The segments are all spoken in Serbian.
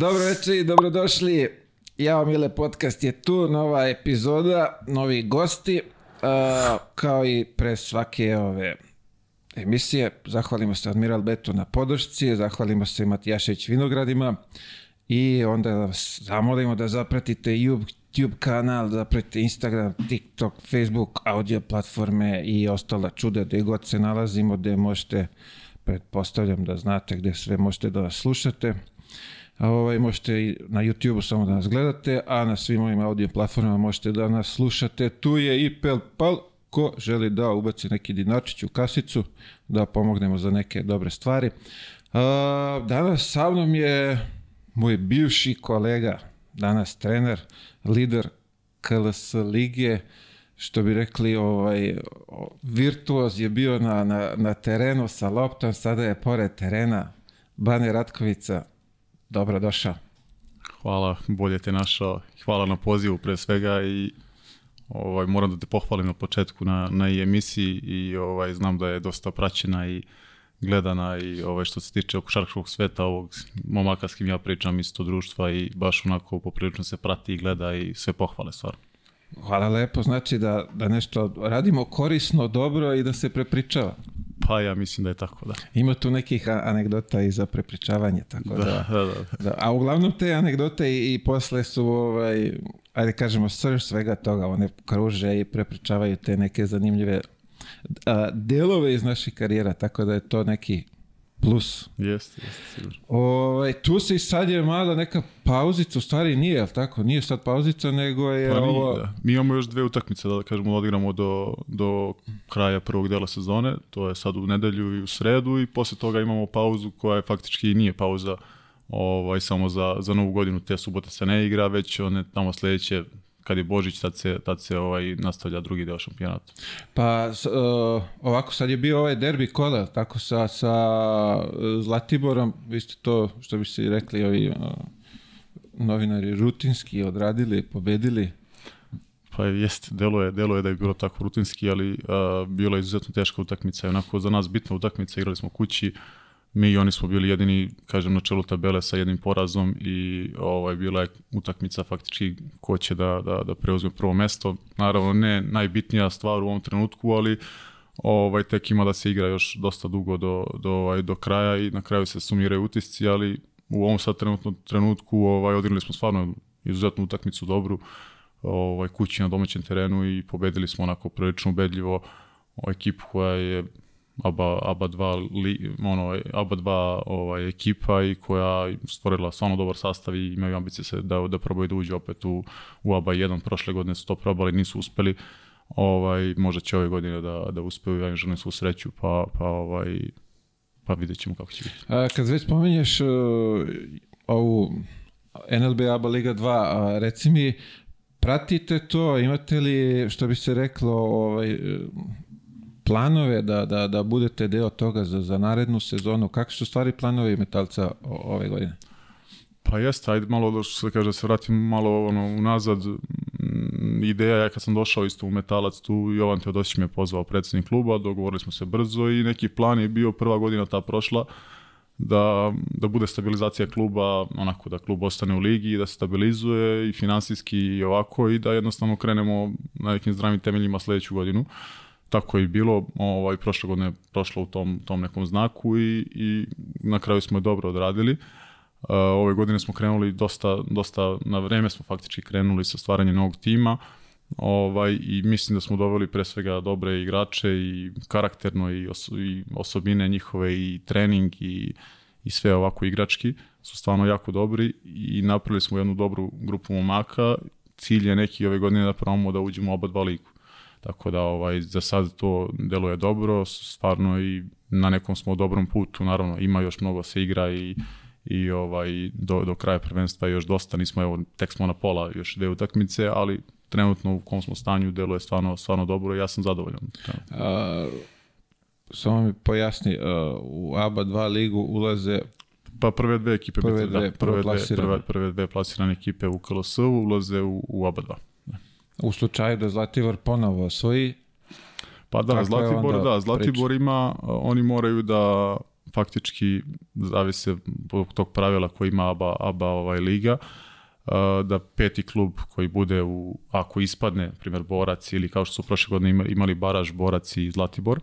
Dobro večer i dobrodošli. Ja Mile podcast je tu, nova epizoda, novi gosti. Uh, kao i pre svake ove emisije, zahvalimo se Admiral Betu na podršci, zahvalimo se Matijašević Vinogradima i onda vas zamolimo da zapratite YouTube kanal, da zapratite Instagram, TikTok, Facebook, audio platforme i ostala čuda gde god se nalazimo, gde možete, pretpostavljam da znate gde sve možete da nas slušate. Ovaj, možete i na YouTube samo da nas gledate, a na svim ovim audio platformama možete da nas slušate. Tu je i Pelpal, ko želi da ubaci neki dinarčić u kasicu, da pomognemo za neke dobre stvari. A, danas sa mnom je moj bivši kolega, danas trener, lider KLS lige, što bi rekli, ovaj, virtuoz je bio na, na, na terenu sa loptom, sada je pored terena Bane Ratkovica, dobro došao. Hvala, bolje te našao. Hvala na pozivu pre svega i ovaj, moram da te pohvalim na početku na, na i emisiji i ovaj, znam da je dosta praćena i gledana i ovaj, što se tiče košarkaškog sveta ovog momaka s kim ja pričam isto društva i baš onako poprilično se prati i gleda i sve pohvale stvarno. Hvala lepo, znači da, da nešto radimo korisno, dobro i da se prepričava. Pa ja mislim da je tako, da. Ima tu nekih anegdota i za prepričavanje, tako da. Da, da, da. da. A uglavnom te anegdote i, i posle su, ovaj, ajde kažemo, srž svega toga, one kruže i prepričavaju te neke zanimljive a, delove iz naših karijera, tako da je to neki plus. Jeste, jeste, sigurno. Ovaj, tu se i sad je mala neka pauzica, u stvari nije, jel tako? Nije sad pauzica, nego je Pa nije, ovo... da. Mi imamo još dve utakmice, da kažemo, da odigramo do, do kraja prvog dela sezone, to je sad u nedelju i u sredu i posle toga imamo pauzu koja je faktički nije pauza ovaj, samo za, za novu godinu, te subote se ne igra, već one tamo sledeće kad je Božić, tad se, tad se ovaj, nastavlja drugi deo šampionata. Pa uh, ovako sad je bio ovaj derbi kola, tako sa, sa uh, Zlatiborom, vi ste to, što bi se rekli ovi uh, novinari, rutinski odradili, pobedili. Pa jeste, delo je, delo je da je bilo tako rutinski, ali uh, bilo je izuzetno teška utakmica i onako za nas bitna utakmica, igrali smo kući, mi i oni smo bili jedini, kažem, na čelu tabele sa jednim porazom i ovaj, bila je utakmica faktički ko će da, da, da preuzme prvo mesto. Naravno, ne najbitnija stvar u ovom trenutku, ali ovaj, tek ima da se igra još dosta dugo do, do, ovaj, do kraja i na kraju se sumiraju utisci, ali u ovom sad trenutnom trenutku ovaj, odigrali smo stvarno izuzetnu utakmicu dobru ovaj, kući na domaćem terenu i pobedili smo onako prilično ubedljivo o ekipu koja je ABA, ABA 2, li, ono, ABA 2 ovaj, ekipa i koja stvorila stvarno dobar sastav i imaju ambicije se da, da probaju da uđu opet u, u ABA 1. Prošle godine su to probali, nisu uspeli. Ovaj, možda će ove godine da, da uspeju, ja im želim svu sreću, pa, pa, ovaj, pa vidjet ćemo kako će biti. A, kad već spominješ uh, ovu NLB ABA Liga 2, a, reci mi, pratite to, imate li, što bi se reklo, ovaj, planove da, da, da budete deo toga za, za narednu sezonu? Kakvi su stvari planovi metalca ove godine? Pa jeste, ajde malo da se kaže da se vratim malo ono unazad. Mm, Ideja je kad sam došao isto u Metalac tu, Jovan Teodosić me je pozvao predsjednik kluba, dogovorili smo se brzo i neki plan je bio prva godina ta prošla da, da bude stabilizacija kluba, onako da klub ostane u ligi i da se stabilizuje i finansijski i ovako i da jednostavno krenemo na nekim zdravim temeljima sledeću godinu. Tako je bilo, ovaj, prošle godine prošlo u tom, tom nekom znaku i, i na kraju smo je dobro odradili. Uh, ove godine smo krenuli dosta, dosta na vreme smo faktički krenuli sa stvaranjem novog tima ovaj, i mislim da smo doveli pre svega dobre igrače i karakterno i, os, i osobine njihove i trening i, i sve ovako igrački su stvarno jako dobri i napravili smo jednu dobru grupu momaka. Cilj je neki ove godine da probamo da uđemo oba dva ligu. Tako da ovaj, za sad to deluje dobro, stvarno i na nekom smo dobrom putu, naravno ima još mnogo se igra i i ovaj do, do kraja prvenstva još dosta nismo evo tek smo na pola još dve utakmice ali trenutno u kom smo stanju deluje stvarno stvarno dobro i ja sam zadovoljan. A, samo mi pojasni, a, u ABA 2 ligu ulaze Pa prve dve ekipe Prve prve, dve, dve, prve, dve, prve, prve dve plasirane ekipe u KLS ulaze u, u oba dva. U slučaju da Zlatibor ponovo osvoji, Pa da, Zlatibor, da, Zlatibor ima, oni moraju da faktički zavise od tog pravila koji ima ABA, ABA ovaj, liga, da peti klub koji bude u, ako ispadne, primjer Borac ili kao što su prošle godine imali Baraž, Borac i Zlatibor,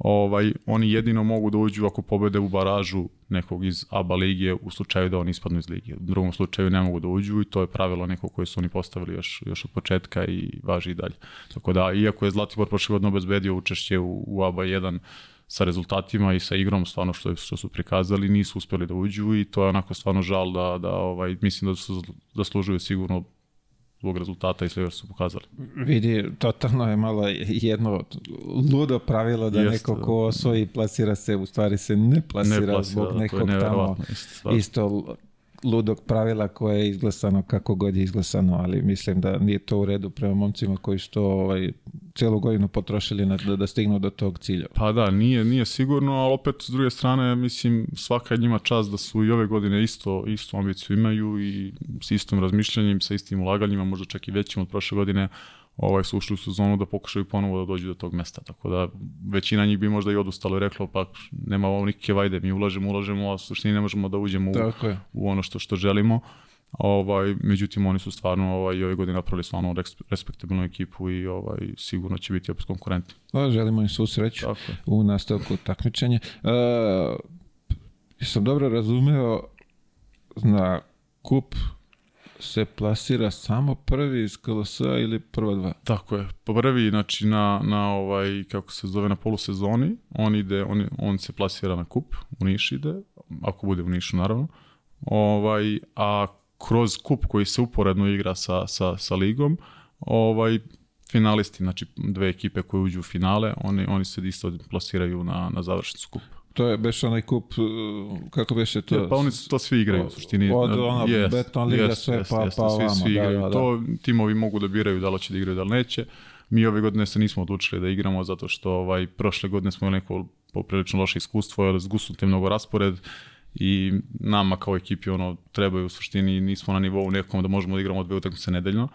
ovaj, oni jedino mogu da uđu ako pobede u baražu nekog iz ABA lige u slučaju da oni ispadnu iz lige. U drugom slučaju ne mogu da uđu i to je pravilo neko koje su oni postavili još, još od početka i važi i dalje. Tako da, iako je Zlatibor prošle godine obezbedio učešće u, u ABA 1 sa rezultatima i sa igrom stvarno što, što su prikazali nisu uspjeli da uđu i to je onako stvarno žal da, da ovaj, mislim da su zaslužuju sigurno zbog rezultata i sve što su pokazali. Vidi, totalno je malo jedno ludo pravilo da Jest, neko ko osvoji plasira se, u stvari se ne plasira, ne plasira zbog nekog tamo isto ludog pravila koje je izglasano kako god je izglasano, ali mislim da nije to u redu prema momcima koji su to ovaj, cijelu godinu potrošili na, da, da stignu do tog cilja. Pa da, nije, nije sigurno, ali opet s druge strane, mislim, svaka njima čas da su i ove godine isto, isto ambiciju imaju i s istom razmišljanjem, sa istim ulaganjima, možda čak i većim od prošle godine, ovaj, su ušli u sezonu da pokušaju ponovo da dođu do tog mesta. Tako da većina njih bi možda i odustalo i reklo pa nema ovo nikakve vajde, mi ulažemo, ulažemo, a suštini ne možemo da uđemo u, u ono što, što želimo. Ovaj, međutim, oni su stvarno ovaj, i ove godine napravili stvarno respektabilnu ekipu i ovaj, sigurno će biti opet konkurentni. O, želimo im svu sreću u nastavku takmičenja. Uh, sam dobro razumeo na kup se plasira samo prvi iz KLS ili prva dva? Tako je. Prvi, znači na, na ovaj, kako se zove, na polusezoni, on ide, on, on se plasira na kup, u Niš ide, ako bude u Nišu naravno. Ovaj, a kroz kup koji se uporedno igra sa, sa, sa ligom, ovaj, finalisti, znači dve ekipe koje uđu u finale, oni, oni se isto plasiraju na, na završnicu kupa. To je beš onaj kup, uh, kako beše to? Je, pa oni to svi igraju u suštini. Od ona yes, Beton Liga yes, sve yes, pa, yes, pa svi, ovamo. Svi igraju. Da, da, To timovi mogu da biraju da li će da igraju da li neće. Mi ove godine se nismo odlučili da igramo zato što ovaj, prošle godine smo imali neko poprilično loše iskustvo, jer zgusnut je mnogo raspored i nama kao ekipi ono trebaju u suštini nismo na nivou nekom da možemo da igramo dve utakmice nedeljno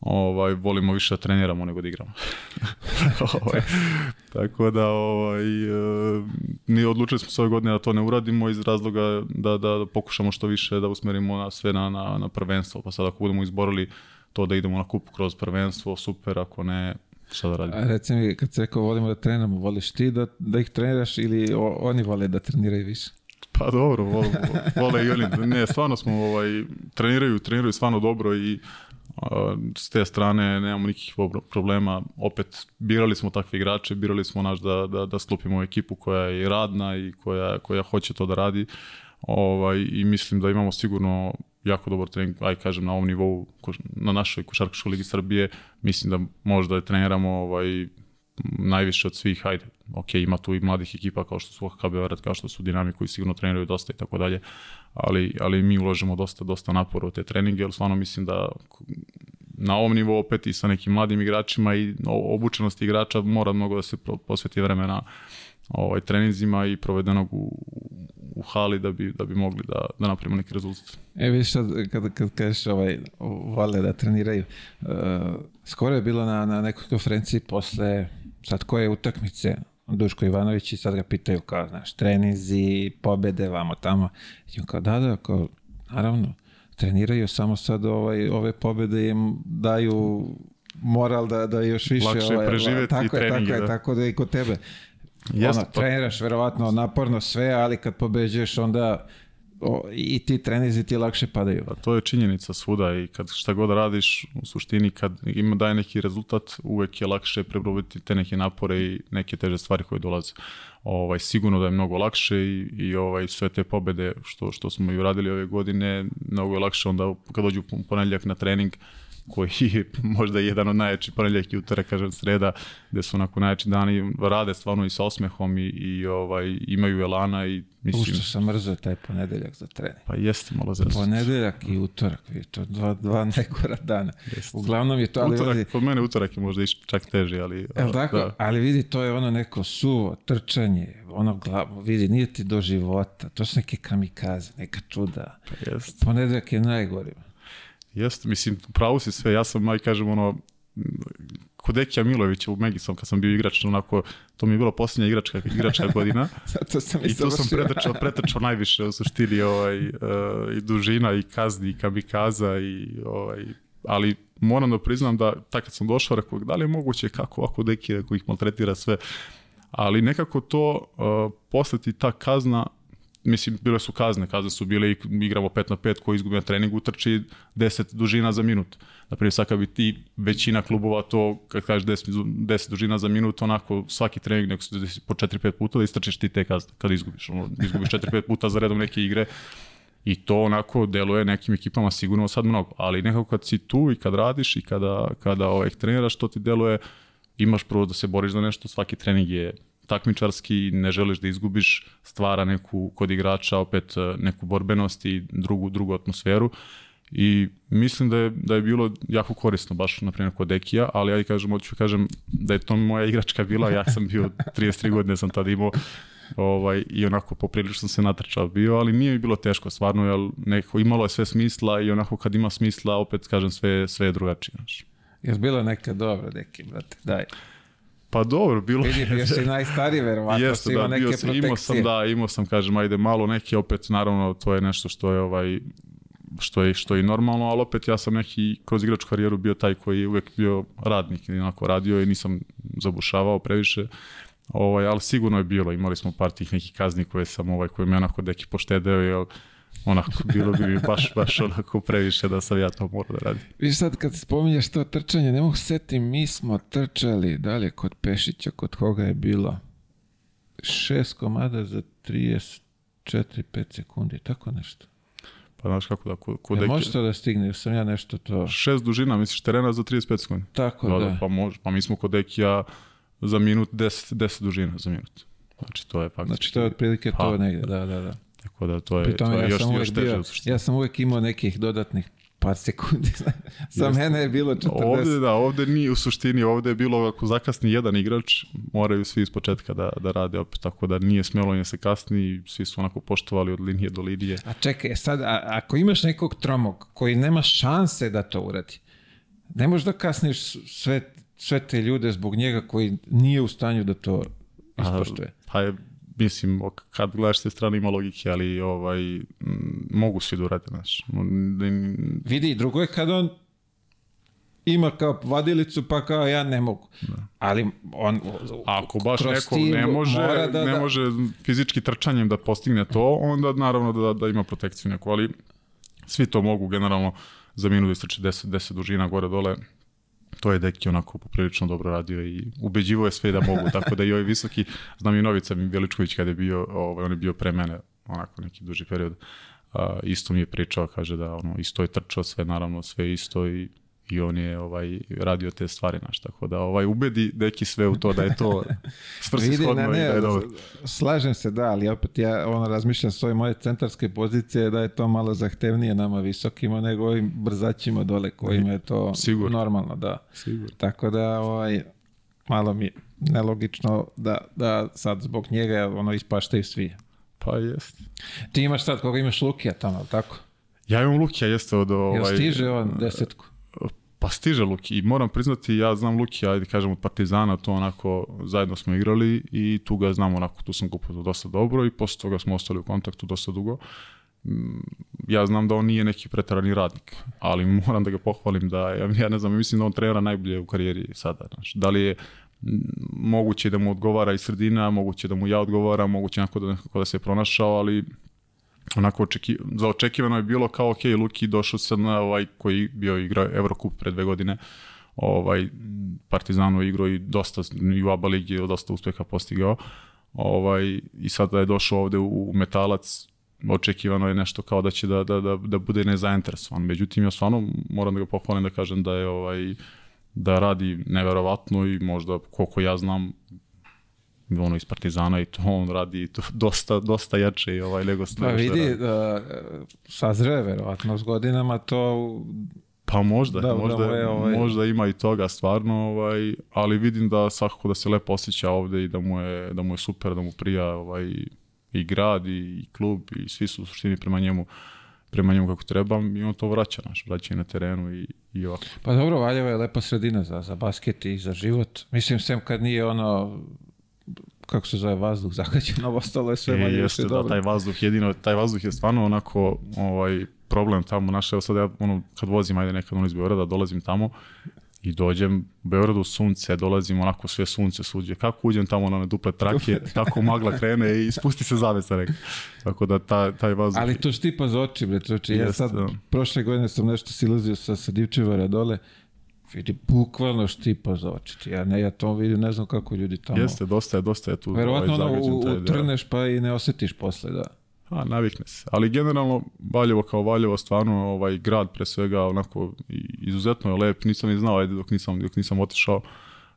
ovaj, volimo više da treniramo nego da igramo. ovaj, tako da ovaj, ni odlučili smo se ove godine da to ne uradimo iz razloga da, da, pokušamo što više da usmerimo na sve na, na, na prvenstvo. Pa sad ako budemo izborili to da idemo na kup kroz prvenstvo, super, ako ne, šta da radimo. A reci mi, kad se rekao volimo da treniramo, voliš ti da, da ih treniraš ili oni vole da treniraju više? Pa dobro, vole, vole i oni. Ne, stvarno smo, ovaj, treniraju, treniraju stvarno dobro i s te strane nemamo nikakvih problema. Opet, birali smo takve igrače, birali smo naš da, da, da sklopimo ekipu koja je radna i koja, koja hoće to da radi. Ovaj, I mislim da imamo sigurno jako dobar trening, aj kažem na ovom nivou na našoj košarkaškoj ligi Srbije, mislim da možda je treniramo ovaj, najviše od svih, ajde, ok, ima tu i mladih ekipa kao što su KB Beograd, kao što su Dinami koji sigurno treniraju dosta i tako dalje, ali, ali mi ulažemo dosta, dosta napora u te treninge, jer stvarno mislim da na ovom nivou opet i sa nekim mladim igračima i obučenosti igrača mora mnogo da se posveti vremena ovaj, treninzima i provedenog u, u hali da bi, da bi mogli da, da napravimo neki rezultat. E vidiš sad, kad, kad kažeš ovaj, vole da treniraju, uh, skoro je bilo na, na nekoj konferenciji posle sad koje utakmice Duško Ivanović i sad ga pitaju kao, znaš, trenizi, pobede, vamo tamo. I on kao, da, da, kao, naravno, treniraju samo sad ovaj, ove pobede im daju moral da, da još više... Lakše ovaj, preživeti tako je, tako je, da. tako da i kod tebe. Jeste, ono, pa- treniraš verovatno naporno sve, ali kad pobeđuješ onda o, i ti trenizi ti lakše padaju. Pa to je činjenica svuda i kad šta god radiš, u suštini kad ima daje neki rezultat, uvek je lakše prebroditi te neke napore i neke teže stvari koje dolaze. Ovaj, sigurno da je mnogo lakše i, i ovaj, sve te pobede što, što smo i uradili ove godine, mnogo je lakše onda kad dođu ponedjeljak na trening, koji je možda jedan od najjačih ponedjeljak i kažem sreda, gde su onako najjači dani, rade stvarno i sa osmehom i, i ovaj, imaju elana i mislim... Ušto sam mrzio taj ponedeljak za trening. Pa jeste malo za Ponedeljak i utorak, je to dva, dva negora dana. Jeste. Uglavnom je to... Ali utorak, vidi, kod mene utorak je možda čak teži, ali... Evo tako, da. ali vidi, to je ono neko suvo, trčanje, ono glavo, vidi, nije ti do života, to su neke kamikaze, neka čuda. Jeste. Ponedeljak je najgori. Jeste, mislim, pravo si sve, ja sam, aj kažem, ono, kod Dekija Milovića u Megisom kad sam bio igrač, onako, to mi je bila posljednja igračka, igračka godina. Zato sam i tu sam pretrčao, pretrčao najviše u suštini ovaj, uh, i dužina i kazni i kamikaza i ovaj, ali moram da priznam da tak kad sam došao rekao da li je moguće kako ovako deki rekao ih maltretira sve ali nekako to uh, posle ti ta kazna mislim bile su kazne, kazne su bile i igramo 5 na 5 ko izgubi na treningu utrči 10 dužina za minut. Naprimjer, sad kad bi ti većina klubova to, kad kažeš 10, 10 dužina za minut, onako svaki trening nek se po 4-5 puta da istrčiš ti te kazne kada izgubiš. Ono, izgubiš 4-5 puta za redom neke igre i to onako deluje nekim ekipama sigurno sad mnogo, ali nekako kad si tu i kad radiš i kada, kada ovaj, treniraš, to ti deluje, imaš prvo da se boriš za nešto, svaki trening je takmičarski, ne želiš da izgubiš, stvara neku kod igrača opet eh, neku borbenost i drugu, drugu atmosferu i mislim da je, da je bilo jako korisno baš na primjer kod Dekija, ali ja kažem, hoću kažem da je to moja igračka bila, ja sam bio 33 godine sam tada imao ovaj, i onako poprilično se natrčao bio, ali nije mi bilo teško stvarno, jer neko, imalo je sve smisla i onako kad ima smisla, opet kažem sve, sve je drugačije. Znaš. Jel bilo neka dobra, deki, brate, daj. Pa dobro, bilo Vidim, još si najstariji, verovatno Jeste, da, neke bio protekcije. sam, imao sam, da, imao sam, kažem, ajde, malo neke, opet, naravno, to je nešto što je, ovaj, što je, što je i normalno, ali opet ja sam neki kroz igračku karijeru bio taj koji je uvek bio radnik i onako radio i nisam zabušavao previše. Ovaj, ali sigurno je bilo, imali smo par tih nekih kazni koje sam, ovaj, koje me onako deki poštedeo, jer onako bilo bi mi baš, baš onako previše da sam ja to morao da radim. Viš sad kad spominješ to trčanje, ne mogu se setim, mi smo trčali, dalje kod Pešića, kod koga je bilo šest komada za 34-5 sekundi, tako nešto. Pa znaš kako da, Jel deki, može to da stigne, sam ja nešto to... šest dužina, misliš terena za 35 sekundi? Tako, Da, da. da, pa može, pa mi smo kod Dekija za minut 10, 10 dužina za minut. Znači to je faktički. Znači to je otprilike Pa, to negde, da, da, da. Tako da to je, tome to je ja još, još teže. bio, ja sam uvek imao nekih dodatnih par sekundi. Za mene je bilo 40. Ovde, da, ovde nije u suštini, ovde je bilo ako zakasni jedan igrač, moraju svi iz početka da, da rade opet, tako da nije smelo ni da se kasni, svi su onako poštovali od linije do linije. A čekaj, sad, a, ako imaš nekog tromog koji nema šanse da to uradi, ne možeš da kasniš sve, sve te ljude zbog njega koji nije u stanju da to ispoštuje. Pa je, mislim, kad gledaš te strane ima logike, ali ovaj, mogu svi da urade, znaš. Vidi, drugo je kad on ima kao vadilicu, pa kao ja ne mogu. Ali on Ako baš neko ne može, mora da- ne da- može fizički trčanjem da postigne to, onda naravno da, da ima protekciju neku, ali svi to mogu generalno za minut istrči 10, 10 dužina gore dole. To je Deki onako poprilično dobro radio i ubeđivo je sve da mogu, tako da i ovaj visoki, znam i Novica Veličković kada je bio, ovaj, on je bio pre mene, onako neki duži period, a, isto mi je pričao, kaže da ono, isto je trčao sve, naravno sve isto i i on je ovaj radio te stvari naš tako da ovaj ubedi deki sve u to da je to svrsishodno ne, i da je dobro. slažem se da, ali opet ja ono razmišljam s ove moje centarske pozicije da je to malo zahtevnije nama visokima nego ovim brzaćima dole kojima je to Sigurno. normalno, da. Sigurno. Tako da ovaj, malo mi je nelogično da, da sad zbog njega ono ispaštaju svi. Pa jest. Ti imaš sad koga imaš Lukija tamo, tako? Ja imam Lukija jeste od ovaj... Jel stiže on desetku? Pa stiže Luki i moram priznati, ja znam Luki, ajde kažem od Partizana, to onako zajedno smo igrali i tu ga znam onako, tu sam upoznao dosta dobro i posle toga smo ostali u kontaktu dosta dugo. Mm, Ja znam da on nije neki pretarani radnik, ali moram da ga pohvalim da, ja, ne znam, mislim da on trenira najbolje u karijeri sada. Znaš. Da li je moguće da mu odgovara i sredina, moguće da mu ja odgovaram, moguće nekako da, nekako da se pronašao, ali onako očeki, za očekivano je bilo kao ok, Luki došao sad na ovaj koji bio igrao Eurocup pre dve godine ovaj Partizanu igrao i dosta i u ABA ligi dosta uspeha postigao ovaj i sada je došao ovde u, u Metalac očekivano je nešto kao da će da, da, da, da bude nezainteresovan. Međutim, ja stvarno moram da ga pohvalim da kažem da je ovaj da radi neverovatno i možda koliko ja znam ono iz Partizana i to on radi to dosta, dosta jače i ovaj nego Pa vidi, da, sazreve verovatno s godinama to Pa možda, Da, da možda, mu je, ovaj- možda ima i toga stvarno, ovaj, ali vidim da svakako da se lepo osjeća ovde i da mu je, da mu je super, da mu prija ovaj, i grad i, i klub i svi su u suštini prema njemu prema njemu kako treba i on to vraća, naš, vraća i na terenu i, i ovako. Pa dobro, Valjevo je lepa sredina za, za basket i za život. Mislim, sem kad nije ono kako se zove vazduh zagađen, ovo ostalo je sve E, manje jeste, da, dobro. taj vazduh, jedino, taj vazduh je stvarno onako ovaj, problem tamo, naš, evo sad ja, ono, kad vozim, ajde nekad ono iz Beograda, dolazim tamo i dođem u Beogradu sunce, dolazim onako sve sunce suđe, kako uđem tamo na one duple trake, tako magla krene i spusti se zavesa neka. Tako da ta, taj vazduh... Ali to štipa za oči, bre, čoče. Ja sad, da. prošle godine sam nešto silazio sa, sa divčevara dole, vidi, bukvalno štipa za oči. Ja, ne, ja to vidim, ne znam kako ljudi tamo... Jeste, dosta je, dosta je tu Verovatno ono, zagađen u, taj deo. utrneš pa i ne osetiš posle, da. A, navikne se. Ali generalno, Valjevo kao Valjevo, stvarno ovaj grad pre svega onako izuzetno je lep. Nisam ni znao, ajde, dok nisam, dok nisam otišao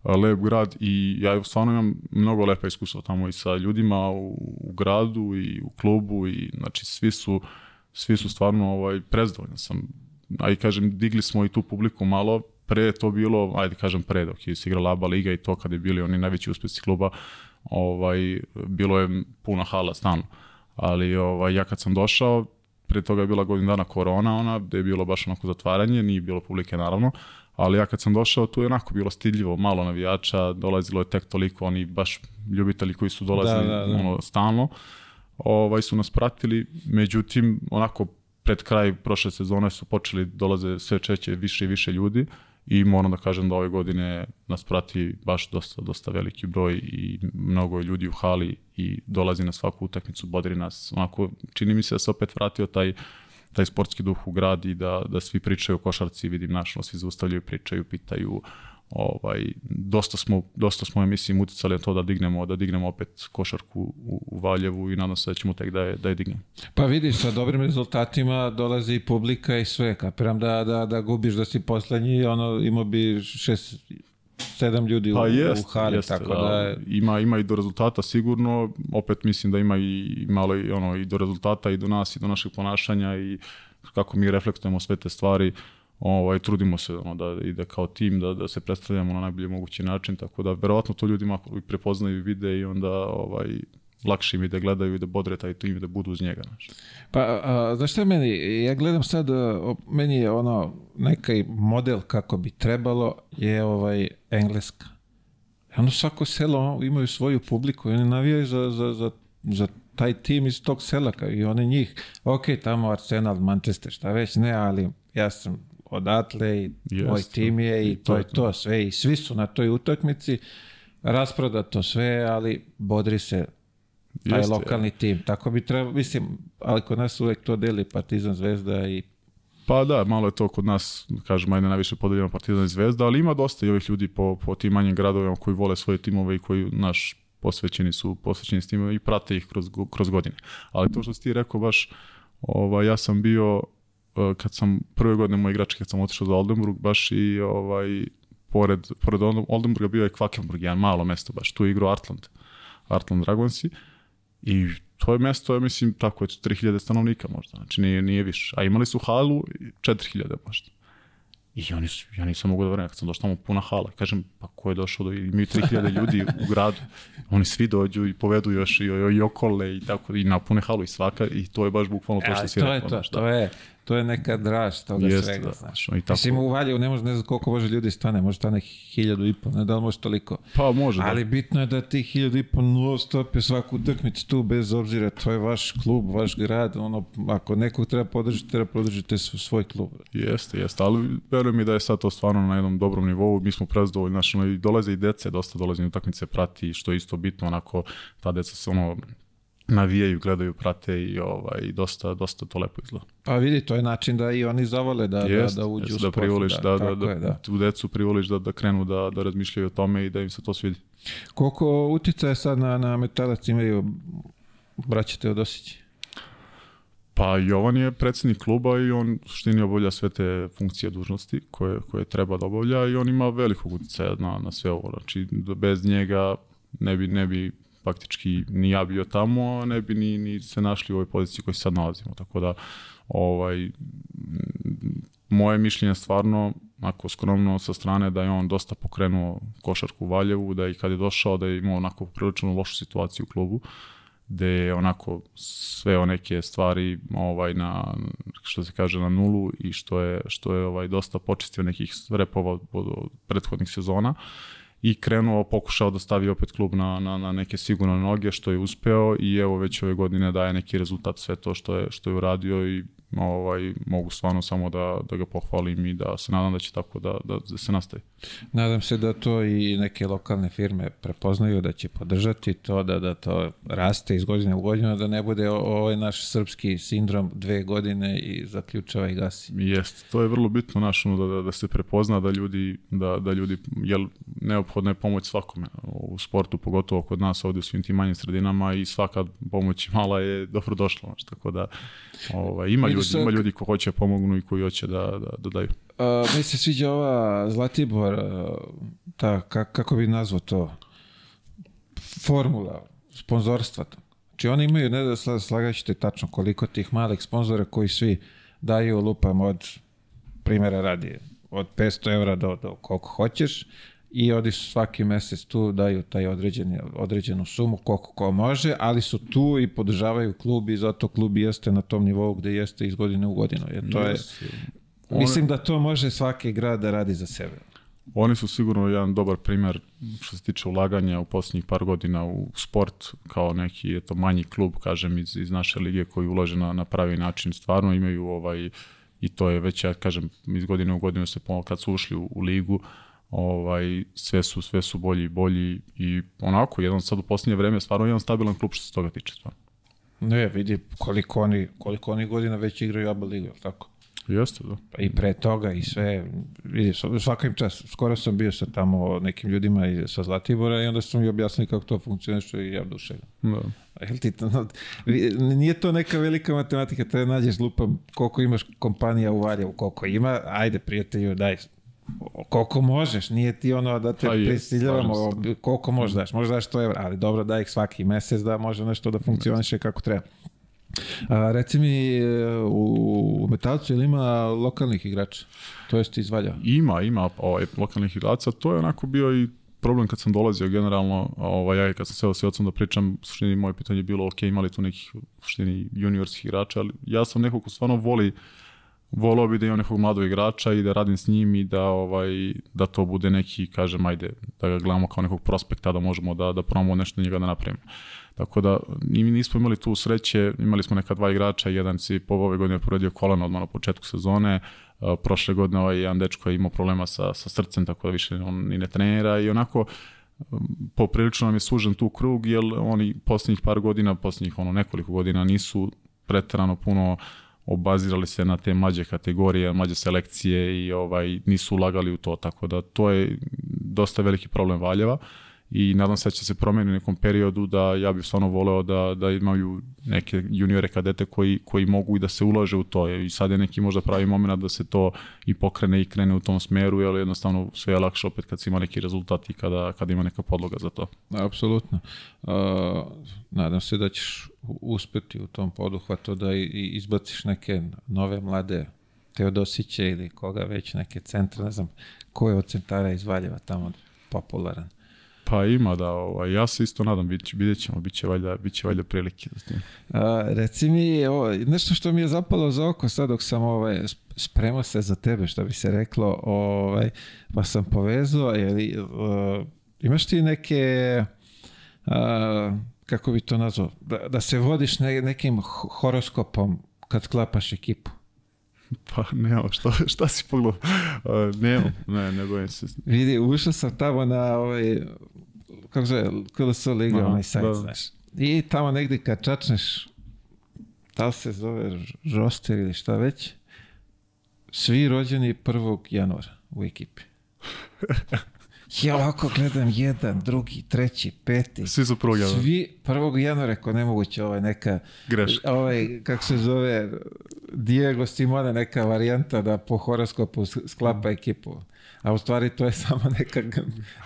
lep grad i ja stvarno imam mnogo lepa iskustva tamo i sa ljudima u, u gradu i u klubu i znači svi su svi su stvarno ovaj prezdovoljni sam a i kažem digli smo i tu publiku malo pre to bilo ajde kažem pre dok je se igrala ABA liga i to kad je bili oni najveći uspesi kluba ovaj bilo je puna hala stalno ali ovaj ja kad sam došao pre toga je bila godin dana korona ona gde je bilo baš onako zatvaranje nije bilo publike naravno ali ja kad sam došao tu je onako bilo stidljivo malo navijača dolazilo je tek toliko oni baš ljubitelji koji su dolazili Da, da, da. ono stalno ovaj su nas pratili međutim onako pred kraj prošle sezone su počeli dolaze sve češće više i više ljudi i moram da kažem da ove godine nas prati baš dosta, dosta veliki broj i mnogo je ljudi u hali i dolazi na svaku utakmicu, bodri nas. Onako, čini mi se da se opet vratio taj taj sportski duh u grad i da, da svi pričaju o košarci, vidim našo, svi zaustavljaju, pričaju, pitaju, ovaj, dosta smo, dosta smo, ja mislim, uticali na to da dignemo, da dignemo opet košarku u, u Valjevu i nadam se da ćemo tek da je, da je dignemo. Pa vidiš, sa dobrim rezultatima dolazi i publika i sve. Kapiram da, da, da gubiš da si poslednji, ono, imao bi šest, sedam ljudi Pa u, jest, u hali, jeste, tako da, je- ima, ima i do rezultata sigurno, opet mislim da ima i malo i, ono, i do rezultata i do nas i do našeg ponašanja i kako mi reflektujemo sve te stvari, ovaj, trudimo se ono, da ide kao tim, da, da se predstavljamo na najbolji mogući način, tako da verovatno to ljudima prepoznaju i vide i onda ovaj, lakše im je da gledaju i da bodre taj tim i da budu uz njega. Znaš. Pa, a, znaš šta meni? Ja gledam sad, o- meni je ono, neki model kako bi trebalo je ovaj Engleska. Ono svako selo imaju svoju publiku i oni navijaju za, za, za, za taj tim iz tog sela kao i one njih. Ok, tamo Arsenal, Manchester, šta već ne, ali ja sam odatle i moj tim je i, to, to je je to. sve i svi su na toj utakmici rasprodato sve, ali bodri se taj Jeste, lokalni tim. Tako bi trebalo, mislim, ali kod nas uvek to deli Partizan, Zvezda i Pa da, malo je to kod nas, kažemo, ajde najviše podeljeno Partizan i Zvezda, ali ima dosta i ovih ljudi po, po tim manjim gradovima koji vole svoje timove i koji naš posvećeni su posvećeni s timove i prate ih kroz, kroz godine. Ali to što si ti rekao baš, ovaj, ja sam bio, kad sam prve godine moje igrače, kad sam otišao za Oldenburg, baš i ovaj, pored, pored Olden- Oldenburga bio je Kvakenburg, jedan malo mesto baš, tu je igrao Artland, Artland Dragonsi i to je mesto, ja mislim, tako je 3000 stanovnika možda, znači nije, nije više. A imali su halu 4000 možda. I oni su, ja nisam mogu da vreme, kad sam došao tamo puna hala, kažem, pa ko je došao do, imaju 3000 ljudi u gradu, oni svi dođu i povedu još i, i, i okole i tako, i napune halu i svaka, i to je baš bukvalno to što Ali si E, to je rekao, to, znaš, to je, to je neka draž toga Jeste, svega, da, znaš. i tako. Mislim, u Valjevu ne može, ne znam koliko može ljudi stane, može stane hiljadu i pol, ne da li može toliko. Pa može, Ali bitno je da ti hiljadu i pol non stop je svaku utakmicu tu, bez obzira, to je vaš klub, vaš grad, ono, ako nekog treba podržati, treba podržati svoj klub. da. Jeste, jeste, ali verujem mi da je sad to stvarno na jednom dobrom nivou, mi smo prezadovoljni, znači, ono, i dolaze i dece, dosta dolaze na utakmice, prati, što je isto bitno, onako, ta deca se ono, navijaju, gledaju, prate i ovaj, dosta, dosta to lepo izgleda. Pa vidi, to je način da i oni zavole da, Jest, da, da uđu jest, u da sport. privoliš, da, da, tako da, je, da. tu decu privoliš da, da krenu da, da razmišljaju o tome i da im se to svidi. Koliko uticaja sad na, na metalac imaju braća Teodosići? Pa Jovan je predsednik kluba i on u suštini obavlja sve te funkcije dužnosti koje, koje treba da obavlja i on ima velikog uticaja na, na sve ovo. Znači, da bez njega ne bi, ne bi faktički ni ja bio tamo, ne bi ni, ni se našli u ovoj poziciji koji se sad nalazimo. Tako da, ovaj, moje mišljenje stvarno, ako skromno sa strane, da je on dosta pokrenuo košarku u Valjevu, da i kad je došao da je imao onako prilično lošu situaciju u klubu, gde je onako sve o neke stvari ovaj na što se kaže na nulu i što je što je ovaj dosta počistio nekih repova od, od prethodnih sezona i krenuo, pokušao da stavi opet klub na, na, na neke sigurne noge, što je uspeo i evo već ove godine daje neki rezultat sve to što je, što je uradio i ovaj, mogu stvarno samo da, da ga pohvalim i da se nadam da će tako da, da se nastavi. Nadam se da to i neke lokalne firme prepoznaju, da će podržati to, da, da to raste iz godine u godinu, da ne bude ovaj naš srpski sindrom dve godine i zaključava i gasi. Jeste, to je vrlo bitno naš, da, da, da se prepozna da ljudi, da, da ljudi, jel neophodna je pomoć svakome u sportu, pogotovo kod nas ovde u svim tim manjim sredinama i svaka pomoć mala je dobro došla, tako da ovaj, ima ljudi, ima ljudi ko hoće pomognu i koji hoće da, da, da daju. Uh, mi se sviđa ova Zlatibor, ta, kako bi nazvao to, formula, sponzorstva. Znači oni imaju, ne da slagaćete tačno koliko tih malih sponzora koji svi daju lupam od primjera radi od 500 evra do, do koliko hoćeš i su svaki mesec tu daju taj određeni, određenu sumu koliko ko može, ali su tu i podržavaju klub i zato klub jeste na tom nivou gde jeste iz godine u godinu. Jer to je, mislim da to može svaki grad da radi za sebe. Oni su sigurno jedan dobar primer što se tiče ulaganja u posljednjih par godina u sport kao neki eto, manji klub, kažem, iz, iz naše lige koji ulaže na, na pravi način. Stvarno imaju ovaj, i to je već, ja kažem, iz godine u godinu se kad su ušli u, u ligu, ovaj, sve su, sve su bolji i bolji i onako, jedan sad u posljednje vreme stvarno jedan stabilan klub što se toga tiče stvarno. Ne, vidi koliko oni, koliko oni godina već igraju ABA ligu, tako? Jeste, da. Pa I pre toga i sve, vidi, svaka im čas, skoro sam bio sa tamo nekim ljudima i sa Zlatibora i onda su mi objasnili kako to funkcionuje, što je ja duševno. Da. Jel ti, nije to neka velika matematika, te nađeš lupam koliko imaš kompanija u Valjevu, koliko ima, ajde prijatelju, daj koliko možeš, nije ti ono da te pa prisiljavamo, koliko možeš daš, možeš daš 100 evra, ali dobro da ih svaki mesec da može nešto da funkcioniše kako treba. A, reci mi, e, u, u Metalcu ili ima lokalnih igrača? To jest izvalja? Ima, ima ovaj, lokalnih igrača. To je onako bio i problem kad sam dolazio generalno, ovaj, ja kad sam seo s ocom da pričam, u suštini moje pitanje je bilo, ok, imali tu nekih u suštini juniorskih igrača, ali ja sam neko ko stvarno voli uh, volao bi da imam nekog mladog igrača i da radim s njim i da ovaj da to bude neki kažem ajde da ga gledamo kao nekog prospekta da možemo da da probamo nešto njega da napravimo. Tako da mi nismo imali tu sreće, imali smo neka dva igrača, jedan si po ove godine povredio koleno odmah na početku sezone, prošle godine ovaj jedan dečko je imao problema sa, sa srcem, tako da više on ni ne trenira i onako poprilično nam je sužen tu krug, jer oni posljednjih par godina, posljednjih ono nekoliko godina nisu preterano puno uh, obazirali se na te mlađe kategorije, mlađe selekcije i ovaj nisu ulagali u to, tako da to je dosta veliki problem Valjeva i nadam se da će se promeniti u nekom periodu da ja bih stvarno voleo da, da imaju neke juniore kadete koji, koji mogu i da se ulaže u to i sad je neki možda pravi moment da se to i pokrene i krene u tom smeru, jer jednostavno sve je lakše opet kad se ima neki rezultat i kada, kada ima neka podloga za to. Apsolutno. Uh, nadam se da ćeš uspeti u tom poduhvatu da i, izbaciš neke nove mlade Teodosiće ili koga već neke centre, ne znam ko je od centara iz Valjeva tamo popularan. Pa ima da, ovaj, ja se isto nadam, vidjet ćemo, bit će valjda, bit će valjda prilike. A, reci mi, ovo, nešto što mi je zapalo za oko sad dok sam ovaj, spremao se za tebe, što bi se reklo, ovaj, pa sam povezao, li, uh, imaš ti neke, uh, kako bi to nazvao, da, da se vodiš ne, nekim horoskopom kad klapaš ekipu? Pa nema, šta, šta si pogledao? Uh, nema, ne, ne bojim se. Vidi, ušao sam tamo na ovaj, kako zove, KLS Liga, onaj sajt, da. znaš. I tamo negde kad čačneš, da se zove roster ili šta već, svi rođeni 1. januara u ekipi. Ja ovako gledam jedan, drugi, treći, peti. Svi su prvog januara. Svi prvog januara, rekao nemoguće, ovaj neka... Greška. Ovaj, kako se zove, Diego Simone, neka varijanta da po horoskopu sklapa ekipu. A u stvari to je samo neka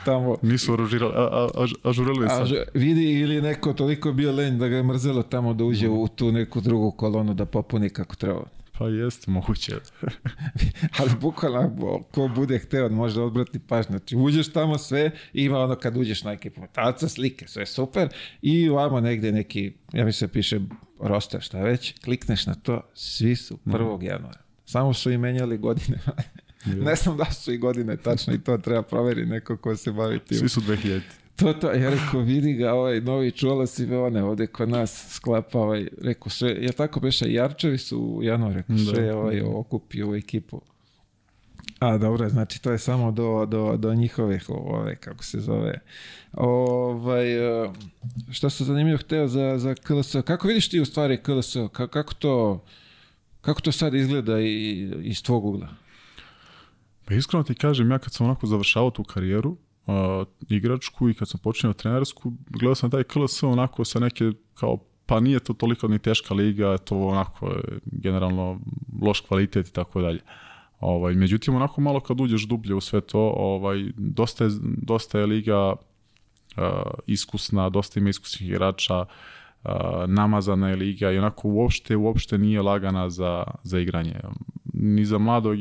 tamo... Nisu ažurali, a, a, ažurali sad. Ažu, vidi ili neko toliko bio lenj da ga je mrzelo tamo da uđe u tu neku drugu kolonu da popuni kako treba. Pa jeste, moguće. ali bukvalno, ko bude hteo, može da odbrati pažnju. Znači, uđeš tamo sve, ima ono kad uđeš na ekipu taca, slike, sve super, i ovamo negde neki, ja mislim piše roster, šta već, klikneš na to, svi su 1. Mm. januara. Samo su i menjali godine. ne znam da su i godine tačno i to treba provjeriti neko ko se bavi tim. Svi su 2000. To, to, ja rekao, vidi ga ovaj novi čulo si one ovde kod nas sklapa ovaj, rekao sve, je tako Jarčevi su u januaru, rekao, sve ovaj okupio u ekipu. A, dobro, znači to je samo do, do, do njihovih, ove, kako se zove. Ovaj, e, šta sam zanimljivo hteo za, za KLS, kako vidiš ti u stvari KLS, kako, kako to, kako to sad izgleda i, iz tvog ugla? Pa iskreno ti kažem, ja kad sam onako završavao tu karijeru, uh, igračku i kad sam počinio trenersku, gledao sam taj KLS onako sa neke kao pa nije to toliko ni teška liga, to onako generalno loš kvalitet i tako dalje. Ovaj, međutim, onako malo kad uđeš dublje u sve to, ovaj, dosta, je, dosta je liga uh, iskusna, dosta ima iskusnih igrača, uh, namazana je liga i onako uopšte, uopšte nije lagana za, za igranje. Ni za mladog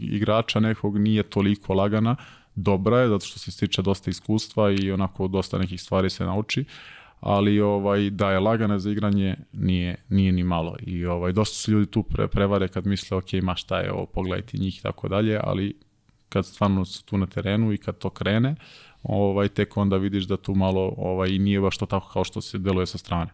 igrača nekog nije toliko lagana, dobra je, zato što se stiče dosta iskustva i onako dosta nekih stvari se nauči, ali ovaj da je lagana za igranje nije, nije ni malo i ovaj dosta se ljudi tu pre, prevare kad misle ok, ma šta je ovo, pogledajte njih i tako dalje, ali kad stvarno su tu na terenu i kad to krene, ovaj tek onda vidiš da tu malo ovaj nije baš to tako kao što se deluje sa strane.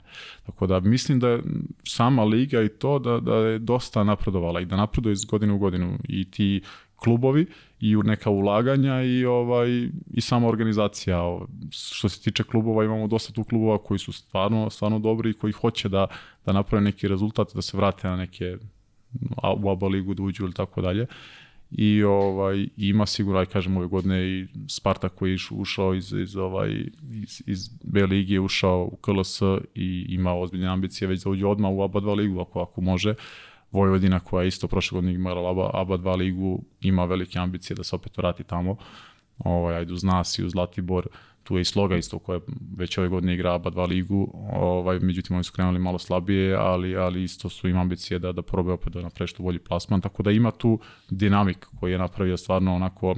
Tako da mislim da sama liga i to da da je dosta napredovala i da napreduje iz godine u godinu i ti klubovi i u neka ulaganja i ovaj i sama organizacija. Što se tiče klubova, imamo dosta tu klubova koji su stvarno stvarno dobri i koji hoće da da naprave neki rezultat, da se vrate na neke u ABA ligu da uđu ili tako dalje. I ovaj ima sigurno aj kažem ove godine i Spartak koji je ušao iz iz ovaj iz, iz B lige ušao u KLS i ima ozbiljne ambicije već da uđe odmah u ABA 2 ligu ako ako može. Uh, Vojvodina koja je isto prošle godine imala ABA, ABA 2 ligu, ima velike ambicije da se opet vrati tamo. Ovaj, ajde uz nas i uz Zlatibor, tu je i Sloga isto koja već ove godine igra ABA 2 ligu, ovaj, međutim oni su krenuli malo slabije, ali, ali isto su im ambicije da, da probe opet da napravi što bolji plasman, tako da ima tu dinamik koji je napravio stvarno onako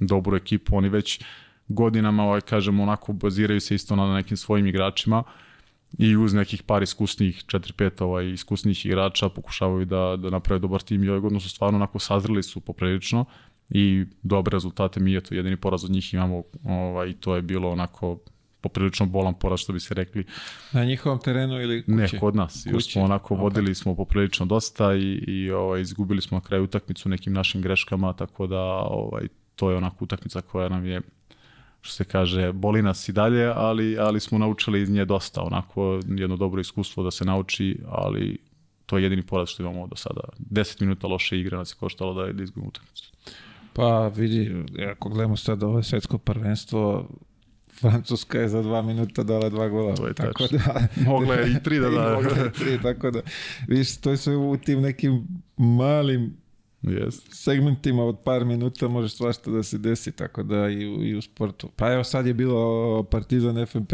dobru ekipu, oni već godinama, ovaj, kažemo, onako baziraju se isto na nekim svojim igračima, i uz nekih par iskusnih, 4-5 ovaj, iskusnih igrača pokušavaju da, da naprave dobar tim i ove godine su stvarno onako sazreli su poprilično i dobre rezultate mi je to jedini poraz od njih imamo ovaj, to je bilo onako poprilično bolan poraz što bi se rekli. Na njihovom terenu ili kuće? Ne, kod nas. Kuće. Još smo onako okay. vodili smo poprilično dosta i, i ovaj, izgubili smo na kraju utakmicu nekim našim greškama, tako da ovaj, to je onako utakmica koja nam je što se kaže, boli nas i dalje, ali, ali smo naučili iz nje dosta, onako jedno dobro iskustvo da se nauči, ali to je jedini poraz što imamo do sada. 10 minuta loše igre nas je koštalo da, da izgubimo utakmicu. Pa vidi, ako gledamo sad ovo svetsko prvenstvo, Francuska je za dva minuta dala dva gola. To je tako tačno. da, Mogla je i tri da da. Mogla je tri, tako da, viš, to je sve u tim nekim malim Yes. segmentima od par minuta može svašta da se desi, tako da i i u sportu. Pa evo sad je bilo Partizan FNP,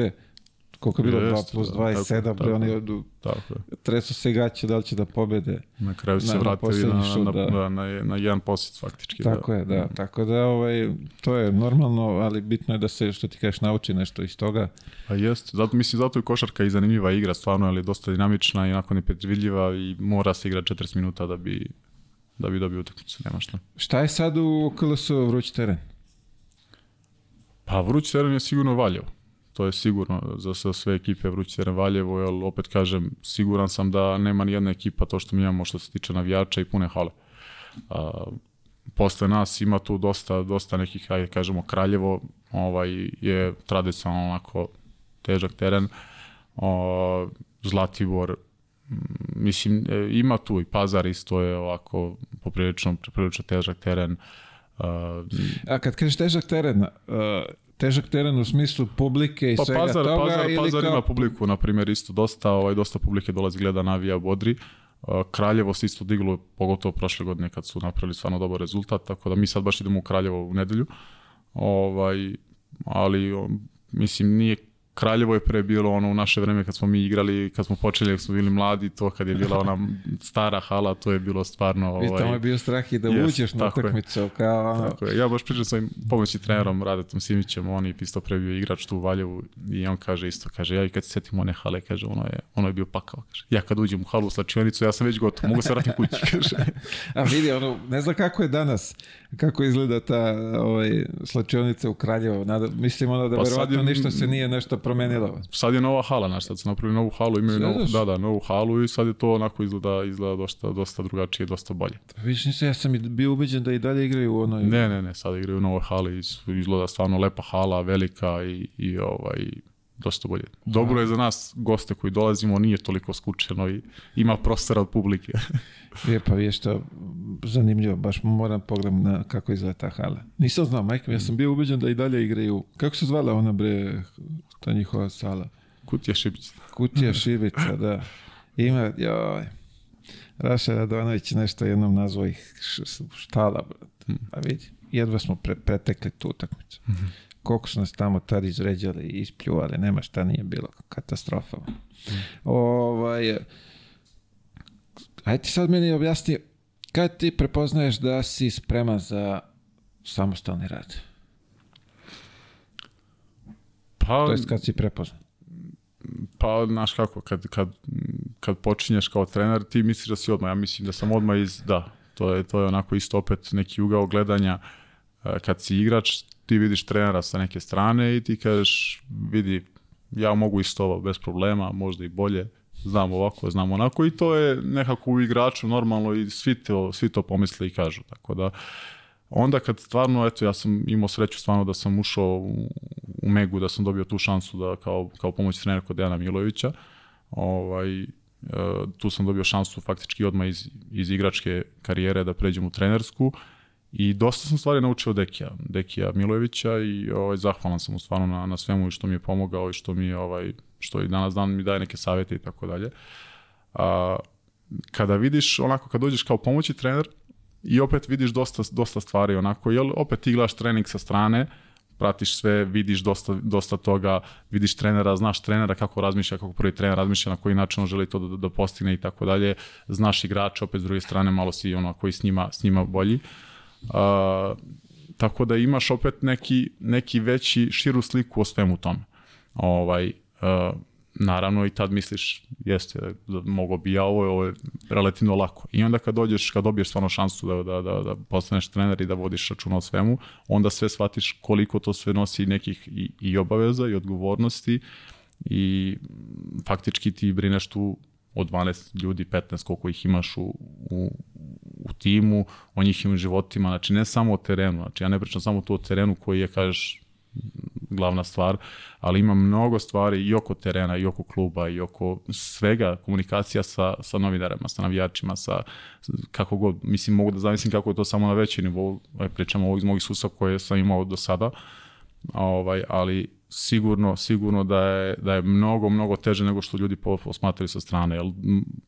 koliko je bilo Jest, 2 plus 2 i 7, bre, oni odu, tako je. tresu se gaće da li će da pobede. Na kraju se vratili na, na, na, na, na, na jedan posjec faktički. Tako da. je, da. Tako da ovaj, to je normalno, ali bitno je da se, što ti kažeš, nauči nešto iz toga. Pa jest, zato, mislim, zato je košarka i zanimljiva igra, stvarno, ali dosta dinamična i onako nepredvidljiva i mora se igrati 40 minuta da bi da bi dobio utakmicu, nema šta. Šta je sad u KLS vruć teren? Pa vruć teren je sigurno Valjevo. To je sigurno za, za sve ekipe vruć teren Valjevo, jer opet kažem, siguran sam da nema ni jedna ekipa to što mi imamo što se tiče navijača i pune hale. A, posle nas ima tu dosta, dosta nekih, ajde kažemo, Kraljevo ovaj, je tradicionalno onako težak teren. O, Zlatibor mislim, e, ima tu i Pazar isto je ovako poprilično, poprilično težak teren. Uh, A kad kažeš težak teren, uh, težak teren u smislu publike i pa svega Pazar, toga? Pazar, ili Pazar kao... ima publiku, na primjer, isto dosta, ovaj, dosta publike dolazi gleda navija Bodri. Uh, Kraljevo se isto diglo, pogotovo prošle godine kad su napravili stvarno dobar rezultat, tako da mi sad baš idemo u Kraljevo u nedelju. Ovaj, ali, mislim, nije Kraljevo je pre bilo ono u naše vreme kad smo mi igrali, kad smo počeli, kad smo bili mladi, to kad je bila ona stara hala, to je bilo stvarno... Ovaj, I tamo je bio strah i da yes, uđeš na utakmicu. Kao, ono... Tako je. Ja baš pričam svojim pomoći trenerom Radetom Simićem, on je isto pre bio igrač tu u Valjevu i on kaže isto, kaže, ja i kad se setim one hale, kaže, ono je, ono je bio pakao. Kaže. Ja kad uđem u halu u slačionicu, ja sam već gotov, mogu se vratiti kući, kaže. A vidi, ono, ne znam kako je danas, kako izgleda ta ovaj, slačionica u Kraljevo. Nada, mislim ono da pa verovatno je, ništa se nije nešto promenilo. Sad je nova hala, znaš, sad su napravili novu halu, imaju novu, da, da, novu halu i sad je to onako izgleda, izgleda dosta, dosta drugačije, dosta bolje. Viš, nisam, ja sam bio ubeđen da i dalje igraju u onoj... Ne, ne, ne, sad igraju u novoj hali, izgleda stvarno lepa hala, velika i, i ovaj, dosta bolje. Dobro je za nas goste koji dolazimo, nije toliko skučeno i ima prostora od publike. je pa je što zanimljivo, baš moram pogledam na kako izgleda ta hala. Nisam znao, majka, ja sam bio ubeđen da i dalje igraju. Kako se zvala ona bre, ta njihova sala? Kutija Šibica. Kutija Šibica, da. Ima, joj. Raša Radonović nešto jednom nazvao ih štala, brate. Hmm. A vidi, jedva smo pre, pretekli tu utakmicu. Mm -hmm koliko su nas tamo tad izređali i ispljuvali, nema šta nije bilo, katastrofa. Mm. Ovaj, ajde ti sad meni objasni, kad ti prepoznaješ da si spreman za samostalni rad? Pa, to jest kad si prepoznat? Pa, znaš kako, kad, kad, kad počinješ kao trener, ti misliš da si odmah, ja mislim da sam odmah iz, da, to je, to je onako isto opet neki ugao gledanja, kad si igrač, ti vidiš trenera sa neke strane i ti kažeš, vidi, ja mogu isto ovo bez problema, možda i bolje, znam ovako, znam onako. I to je nekako u igraču normalno i svi to, svi to pomisle i kažu, tako da onda kad stvarno, eto, ja sam imao sreću stvarno da sam ušao u, u Megu, da sam dobio tu šansu da kao, kao pomoć trener kod Dejana Milovića, ovaj, e, tu sam dobio šansu faktički odmah iz, iz igračke karijere da pređem u trenersku, I dosta sam stvari naučio od Dekija, Dekija Milojevića i ovaj, zahvalan sam mu stvarno na, na svemu što mi je pomogao i što mi ovaj, što i danas dan mi daje neke savete i tako dalje. A, kada vidiš, onako, kad dođeš kao pomoći trener i opet vidiš dosta, dosta stvari, onako, jel opet ti gledaš trening sa strane, pratiš sve, vidiš dosta, dosta toga, vidiš trenera, znaš trenera kako razmišlja, kako prvi trener razmišlja, na koji način on želi to da, da postigne i tako dalje. Znaš igrača, opet s druge strane malo si ono koji s njima, s njima bolji. Uh, A, tako da imaš opet neki, neki veći, širu sliku o svemu tome. Ovaj, a, naravno i tad misliš, jeste, da mogo bi ja ovo, ovo je relativno lako. I onda kad dođeš, kad dobiješ stvarno šansu da, da, da, da postaneš trener i da vodiš računa o svemu, onda sve shvatiš koliko to sve nosi nekih i, i obaveza i odgovornosti i faktički ti brineš tu od 12 ljudi, 15 koliko ih imaš u, u, u timu, o njihovim životima, znači ne samo o terenu, znači ja ne pričam samo tu o terenu koji je, kažeš, glavna stvar, ali ima mnogo stvari i oko terena, i oko kluba, i oko svega, komunikacija sa, sa novinarima, sa navijačima, sa kako god, mislim, mogu da zamislim kako je to samo na veći nivou, ovaj, pričam ovo iz mojih susa koje sam imao do sada, ovaj, ali sigurno, sigurno da je, da je mnogo, mnogo teže nego što ljudi posmatraju sa strane. Jer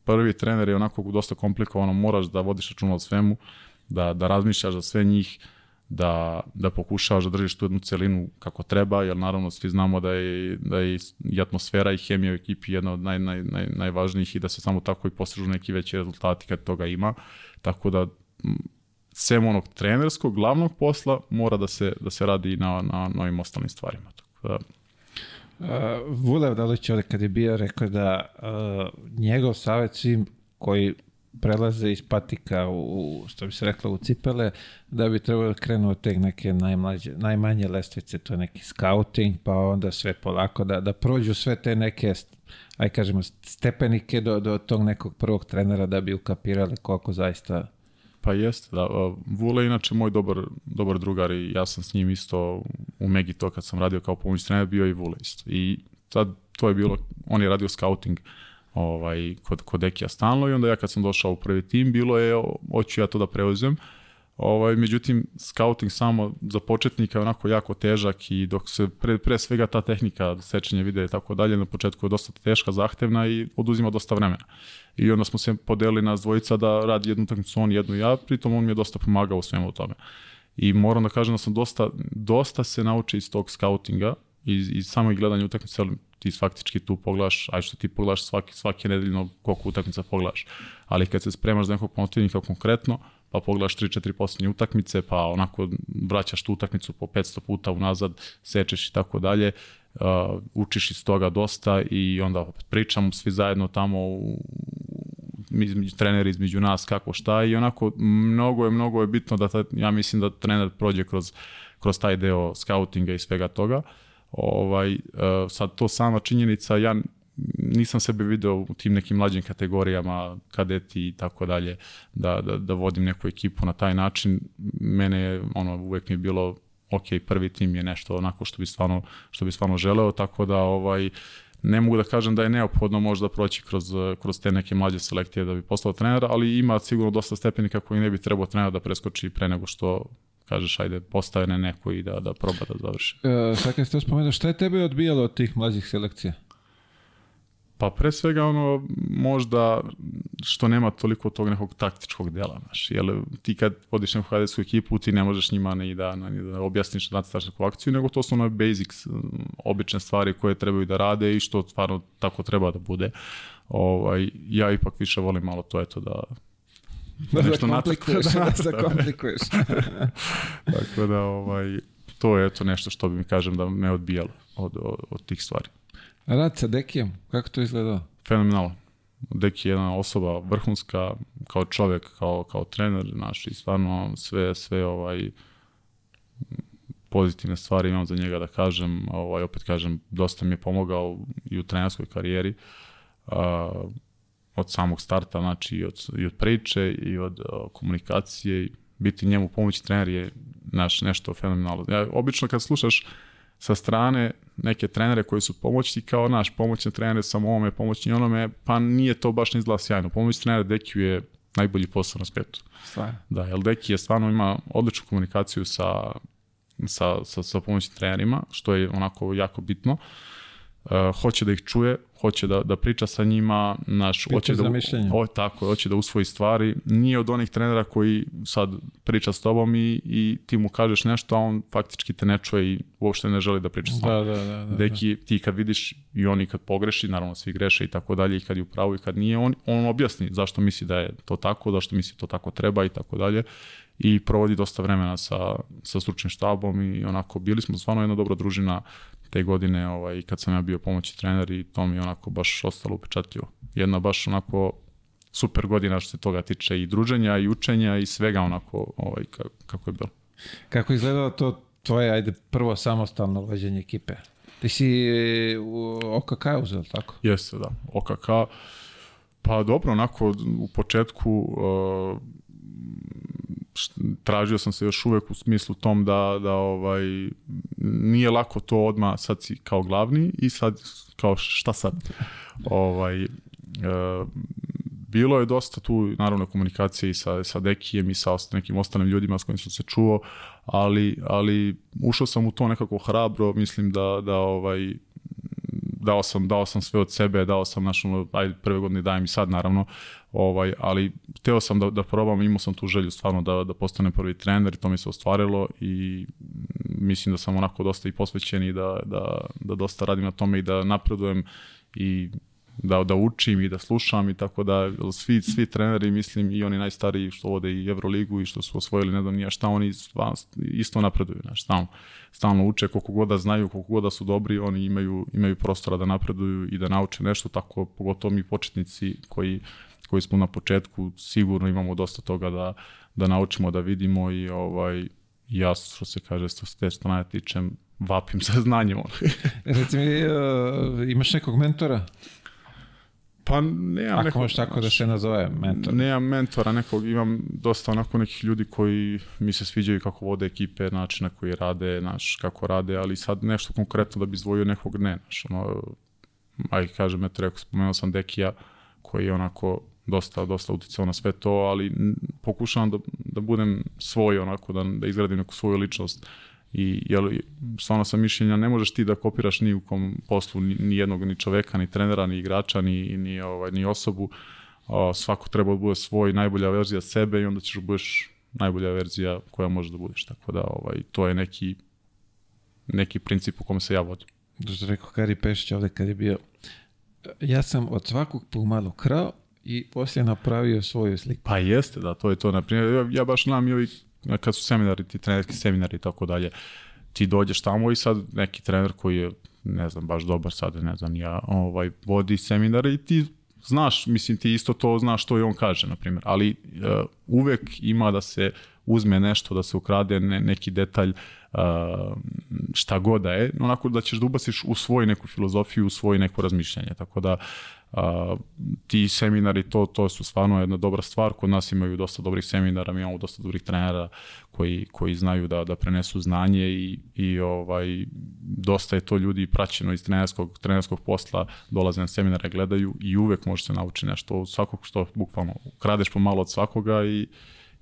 prvi trener je onako dosta komplikovano, moraš da vodiš računa o svemu, da, da razmišljaš za sve njih, da, da pokušavaš da držiš tu jednu celinu kako treba, jer naravno svi znamo da je, da je i atmosfera i hemija u ekipi jedna od naj, naj, naj, najvažnijih i da se samo tako i postižu neki veći rezultati kad toga ima. Tako da sem onog trenerskog, glavnog posla, mora da se, da se radi na, na, na ovim ostalim stvarima. Uh, Vulev Dalić ovde kad je bio rekao da uh, njegov savjet svim koji prelaze iz patika u, što bi se reklo, u cipele, da bi trebalo da krenu od te neke najmlađe, najmanje lestvice, to je neki scouting, pa onda sve polako, da, da prođu sve te neke, aj kažemo, stepenike do, do tog nekog prvog trenera da bi ukapirali koliko zaista Pa jeste, da. Vule je inače moj dobar, dobar drugar i ja sam s njim isto u Megi to kad sam radio kao pomoć trener bio i Vule isto. I sad to je bilo, on je radio scouting ovaj, kod, kod Ekija stalno i onda ja kad sam došao u prvi tim bilo je, hoću ja to da preuzem. Uh, Ovaj, međutim, scouting samo za početnika je onako jako težak i dok se pre, pre svega ta tehnika sečenja videa i tako dalje na početku je dosta teška, zahtevna i oduzima dosta vremena. I onda smo se podelili nas dvojica da radi jednu utakmicu on, jednu ja, pritom on mi je dosta pomagao u svemu tome. I moram da kažem da sam dosta, dosta se naučio iz tog scoutinga iz, iz samog gledanja utakmice, ti faktički tu pogledaš, aj što ti pogledaš svaki, svake nedeljno koliko utakmica pogledaš. Ali kad se spremaš za nekog protivnika konkretno, pa pogledaš 3-4 posljednje utakmice, pa onako vraćaš tu utakmicu po 500 puta unazad, sečeš i tako dalje, uh, učiš iz toga dosta i onda pričamo svi zajedno tamo u, između treneri između nas kako šta i onako mnogo je mnogo je bitno da ta, ja mislim da trener prođe kroz kroz taj deo scoutinga i svega toga. Ovaj, uh, sad to sama činjenica, ja nisam sebe video u tim nekim mlađim kategorijama, kadeti i tako dalje, da, da, da vodim neku ekipu na taj način. Mene je, ono, uvek mi je bilo ok, prvi tim je nešto onako što bi stvarno, što bi stvarno želeo, tako da ovaj, ne mogu da kažem da je neophodno možda proći kroz, kroz te neke mlađe selekcije da bi postao trener, ali ima sigurno dosta stepenika koji ne bi trebao trener da preskoči pre nego što kažeš ajde postave neko i da, da proba da završi. E, sad kad ste spomenuo, šta je tebe odbijalo od tih mlađih selekcija? Pa pre svega ono možda što nema toliko tog nekog taktičkog dela, znaš, jer ti kad vodiš neku hadesku ekipu, ti ne možeš njima ni da, ni da objasniš da nacrtaš neku akciju, nego to su ono basics, obične stvari koje trebaju da rade i što stvarno tako treba da bude. Ovaj, ja ipak više volim malo to, eto, da, da nešto komplikuješ, da, da komplikuješ. Tako da, ovaj, to je eto nešto što bi mi kažem da me odbijalo od, od, od tih stvari. Rad sa Dekijem, kako to izgledao? Fenomenalno. Deki je jedna osoba vrhunska, kao čovjek, kao, kao trener, naš, i stvarno sve, sve ovaj, pozitivne stvari imam za njega da kažem, ovaj, opet kažem, dosta mi je pomogao i u trenerskoj karijeri, uh, od samog starta, znači i od, i od priče i od uh, komunikacije, biti njemu pomoći trener je naš nešto fenomenalno. Ja, obično kad slušaš sa strane neke trenere koji su pomoćni kao naš pomoćni trener samo ovome, pomoćni onome, pa nije to baš ne izgleda sjajno. Pomoćni trener Dekiju je najbolji posao na svetu. Stvarno. Da, jer Deki je stvarno ima odličnu komunikaciju sa, sa, sa, sa pomoćnim trenerima, što je onako jako bitno. Uh, uh, hoće da ih čuje, hoće da, da priča sa njima, naš, Pita hoće da, o, tako, hoće da usvoji stvari. Nije od onih trenera koji sad priča s tobom i, i ti mu kažeš nešto, a on faktički te ne čuje i uopšte ne želi da priča s tobom. Da, da, da, da, Deki, ti kad vidiš i oni kad pogreši, naravno svi greše i tako dalje, i kad je u pravu i kad nije, on, on objasni zašto misli da je to tako, zašto misli to tako treba i tako dalje i provodi dosta vremena sa, sa stručnim štabom i onako bili smo stvarno jedna dobra družina te godine ovaj, kad sam ja bio pomoći trener i to mi je onako baš ostalo upečatljivo. Jedna baš onako super godina što se toga tiče i druženja i učenja i svega onako ovaj, kako je bilo. Kako je izgledalo to tvoje, ajde, prvo samostalno vođenje ekipe? Ti si u OKK uzeo, tako? Jeste, da. OKK, pa dobro, onako u početku uh, tražio sam se još uvek u smislu tom da, da ovaj, nije lako to odma sad si kao glavni i sad kao šta sad? ovaj, e, bilo je dosta tu naravno komunikacije i sa, sa Dekijem i sa nekim ostalim ljudima s kojim sam se čuo, ali, ali ušao sam u to nekako hrabro, mislim da, da ovaj, dao sam, dao sam sve od sebe, dao sam naš, ono, ajde, prve godine dajem i sad naravno, ovaj, ali teo sam da, da probam, imao sam tu želju stvarno da, da postanem prvi trener i to mi se ostvarilo i mislim da sam onako dosta i posvećen i da, da, da dosta radim na tome i da napredujem i da, da učim i da slušam i tako da svi, svi treneri, mislim i oni najstariji što vode i Euroligu i što su osvojili ne znam nija šta, oni isto napreduju, znaš, stalno, stalno uče koliko god da znaju, koliko god da su dobri, oni imaju, imaju prostora da napreduju i da nauče nešto, tako pogotovo mi početnici koji, koji smo na početku sigurno imamo dosta toga da, da naučimo, da vidimo i ovaj, ja što se kaže, što se te strane tičem, vapim sa znanjem. Reci mi, uh, imaš nekog mentora? Pa nemam Ako nekog... možeš tako da se nazove mentor. Nemam mentora nekog, imam dosta onako nekih ljudi koji mi se sviđaju kako vode ekipe, način na koji rade, naš, kako rade, ali sad nešto konkretno da bi izdvojio nekog ne, naš, ono, aj kažem, eto rekao, spomenuo sam Dekija, koji je onako dosta, dosta uticao na sve to, ali pokušavam da, da budem svoj onako, da, da izgradim neku svoju ličnost, I jel, stvarno sam mišljenja, ne možeš ti da kopiraš ni u kom poslu ni, ni jednog ni čoveka, ni trenera, ni igrača, ni, ni, ovaj, ni osobu. O, svako treba da bude svoj najbolja verzija sebe i onda ćeš da budeš najbolja verzija koja može da budeš. Tako da ovaj, to je neki, neki princip u kome se ja vodim. što rekao Kari Pešić ovde kad je bio, ja sam od svakog pomalo krao i poslije napravio svoju sliku. Pa jeste, da, to je to. Naprimjer, ja, ja baš znam i ovi, kad su seminari, ti trenerski seminari i tako dalje, ti dođeš tamo i sad neki trener koji je, ne znam, baš dobar sad, ne znam, ja, ovaj, vodi seminare i ti znaš, mislim ti isto to znaš što i on kaže, na primjer, ali uh, uvek ima da se uzme nešto, da se ukrade ne, neki detalj, uh, šta god da je, onako da ćeš da ubaciš u svoj neku filozofiju, u svoje neko razmišljanje, tako da Uh, ti seminari, to, to su stvarno jedna dobra stvar. Kod nas imaju dosta dobrih seminara, mi imamo dosta dobrih trenera koji, koji znaju da, da prenesu znanje i, i ovaj, dosta je to ljudi praćeno iz trenerskog, trenerskog posla, dolaze na seminare, gledaju i uvek može se naučiti nešto od svakog što bukvalno kradeš pomalo od svakoga i,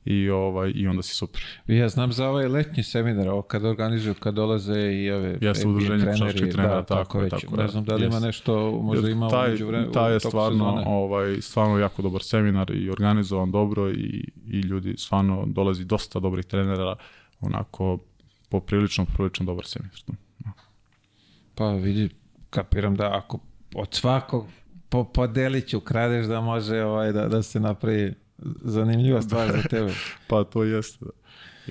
i ovaj i onda si super. Ja znam za ovaj letnji seminar, ovo kad organizuju, kad dolaze i ove Jeste udruženje treneri, trenera, da, tako, tako, već. tako Ne znam da li ima nešto, možda ima taj, umeđu vremenu. Taj je stvarno, sezone. ovaj, stvarno jako dobar seminar i organizovan dobro i, i ljudi stvarno dolazi dosta dobrih trenera, onako poprilično, poprilično dobar seminar. Pa vidi, kapiram da ako od svakog po, po deliću kradeš da može ovaj, da, da se napravi zanimljiva stvar za tebe. pa to jeste.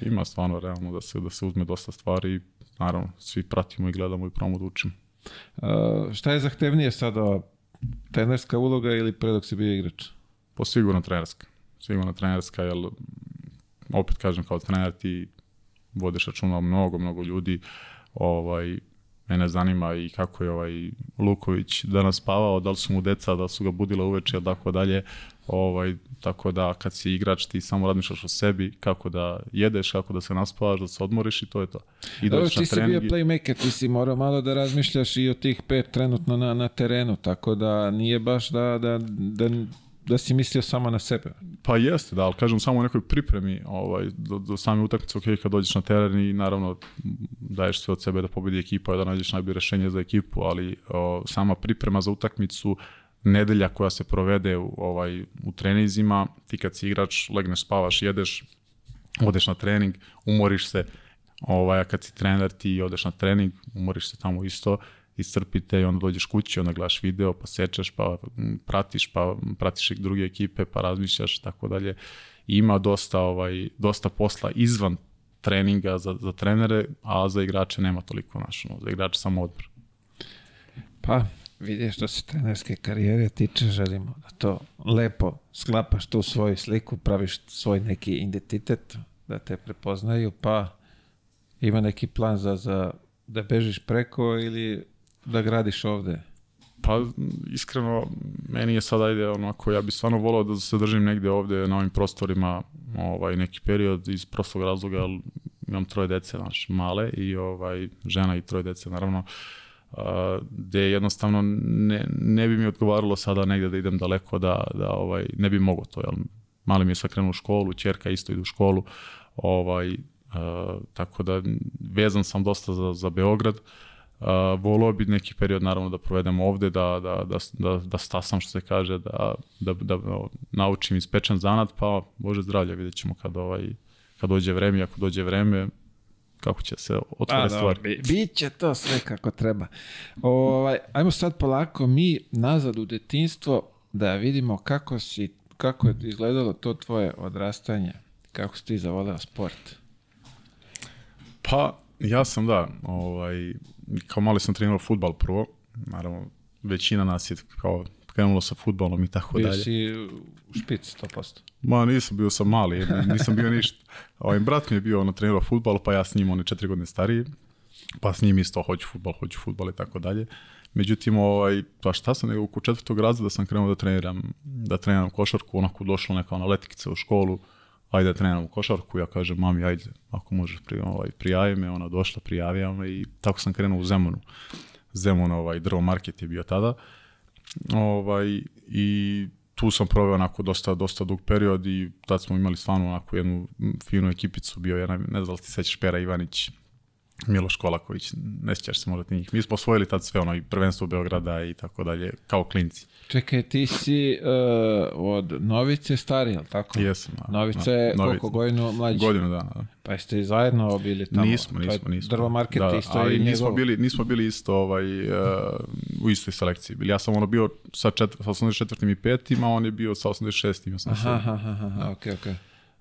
Ima stvarno realno da se, da se uzme dosta stvari i naravno svi pratimo i gledamo i probamo da učimo. Uh, šta je zahtevnije sada, trenerska uloga ili pre dok si bio igrač? Po sigurno trenerska. Sigurno trenerska, jer opet kažem kao trener ti vodiš računa mnogo, mnogo ljudi, ovaj, mene zanima i kako je ovaj Luković danas spavao, da li su mu deca, da li su ga budila uveče, tako dalje. Ovaj, tako da kad si igrač ti samo razmišljaš o sebi, kako da jedeš, kako da se naspavaš, da se odmoriš i to je to. I Dobro, ti si bio playmaker, ti si morao malo da razmišljaš i o tih pet trenutno na, na terenu, tako da nije baš da, da, da da si mislio samo na sebe. Pa jeste, da, ali kažem samo u nekoj pripremi ovaj, do, do same utakmice, ok, kad dođeš na teren i naravno daješ sve od sebe da pobedi ekipa, da nađeš najbolje rešenje za ekipu, ali o, sama priprema za utakmicu, nedelja koja se provede u, ovaj, u trenizima, ti kad si igrač, legneš, spavaš, jedeš, odeš na trening, umoriš se, ovaj, a kad si trener ti odeš na trening, umoriš se tamo isto, iscrpite i onda dođeš kući, onda gledaš video, pa sečeš, pa pratiš, pa pratiš i druge ekipe, pa razmišljaš, tako dalje. Ima dosta, ovaj, dosta posla izvan treninga za, za trenere, a za igrače nema toliko našo, za igrače samo odmor. Pa, vidi što se trenerske karijere tiče, želimo da to lepo sklapaš tu svoju sliku, praviš svoj neki identitet, da te prepoznaju, pa ima neki plan za, za da bežiš preko ili da gradiš ovde? Pa, iskreno, meni je sad, ajde, onako, ja bih stvarno volao da se držim negde ovde na ovim prostorima ovaj, neki period iz prostog razloga, imam troje dece, znaš, male i ovaj, žena i troje dece, naravno, uh, gde jednostavno ne, ne bi mi odgovaralo sada negde da idem daleko, da, da ovaj, ne bi mogo to, jel, mali mi je sad krenuo u školu, čerka isto ide u školu, ovaj, uh, tako da vezan sam dosta za, za Beograd, uh, volao bi neki period naravno da provedem ovde, da, da, da, da, da stasam što se kaže, da, da, da, da naučim ispečan zanat, pa Bože zdravlja, vidjet ćemo kad, ovaj, kad dođe vreme, ako dođe vreme, kako će se otvore stvari. Bi, biće to sve kako treba. Ovaj, ajmo sad polako mi nazad u detinstvo da vidimo kako si kako je izgledalo to tvoje odrastanje, kako si ti zavoleo sport. Pa, ja sam da, ovaj, kao mali sam trenirao futbal prvo, naravno većina nas je kao krenulo sa futbolom i tako bio dalje. Bio si u špic 100%. Ma nisam bio sam mali, nisam bio ništa. Ovaj brat mi je bio na trenirao futbol, pa ja s njim, on je četiri godine stariji, pa s njim isto hoću futbol, hoću futbol i tako dalje. Međutim, ovaj, pa šta sam, nego u četvrtog razreda sam krenuo da treniram, da treniram košarku, onako došla neka analetikica u školu, ajde da treniram košarku, ja kažem mami ajde, ako možeš pri, ovaj, prijavi me, ona došla, prijavija me i tako sam krenuo u Zemunu. Zemun, ovaj, drvo market je bio tada. Ovaj, I tu sam proveo onako dosta, dosta dug period i tad smo imali stvarno onako jednu finu ekipicu, bio je, ne znam da li ti sećaš Pera Ivanić, Miloš Kolaković, ne sjećaš se možda ti njih. Mi smo osvojili tad sve ono i prvenstvo Beograda i tako dalje, kao klinci. Čekaj, ti si uh, od Novice stari, jel tako? Jesam. da, Novica da, je Novica. koliko godinu mlađi? Godinu dana, da. Pa jeste i zajedno bili tamo? Nismo, je nismo, nismo. Drvo market da, isto ali i nismo njegov. bili, nismo bili isto ovaj, uh, u istoj selekciji. Bili. Ja sam ono bio sa, četvr, sa 84. i 5. a on je bio sa 86. i 87. Aha, aha, aha, okej, okej.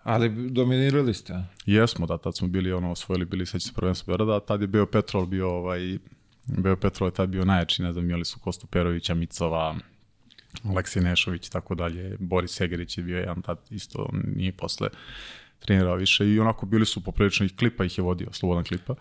Ali dominirali ste? Jesmo, da, tad smo bili ono, osvojili, bili seća se prvenstvo Beograda, tad je bio Petrol bio ovaj, bio Petrol je tad bio najjači, ne znam, imali su Kostu Perovića, Micova, Aleksij Nešović i tako dalje, Boris Segerić je bio jedan tad isto, nije posle trenirao više i onako bili su poprilično, i Klipa ih je vodio, slobodan Klipa,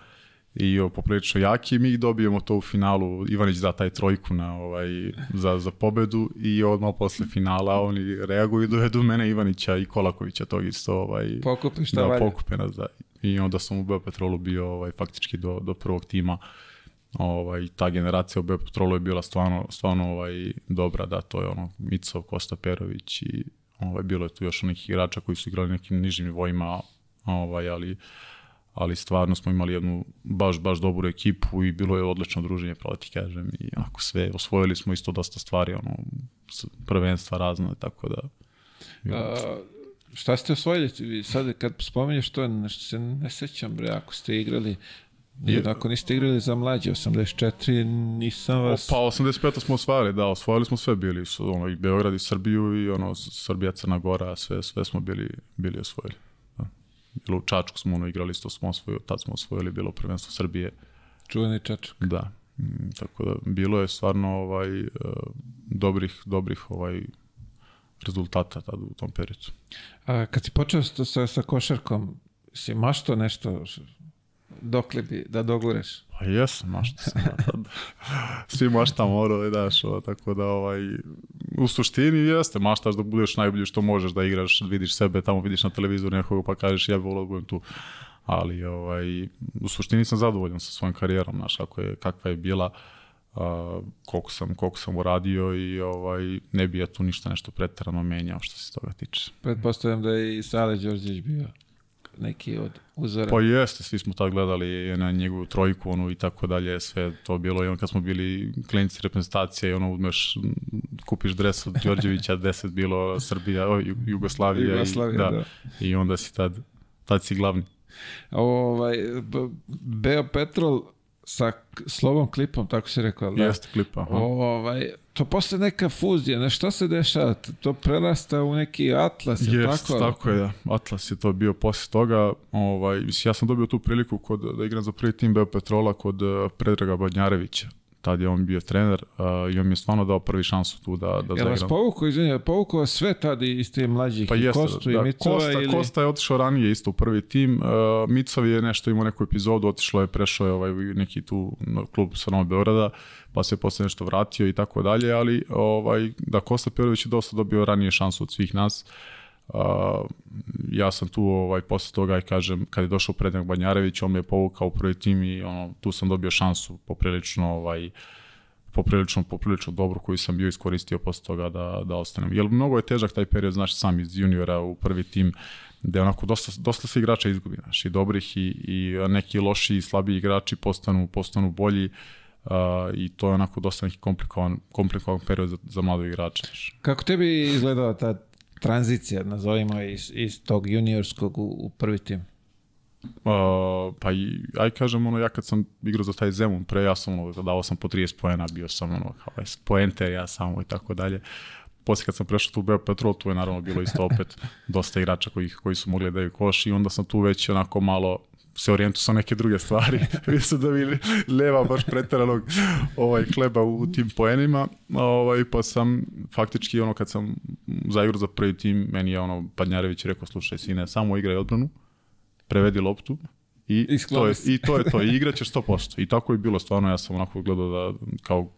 i o, poprilično jaki, mi dobijemo to u finalu, Ivanić da taj trojku na, ovaj, za, za pobedu i odmah posle finala oni reaguju i dovedu mene Ivanića i Kolakovića, tog isto ovaj, Pokupi šta da, valja. pokupe nas, da. I onda sam u Beopetrolu bio ovaj, faktički do, do prvog tima. Ovaj, ta generacija u Beopetrolu je bila stvarno, stvarno ovaj, dobra, da, to je ono Micov, Kosta Perović i ovaj, bilo je tu još onih igrača koji su igrali nekim nižim nivoima, ovaj, ali ali stvarno smo imali jednu baš, baš dobru ekipu i bilo je odlično druženje, pravo ti kažem, i onako sve, osvojili smo isto dosta stvari, ono, prvenstva razne, tako da... A, šta ste osvojili? Vi Sad kad spominješ to, nešto se ne sećam, bre, ako ste igrali Jer ako niste igrali za mlađe, 84, nisam vas... Pa 85 smo osvajali, da, osvojili smo sve bili, su, ono, i Beograd i Srbiju i ono, Srbija, Crna Gora, sve, sve smo bili, bili osvojili. Bilo u Čačku smo ono igrali, isto smo osvojili, tad smo osvojili, bilo prvenstvo Srbije, Čuveni čačak. da. Mm, tako da, bilo je stvarno ovaj, e, dobrih, dobrih ovaj, rezultata tad u tom periodu. A kad si počeo sa, sa, košarkom, si mašto nešto dokle bi da dogureš? Pa jesam, mašta sam. Ja, tad. Svi maštamo morali, daš, ovo, tako da ovaj, u suštini jeste, maštaš da budeš najbolji što možeš da igraš, vidiš sebe, tamo vidiš na televizoru nekoga pa kažeš ja bih volio da budem tu. Ali ovaj, u suštini sam zadovoljan sa svojom karijerom, znaš, kako je, kakva je bila, a, koliko, sam, koliko sam uradio i ovaj, ne bi ja tu ništa nešto pretarano menjao što se toga tiče. Pretpostavljam da je i Sale Đorđević bio neki od uzora. Pa jeste, svi smo tad gledali na njegovu trojku onu i tako dalje, sve to bilo i on kad smo bili klinici reprezentacije i ono uzmeš, kupiš dres od Đorđevića, 10 bilo Srbija, o, Ju- Jugoslavija, Jugoslavija, i, da, da. i onda si tad, tad si glavni. Ovaj, Beo Petrol sa slovom klipom, tako si rekao, da? Jeste klipa. aha. Ovaj, to posle neka fuzija, ne šta se dešava? To prerasta u neki atlas, je Jest, tako? tako? je, da. Atlas je to bio posle toga. Ovaj, mislim, ja sam dobio tu priliku kod, da igram za prvi tim Beopetrola kod eh, Predraga Badnjarevića. Tad je on bio trener uh, i on mi je stvarno dao prvi šansu tu da, da Jel vas zaigram. povukao, izvinjaj, povukao vas sve tad iz te mlađih Pa i jeste, Kostu i da, Micova Kosta, ili... Kosta je otišao ranije isto u prvi tim. Uh, Micov je nešto imao neku epizodu, otišao je, prešao je ovaj, neki tu klub sa Novog Beograda, pa se posle nešto vratio i tako dalje, ali ovaj, da Kosta Perović je dosta dobio ranije šansu od svih nas. Uh, ja sam tu ovaj, posle toga i kažem, kad je došao Predrag Banjarević, on me je povukao u prvi tim i ono, tu sam dobio šansu poprilično ovaj, poprilično, poprilično dobro koju sam bio iskoristio posle toga da, da ostanem. Jer mnogo je težak taj period, znaš, sam iz juniora u prvi tim, gde onako dosta, dosta se igrača izgubi, znaš, i dobrih i, i neki loši i slabiji igrači postanu, postanu bolji uh, i to je onako dosta neki komplikovan, komplikovan period za, za mladog igrača. Kako tebi izgledala ta tranzicija, nazovimo je, iz, iz tog juniorskog u, u prvi tim? Uh, pa i, aj kažem, ono, ja kad sam igrao za taj Zemun pre, ja sam, ono, dao sam po 30 poena, bio sam, ono, kao, poenter, ja samo i tako dalje. Posle kad sam prešao tu u Beopetrol, tu je naravno bilo isto opet dosta igrača koji, koji su mogli da daju koš i onda sam tu već onako malo se orijentu sa neke druge stvari. Vidio sam da mi leva baš preteranog ovaj, kleba u tim poenima, ovaj, pa sam faktički ono kad sam zaigrao za prvi tim, meni je ono Padnjarević rekao, slušaj sine, samo igraj odbranu, prevedi loptu i, I to je, i to je to, i igraćeš 100%. I tako je bilo stvarno, ja sam onako gledao da kao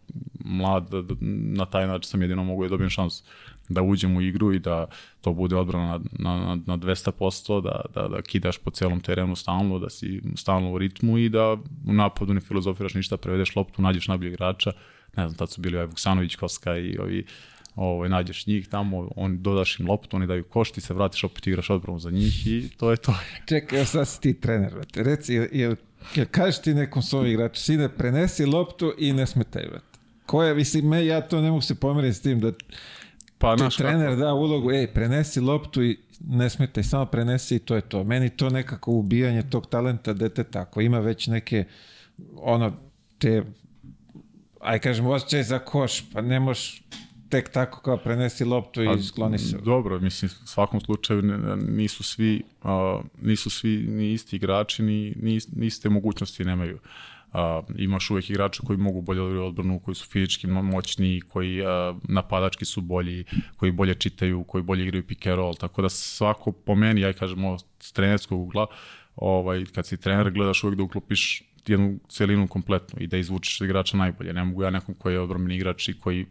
mlad, da, da, na taj način sam jedino mogu da dobijem šansu da uđem u igru i da to bude odbrana na, na, na, na 200%, da, da, da kidaš po celom terenu stalno, da si stalno u ritmu i da u napadu ne filozofiraš ništa, prevedeš loptu, nađeš najbolji igrača, ne znam, tad su bili ovaj Vuksanović, Koska i ovi ovaj, nađeš njih tamo, on dodaš im loptu, oni daju koš, ti se vratiš, opet igraš odbranu za njih i to je to. Čekaj, evo sad si ti trener, brate. Reci, je, je Ja, kažeš ti nekom svom igraču, sine, prenesi loptu i ne smetaj, brate. Ko je, mislim, me, ja to ne mogu se pomeriti s tim da Pa, naš, trener da ulogu, ej, prenesi loptu i ne smetaj, samo prenesi i to je to. Meni to nekako ubijanje tog talenta deteta, ako ima već neke, ono, te, aj kažem, osjećaj za koš, pa ne možeš tek tako kao prenesi loptu i skloni se. Dobro, mislim, u svakom slučaju nisu svi, a, nisu svi ni isti igrači, ni, ni, ni iste mogućnosti nemaju. A, imaš uvek igrača koji mogu bolje da odbranu, koji su fizički mo- moćniji, koji a, napadački su bolji, koji bolje čitaju, koji bolje igraju pick and roll, tako da svako po meni, ja kažem ovo s trenerskog ugla, ovaj, kad si trener gledaš uvek da uklopiš jednu celinu kompletnu i da izvučeš igrača najbolje. Ne mogu ja nekom koji je odbrambeni igrač i koji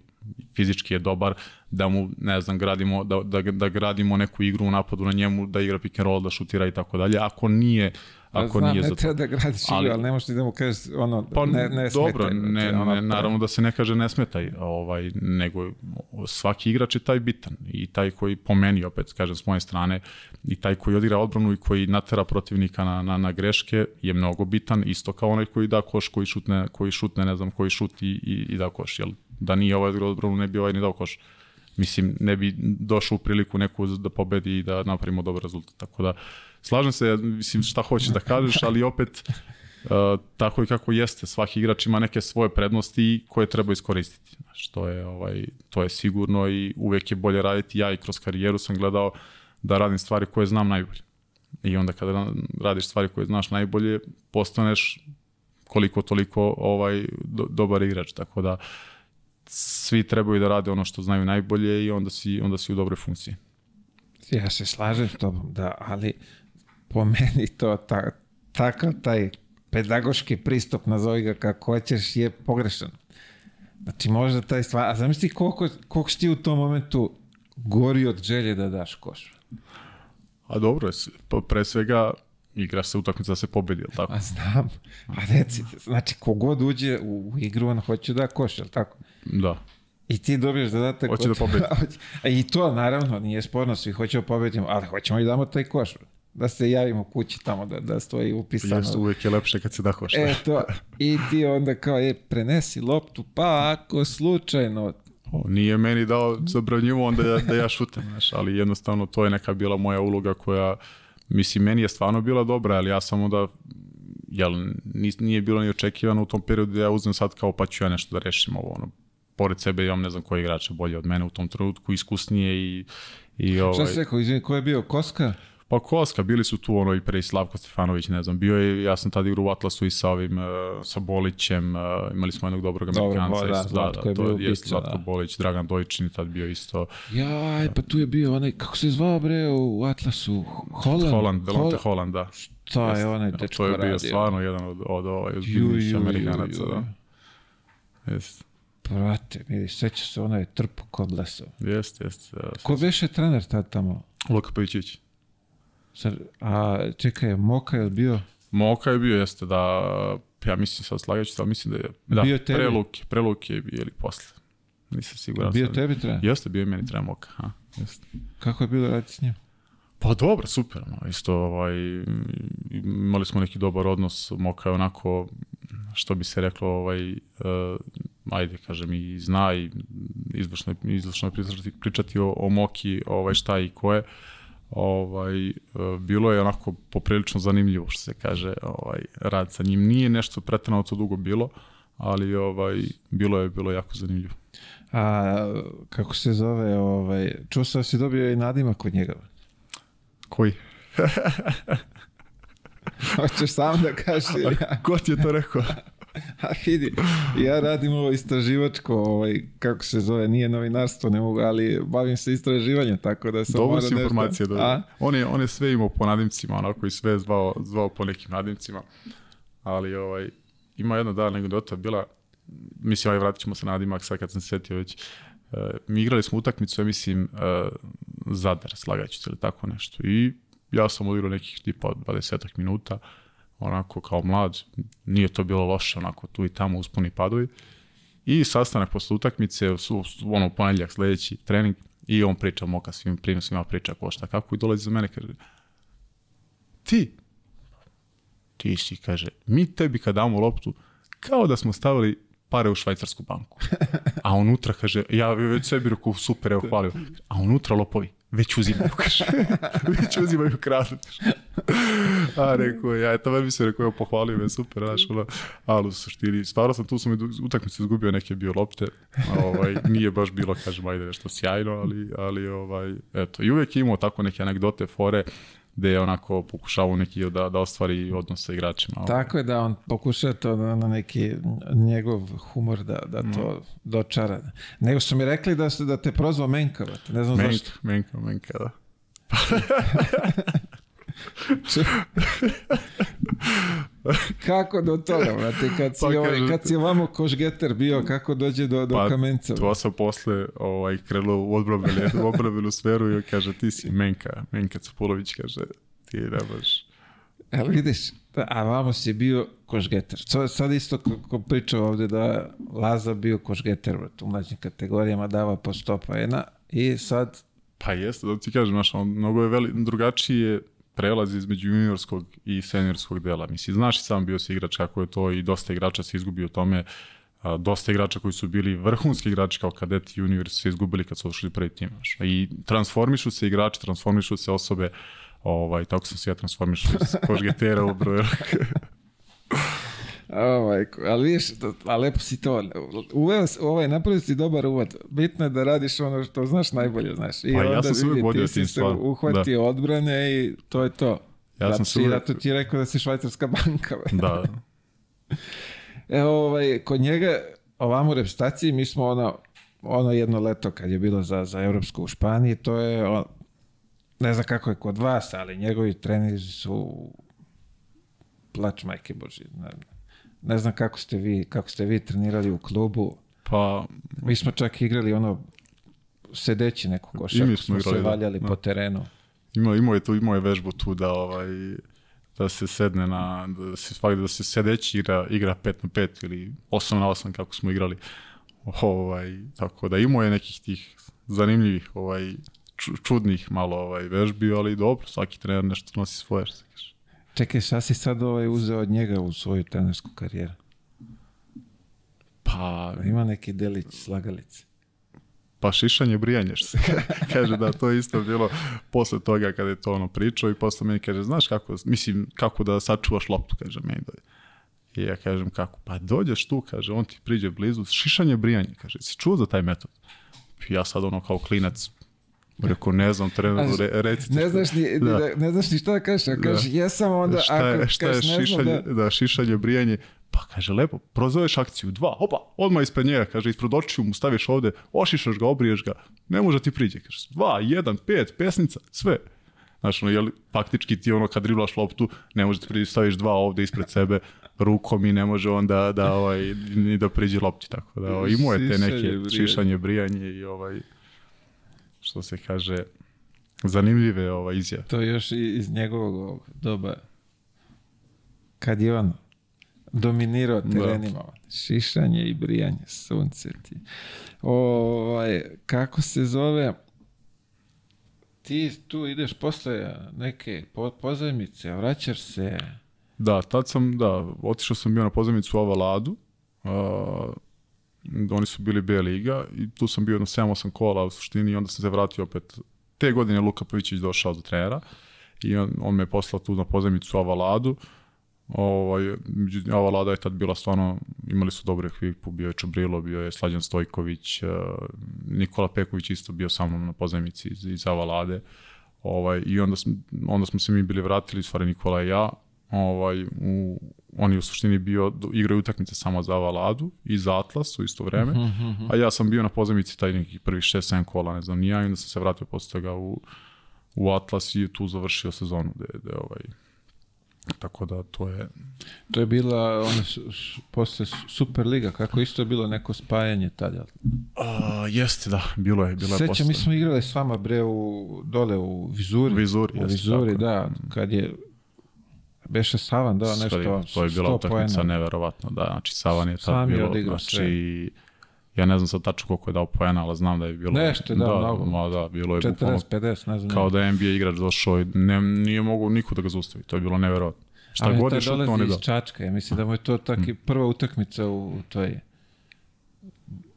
fizički je dobar, da mu, ne znam, gradimo, da, da, da gradimo neku igru u napadu na njemu, da igra pick and roll, da šutira i tako dalje. Ako nije, ako Znam, nije ne za to. treba da gradiš igru, Ali- ali ne možeš ti da mu kažeš ono, Pa ne, ne dobro, smetaj, ne, ono, ne, naravno da se ne kaže ne smetaj, ovaj, nego svaki igrač je taj bitan i taj koji po meni, opet kažem s moje strane, i taj koji odigra odbranu i koji natera protivnika na, na, na greške je mnogo bitan, isto kao onaj koji da koš, koji šutne, koji šutne ne znam, koji šuti i, i da koš, jel? Da nije ovaj odigrao odbranu, ne bi ovaj ni dao koš. Mislim, ne bi došao u priliku neku da pobedi i da napravimo dobar rezultat. Tako da, slažem se, mislim, šta hoćeš da kažeš, ali opet, Uh, tako i kako jeste, svaki igrač ima neke svoje prednosti koje treba iskoristiti. Znaš, to je ovaj to je sigurno i uvek je bolje raditi. Ja i kroz karijeru sam gledao da radim stvari koje znam najbolje. I onda kada ra- radiš stvari koje znaš najbolje, postaneš koliko toliko ovaj do, dobar igrač, tako da svi trebaju da rade ono što znaju najbolje i onda si onda si u dobroj funkciji. Ja se slažem s tobom, da, ali po meni to ta, takav taj pedagoški pristup, nazovi ga kako hoćeš, je pogrešan. Znači možda taj stvar, a zamisli koliko, koliko si ti u tom momentu gori od želje da daš koš. A dobro pre svega igra se utakmica da se pobedi, jel tako? A znam, a reci, znači kogod uđe u, u igru, on hoće da koš, jel tako? Da. I ti dobiješ zadatak... Hoće da pobedi. I to, naravno, nije sporno, svi hoćemo pobediti, ali hoćemo i damo taj koš. Da se javimo kući tamo, da, da stoji upisano. Jeste, uvek je lepše kad se da košta. E, to, i ti onda kao, je, prenesi loptu, pa ako slučajno, O, nije meni dao zabranjivo onda da, da ja šutem, znaš, ali jednostavno to je neka bila moja uloga koja, mislim, meni je stvarno bila dobra, ali ja samo da, jel, nije bilo ni očekivano u tom periodu da ja uzmem sad kao pa ću ja nešto da rešim ovo, ono, pored sebe imam ne znam koji igrač je bolje od mene u tom trenutku, iskusnije i, i šta ovaj, si rekao, izvini, ko je bio, Koska? Pa Koska, bili su tu ono i pre Slavko Stefanović, ne znam, bio je, ja sam tada igrao u Atlasu i sa ovim, uh, sa Bolićem, uh, imali smo jednog dobrog Dobro, Amerikanca. Bo- da, isto, Zlatko je to bio jeste ubica, Zlatko da. Bolić, Dragan Dojčin je tad bio isto. Jaj, pa tu je bio onaj, kako se zvao bre u Atlasu? Holland? Holland, Delonte Hol- Holland, da. Šta je onaj Ja, dečko To je bio radio? stvarno jedan od, od ovaj, Ju, ozbiljnijih ju, ju, Amerikanaca, ju. da. Jeste, Brate, vidi, seća se onaj trpu kod lesa. jeste, jeste. ja, Ko beše trener tad tamo? Luka Pavićić. A čekaj, Moka je bio? Moka je bio, jeste da, ja mislim sad slagajući, ali mislim da je, da, Bio tebi? pre Luke, pre Luke je bio ili posle. Nisam siguran. bio sad. tebi trener? Jeste, bio je meni trener Moka, ha, jeste. Kako je bilo raditi s njim? Pa dobro, super, ono, isto ovaj, imali smo neki dobar odnos, Moka je onako, što bi se reklo, ovaj, uh, ajde, kažem, i zna i izvršno, je- izvršno pričati, pričati o, o Moki, ovaj, šta i ko je, ovaj, uh, bilo je onako poprilično zanimljivo, što se kaže, ovaj, rad sa njim. Nije nešto pretredno to dugo bilo, ali ovaj, bilo je bilo jako zanimljivo. A kako se zove, ovaj, čuo sam da si dobio i nadimak kod njega. Koji? Hoćeš sam da kažeš ja? Ko ti je to rekao? A vidi, ja radim ovo istraživačko, ovaj, kako se zove, nije novinarstvo, ne mogu, ali bavim se istraživanjem, tako da sam Dobro si nešto- informacije dobro. A? On je, on je sve imao po nadimcima, onako i sve zvao, zvao po nekim nadimcima. Ali ovaj, ima jedna dana anegdota bila, mislim, aj vratit ćemo se na nadimak sad kad sam se setio već. Uh, mi igrali smo utakmicu, ja mislim, uh, Zadar, slagaću ili tako nešto. I ja sam odigrao nekih tipa 20 minuta, onako kao mlad, nije to bilo loše, onako tu i tamo usponi padovi. I sastanak posle utakmice, su, ono, ponedljak sledeći trening, i on priča moka svim primim, svima priča ko šta kako i dolazi za mene kaže ti ti si, kaže, mi tebi kad damo loptu, kao da smo stavili pare u švajcarsku banku. A unutra, kaže, ja već sebi rekao, super, evo hvalio. A unutra lopovi, već uzimaju, kaže. već uzimaju kradu. A rekao, ja, to mi se rekao, pohvalio me, super, znaš, ono, ali u suštini, stvarno sam tu sam utakmicu izgubio neke bio lopte, ovaj, nije baš bilo, kažem, ajde nešto sjajno, ali, ali ovaj, eto, i uvijek je imao tako neke anegdote, fore, gde je onako pokušavao neki da, da ostvari odnos sa igračima. Tako je da on pokuša to na, na neki njegov humor da, da to mm. dočara. Nego su mi rekli da, da te prozvao Menka, ne znam menka, zašto. Menka, Menka, da. kako do toga, brate, kad si, pa, ovaj, kad si ovamo košgeter bio, kako dođe do, do pa, kamenca? To sam posle ovaj, krenuo u odbrambenu, odbrambenu sferu i kaže, ti si Menka, Menka Capulović, kaže, ti nemaš. Evo vidiš, a vamo si bio košgeter. Sad isto ko pričao ovde da Laza bio košgeter u mlađim kategorijama, dava po 100 poena i sad... Pa jeste, da ti kažem, znaš, on mnogo je veli, drugačije prelaz između juniorskog i seniorskog dela. Misli, znaš i sam bio si igrač kako je to i dosta igrača se izgubio tome. A, dosta igrača koji su bili vrhunski igrači kao kadeti junior se izgubili kad su ošli prvi tim. Znaš. I transformišu se igrači, transformišu se osobe. Ovaj, tako sam se ja transformišao iz kožgetera u broju. Ovaj, ali vidiš, a lepo si to, uveo, ovaj, napravio si dobar uvod. Bitno je da radiš ono što znaš najbolje, znaš. I pa onda ja sam se uvijek vodio tim stvarno. Uhvatio da. odbrane i to je to. Ja da, sam se uvijek... Zato ti je rekao da si švajcarska banka. Da. Evo, ovaj, kod njega, ovamo u repstaciji, mi smo ono, ono jedno leto kad je bilo za, za Evropsku u Španiji, to je, on, ne znam kako je kod vas, ali njegovi treneri su plač majke Boži. Ne, ne znam kako ste vi, kako ste vi trenirali u klubu. Pa... Mi smo čak igrali ono sedeći neku košarku, smo, smo se da. valjali da. po terenu. Ima, imao je tu, imao je vežbu tu da ovaj da se sedne na, da se, da se sedeći igra, igra 5 na 5 ili 8 na 8 kako smo igrali. Ovaj, tako da imao je nekih tih zanimljivih ovaj, čudnih malo ovaj, vežbi, ali dobro, svaki trener nešto nosi svoje. Čekaj, šta si sad ovaj uzeo od njega u svoju trenersku karijeru? Pa... Ima neki delić slagalice. Pa šišanje, brijanje, što se kaže da to isto bilo posle toga kada je to ono pričao i posle meni kaže, znaš kako, mislim, kako da sačuvaš loptu, kaže meni. I ja kažem kako, pa dođeš tu, kaže, on ti priđe blizu, šišanje, brijanje, kaže, si čuo za taj metod? Ja sad ono kao klinac, Rekao, ne znam, trenutno, re, recite. Ne znaš ni, da. da. ne znaš ni šta da kažeš, a kažeš, da. jesam onda, šta je, ako šta je šišanje, da... da, šišanje, brijanje, pa kaže, lepo, prozoveš akciju, dva, hopa, odmah ispred njega, kaže, ispred očiju mu staviš ovde, ošišaš ga, obriješ ga, ne može ti priđe, kaže, dva, jedan, pet, pesnica, sve. Znači, ono, jel, faktički ti ono kad driblaš loptu, ne može ti priđe, staviš dva ovde ispred sebe, rukom i ne može onda da, ovaj, ni da priđe lopti, tako da, ovaj, imao je te neke šišanje, brijanje i ovaj, što se kaže, zanimljive ova izjave. To je još iz njegovog doba. Kad je on dominirao da. terenima. Da. Šišanje i brijanje, sunce ti. Ovaj, kako se zove, ti tu ideš posle neke pozajmice, vraćaš se... Da, tad sam, da, otišao sam bio na pozajmicu u Avaladu, uh, oni su bili B liga i tu sam bio na 7-8 kola u suštini i onda sam se vratio opet. Te godine Luka Pavićić došao za trenera i on, on me poslao tu na pozemicu Avaladu. Ovaj, Avalada je tad bila stvarno, imali su dobre ekipu, bio je Čabrilo, bio je Slađan Stojković, eh, Nikola Peković isto bio sa mnom na pozemici iz, iz Avalade. Ovaj, I onda, smo, onda smo se mi bili vratili, stvari Nikola i ja, ovaj, u, on je u suštini bio, igrao utakmice samo za Avaladu i za Atlas u isto vreme, uh -huh, uh -huh. a ja sam bio na pozemici taj neki prvi 6-7 kola, ne znam, nija, i onda sam se vratio posle toga u, u Atlas i tu završio sezonu, gde, gde ovaj, Tako da to je... To je bila ona posle Superliga, kako isto je bilo neko spajanje tada. A, jeste, da, bilo je. Bilo je Sećam, posle. mi smo igrali s vama bre u, dole u Vizuri. Vizuri, u Vizuri, tako. da, kad je Beše Savan dao nešto Stvari, To je bila utakmica neverovatno, da, znači Savan je tad bilo, znači, sve. ja ne znam sad tačno koliko je dao poena, ali znam da je bilo... Nešto je dao da, mnogo. Ma, da, bilo je 40, 50, ne znam. Kao da je NBA igrač došao i ne, nije mogu niko da ga zaustavi, to je bilo neverovatno. Šta Ali god je šutno, on je dao. Čačka, ja mislim da mu je to taki prva utakmica u, u toj...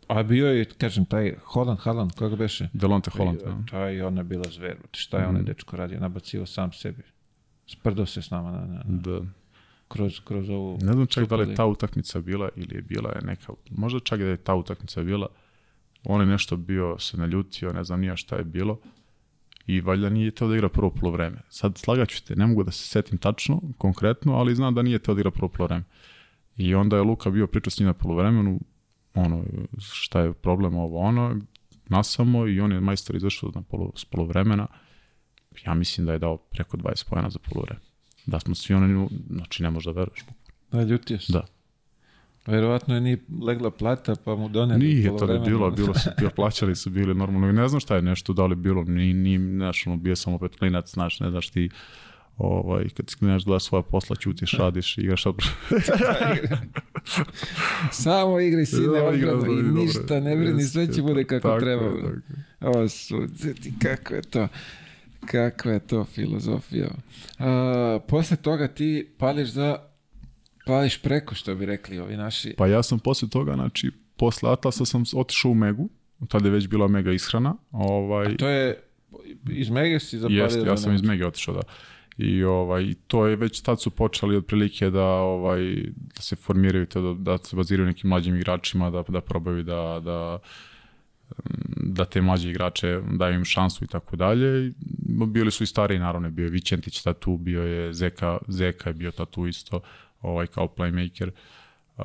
A bio je, kažem, taj Holland, Haaland, koga beše? Delonte Holland. Ja. taj ona je bila zver. Šta je onaj dečko radio? Nabacio sam sebi. Sprdo se s nama na, na, na, Da. kroz, kroz ovu... Ne znam čak da li je ta utakmica bila ili je bila je neka, možda čak da je ta utakmica bila, on je nešto bio se naljutio, ne znam nija šta je bilo i valjda nije teo da igra prvo polovreme. Sad slagaću te, ne mogu da se setim tačno, konkretno, ali znam da nije teo da igra prvo polovreme. I onda je Luka bio pričao s njim na polovremenu, ono, šta je problem ovo ono, nasamo i on je majstor izašao na polu, s polovremena. Ja mislim da je dao preko 20 pojena za polovreme. Da smo svi oni, znači ne možeš da veruješ. Naljutio se. Da. Verovatno je nije legla plata, pa mu doneli Nije to da polovremeno. bilo, bilo su, bio, plaćali su bili normalno i ne znam šta je nešto, da li je bilo, ni, ni, znaš, ono, bio sam opet klinac, znaš, ne znaš ti, ovaj, kad si klinac gleda svoja posla, ćutiš, radiš, igraš sad. Samo igri sine Da, odbranu i dobro, ništa, ne brini, sve će bude kako tako treba. je, tako je. Ovo su, ti kako je to, kakva je to filozofija. A, posle toga ti pališ za, pališ preko, što bi rekli ovi naši. Pa ja sam posle toga, znači, posle Atlasa sam otišao u Megu, tada je već bila Mega ishrana, ovaj, To je, iz Mege si zapalio. Jeste, ja sam iz. Mege otišao, da. I ovaj, to je već tad su počeli otprilike da, ovaj, da se formiraju, to da, da se baziraju nekim mlađim igračima, da, da probaju da, da, da te mlađe igrače daju im šansu i tako dalje. Bili su i stariji, naravno, bio je Vičentić tad tu, bio je Zeka, Zeka je bio tad tu isto, ovaj, kao playmaker. Uh,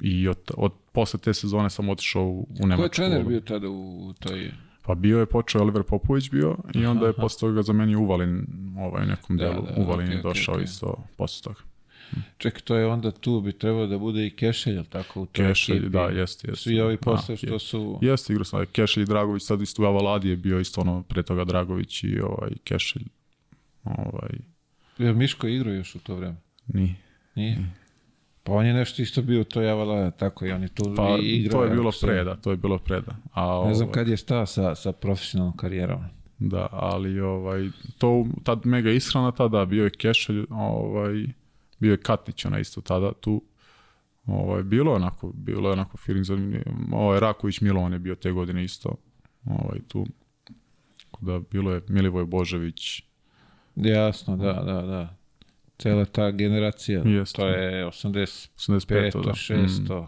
I od, od, posle te sezone sam otišao u, u Ko Nemačku. je trener bio tada u, toj... Pa bio je počeo Oliver Popović bio i onda je posle toga zamenio Uvalin ovaj, u nekom Da, delu. da, Uvalin okej, je došao okej. isto posle toga. Čekaj, to je onda tu bi trebalo da bude i Kešelj, jel tako? U toj Kešelj, ekipi? da, jeste, jeste. Svi ovi posle Da, što je- su... Jeste, igrao sam. Kešelj i Dragović, sad isto u Avaladi je bio isto ono, pre toga Dragović i ovaj, Kešelj. Ovaj, Je Miško igrao još u to vreme? ni. Nije? Pa on je nešto isto bio u toj Avalada, tako i on je tu Pa i igrao. to je bilo se- pre, da, to je bilo pre, da. A, Ne znam ovaj, kad je stao sa, sa profesionalnom karijerom. Da, ali ovaj, to tad mega ishrana tada, bio je Kešelj, ovaj, bio je Katnić ona isto tada tu. Ovaj, bilo je onako, bilo je onako feeling zanimljiv. Ovaj, Raković Milovan je bio te godine isto ovaj, tu. Tako Da, bilo je Milivoj Božević, Jasno, da, da, da. Cela ta generacija, Jeste. to je 85. 85. da. 600.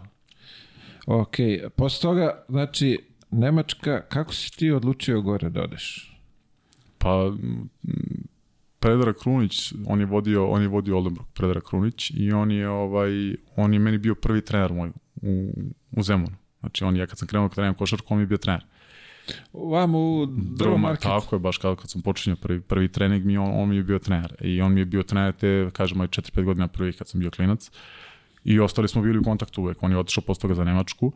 Ok, posle toga, znači, Nemačka, kako si ti odlučio gore da odeš? Pa mm, Predrag Krunić, on je vodio, on je vodio Oldenburg, Predrag Krunić i on je ovaj on je meni bio prvi trener moj u, u Zemunu. Znači on je kad sam krenuo da treniram košarku, on mi je bio trener. Vam u Drvo marketu. Tako je, baš kao kad sam počinio prvi, prvi trening, mi, on, on mi je bio trener. I on mi je bio trener te, kažemo, 4-5 godina prvi kad sam bio klinac. I ostali smo bili u kontaktu uvek. On je otišao posle toga za Nemačku.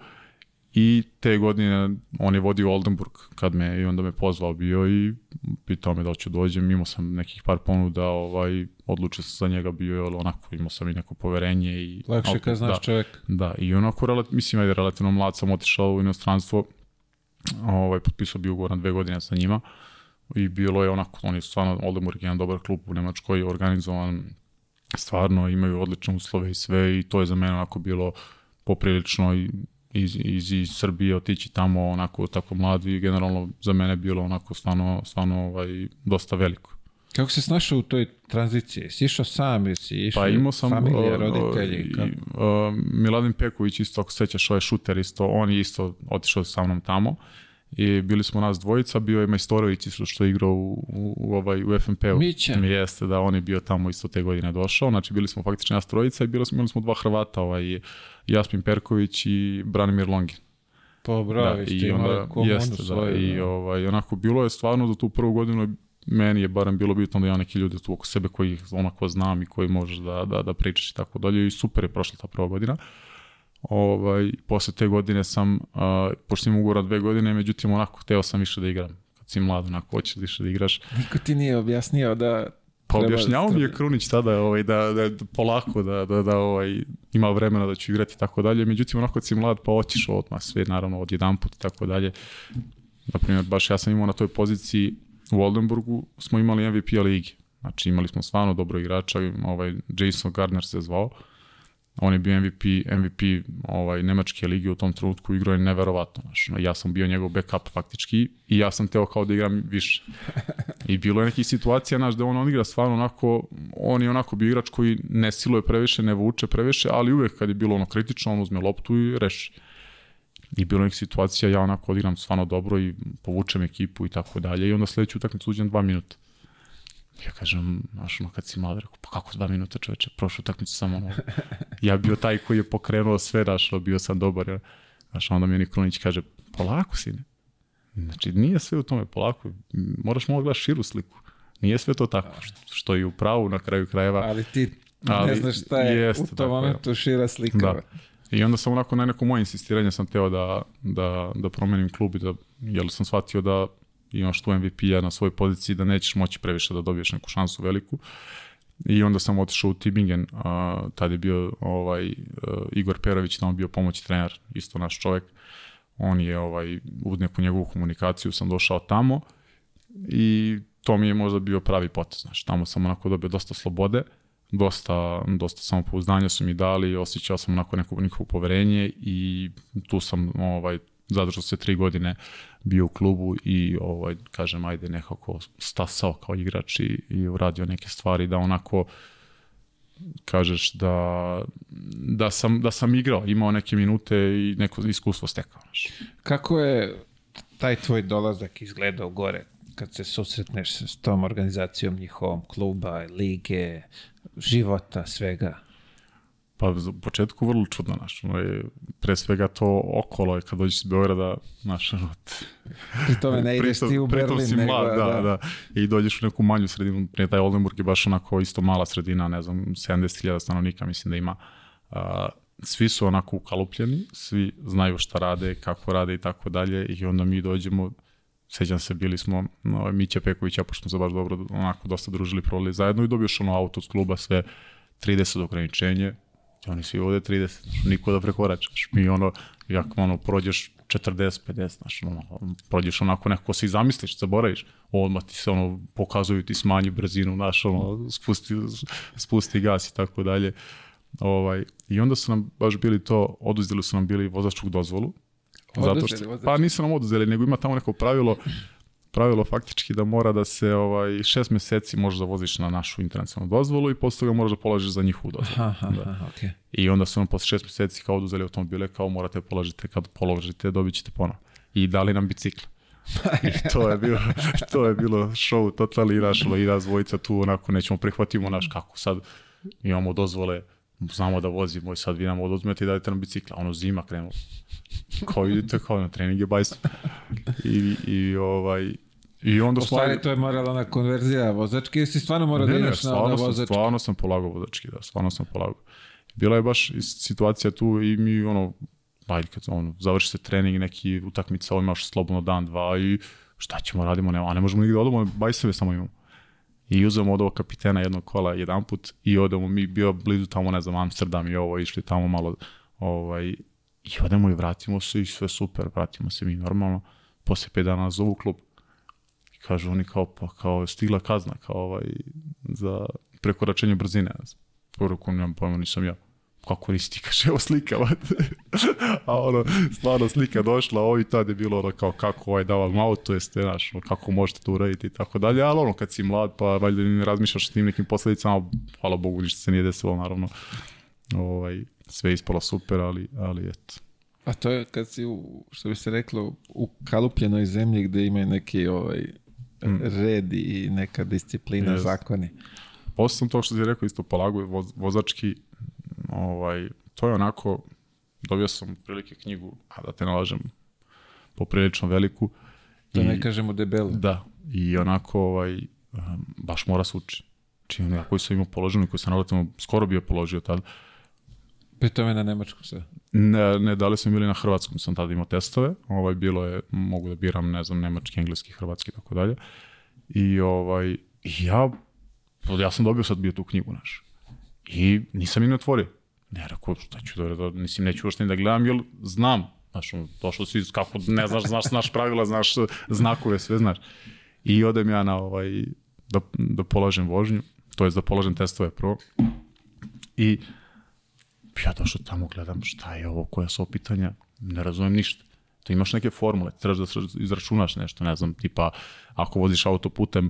I te godine on je vodio Oldenburg kad me, i onda me pozvao bio i pitao me da ću dođem. Imao sam nekih par ponuda, ovaj, odlučio sam za njega bio, je onako imao sam i neko poverenje. I, Lakše opet, kad znaš da, čovjek. da, i onako, mislim, ajde, relativno mlad sam otišao u inostranstvo, ovaj, potpisao bio ugovor na dve godine sa njima i bilo je onako, on je stvarno, Oldenburg je jedan dobar klub u Nemačkoj, organizovan, stvarno imaju odlične uslove i sve i to je za mene onako bilo poprilično i iz, iz, iz Srbije otići tamo onako tako mladi i generalno za mene bilo onako stvarno, stvarno ovaj, dosta veliko. Kako se snašao u toj tranziciji? Si išao sam si išao Pa imao sam familija, uh, roditelji? kako? uh, Miladin Peković isto, ako se sećaš, ovaj šuter isto, on je isto otišao sa mnom tamo i bili smo nas dvojica, bio je Majstorović isto što je igrao u, u, u ovaj, u FNP-u. Mića. Jeste, da, on je bio tamo isto te godine došao, znači bili smo faktički nas trojica i bili smo, imali smo dva Hrvata, ovaj, Jaspin Perković i Branimir Longin. Po bravo, da, i onda, jeste, da, svoju. i da. ovaj, onako bilo je stvarno za tu prvu godinu meni je barem bilo bitno da ja neki ljude tu oko sebe koji onako znam i koji možeš da, da, da pričaš i tako dalje i super je prošla ta prva godina. Ovaj, posle te godine sam, uh, pošto imam ugovor na dve godine, međutim onako hteo sam više da igram. Kad si mlad, onako hoćeš više da igraš. Niko ti nije objasnio da... Pa objašnjavao mi je Krunić tada ovaj, da, da, da polako, da, da, da ovaj, ima vremena da ću igrati i tako dalje. Međutim, onako kad si mlad, pa hoćeš odmah sve, naravno, od jedan put i tako dalje. Naprimjer, baš ja sam imao na toj poziciji u Oldenburgu, smo imali MVP ligi. Znači imali smo stvarno dobro igrača, ovaj Jason Gardner se zvao, on je bio MVP, MVP ovaj, Nemačke lige u tom trenutku, igrao je neverovatno. Znaš. Ja sam bio njegov backup faktički i ja sam teo kao da igram više. I bilo je nekih situacija, znaš, da on, on igra stvarno onako, on je onako bio igrač koji ne siluje previše, ne vuče previše, ali uvek kad je bilo ono kritično, on uzme loptu i reši. I bilo nekih situacija, ja onako odigram stvarno dobro i povučem ekipu i tako dalje. I onda sledeću utakmicu uđem dva minuta. Ja kažem, znaš, ono, kad si mlad, rekao, pa kako dva minuta čoveče, prošlu utakmicu samo ono. Ja bio taj koji je pokrenuo sve, znaš, bio sam dobar. Ja. Znaš, onda mi je Nikolinić kaže, polako sine. Znači, nije sve u tome polako, moraš malo gledaš širu sliku. Nije sve to tako, što, je u pravu na kraju krajeva. Ali ti ali, ne znaš šta je jeste, u tom momentu šira slika. Da. I onda sam onako na neko moje insistiranje sam teo da, da, da promenim klub i da, jer sam shvatio da imaš tu MVP-a na svojoj poziciji da nećeš moći previše da dobiješ neku šansu veliku. I onda sam otišao u Tibingen, a, tad je bio ovaj, uh, Igor Perović, tamo bio pomoći trener, isto naš čovek. On je ovaj, u neku njegovu komunikaciju sam došao tamo i to mi je možda bio pravi potez. Znači, tamo sam onako dobio dosta slobode, dosta, dosta samopouzdanja su mi dali, osjećao sam onako neko njihovo poverenje i tu sam ovaj, zadržao se tri godine bio u klubu i ovaj, kažem, ajde nekako stasao kao igrač i, i uradio neke stvari da onako kažeš da, da, sam, da sam igrao, imao neke minute i neko iskustvo stekao. Kako je taj tvoj dolazak izgledao gore kad se susretneš s tom organizacijom njihovom kluba, lige, života, svega? Pa u početku vrlo čudno, znaš, ono je, pre svega to okolo je kad dođeš iz Beograda, znaš, ono, pri tome ne ideš ti u Berlin, si nego, mlad, da, da, da, i dođeš u neku manju sredinu, prije taj Oldenburg je baš onako isto mala sredina, ne znam, 70.000 stanovnika mislim da ima, a, svi su onako ukalupljeni, svi znaju šta rade, kako rade i tako dalje i onda mi dođemo, sećam se, bili smo, no, Mića Peković, ja pošto smo se baš dobro, onako dosta družili, provali zajedno i dobiješ ono auto od kluba, sve 30 ograničenje, oni svi ovde 30, niko da prekoračaš. Mi ono, jak ono, prođeš 40, 50, znaš, ono, prođeš onako neko se i zamisliš, zaboraviš, odmah ti se ono, pokazuju ti smanji brzinu, znaš, ono, spusti, spusti gas i tako dalje. Ovaj, I onda su nam baš bili to, oduzeli su nam bili vozačku dozvolu, Zato što, pa nisu nam oduzeli, nego ima tamo neko pravilo pravilo faktički da mora da se ovaj, šest meseci možeš da voziš na našu internacionalnu dozvolu i posle toga moraš da polažiš za njihovu dozvolu. Aha, da. aha, okay. I onda su nam posle šest meseci kao oduzeli automobile, kao morate položiti, kad položite dobit ćete ponovo. I dali nam bicikle. I to je bilo, to je bilo show totalni i našlo i razvojica tu onako nećemo prihvatimo naš kako sad imamo dozvole znamo da vozimo i sad vi nam oduzmete i dajete nam bicikla, ono zima krenulo. Kao idete kao na treninge bajs. I, i ovaj, I onda stvari... to je morala na konverzija vozački, jesi stvarno mora da ideš na, na vozački? Sam, stvarno sam polagao vozački, da, stvarno sam polagao. Bila je baš situacija tu i mi ono, ajde kad ono, završi se trening, neki utakmica, ovo imaš slobodno dan, dva i šta ćemo radimo, nema, a ne možemo nigde da odemo, bajseve samo imamo. I uzemo od ovog kapitena jednog kola jedan put i odemo, mi bio blizu tamo, ne znam, Amsterdam i ovo, išli tamo malo, ovaj, i odemo i vratimo se i sve super, vratimo se mi normalno. Posle 5 dana zovu klub i kažu oni kao, pa kao stigla kazna, kao ovaj, za prekoračenje brzine. Poruku nemam pojma, nisam ja kako nisi ti kaže, evo slika, a ono, stvarno slika došla, ovo i tad je bilo ono kao kako ovaj vam auto, jeste, znaš, kako možete to uraditi i tako dalje, ali ono, kad si mlad, pa valjda ne razmišljaš o tim nekim posledicama, hvala Bogu, ništa se nije desilo, naravno, ovaj, sve ispalo super, ali, ali eto. A to je kad si, u, što bi se reklo, u kalupljenoj zemlji gde ima neki ovaj, mm. red i neka disciplina, yes. zakoni. Osim to što ti rekao, isto polagu voz, vozački, ovaj, to je onako, dobio sam prilike knjigu, a da te nalažem, poprilično veliku. Da ne kažemo debelo. Da, i onako, ovaj, baš mora se uči. Čim ja koji sam imao položeno i koji sam relativno skoro bio položio tada. Pri tome na nemačkom sve? Ne, ne, da li smo bili na hrvatskom, sam tada imao testove. Ovaj, bilo je, mogu da biram, ne znam, nemački, engleski, hrvatski, tako dalje. I ovaj, ja, ja sam dobio sad bio tu knjigu, naš. I nisam im otvorio. Ne, rekao, šta ću da, mislim, neću uopšte da gledam, jer znam, znaš, došlo si, kako, ne znaš, znaš, znaš pravila, znaš znakove, sve znaš. I odem ja na ovaj, da, da polažem vožnju, to je da polažem testove prvo. I ja došao tamo, gledam šta je ovo, koja su pitanja, ne razumem ništa. To imaš neke formule, trebaš da izračunaš nešto, ne znam, tipa ako voziš autoputem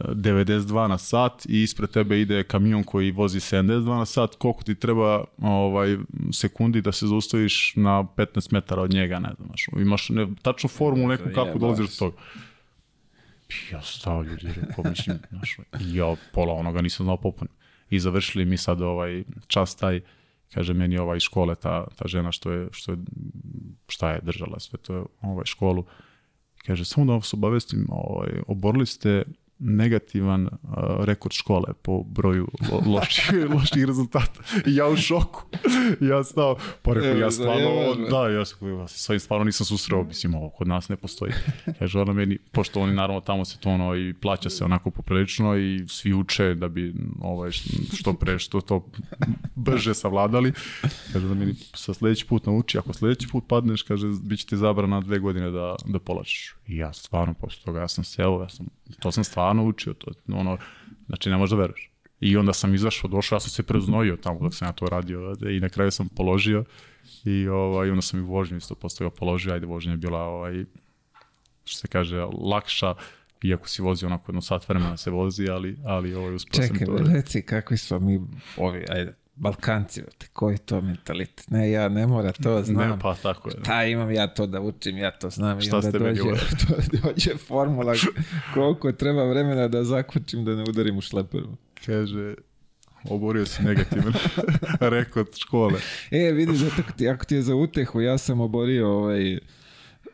92 na sat i ispred tebe ide kamion koji vozi 72 na sat, koliko ti treba ovaj, sekundi da se zaustaviš na 15 metara od njega, ne znam, imaš ne, tačnu formulu neku kako dolaziš do toga. Ja stao ljudi, rekao, mislim, znaš, ja pola onoga nisam znao popunim. I završili mi sad ovaj čas taj, kaže meni ovaj škole, ta, ta žena što je, što je, šta je držala sve to ovaj školu, kaže, samo da vas obavestim, ovaj, oborili ste negativan uh, rekord škole po broju lo, loših, loših rezultata. I ja u šoku. ja stao, pa rekao, ja stvarno, da, ja sam, sa ovim stvarno nisam susreo, mislim, ovo kod nas ne postoji. Kaže, ona meni, pošto oni naravno tamo se to ono i plaća se onako poprilično i svi uče da bi ovaj, što pre, što to brže savladali. Kaže da meni sa sledeći put nauči, ako sledeći put padneš, kaže, bit će ti zabrana dve godine da, da polačeš. I ja stvarno, posle toga, ja sam seo, ja sam, to sam stvarno učio, to, ono, znači ne možeš da veruješ. I onda sam izašao, došao, ja sam se preznojio tamo dok sam ja to radio i na kraju sam položio i ovaj, onda sam i vožnju isto posle položio, ajde vožnja je bila ovaj, što se kaže, lakša, iako si vozi onako jedno sat vremena se vozi, ali, ali ovaj, uspio sam to. Čekaj, reci kakvi smo mi ovi, ajde, Balkanci, koji to mentalitet? Ne, ja ne mora to znam. Ne, pa tako je. Šta imam ja to da učim, ja to znam. Šta I onda dođe, to, dođe formula koliko treba vremena da zakučim da ne udarim u šleperu. Kaže, oborio si negativan rekord škole. E, vidi, zato ti, ako ti je za utehu, ja sam oborio ovaj,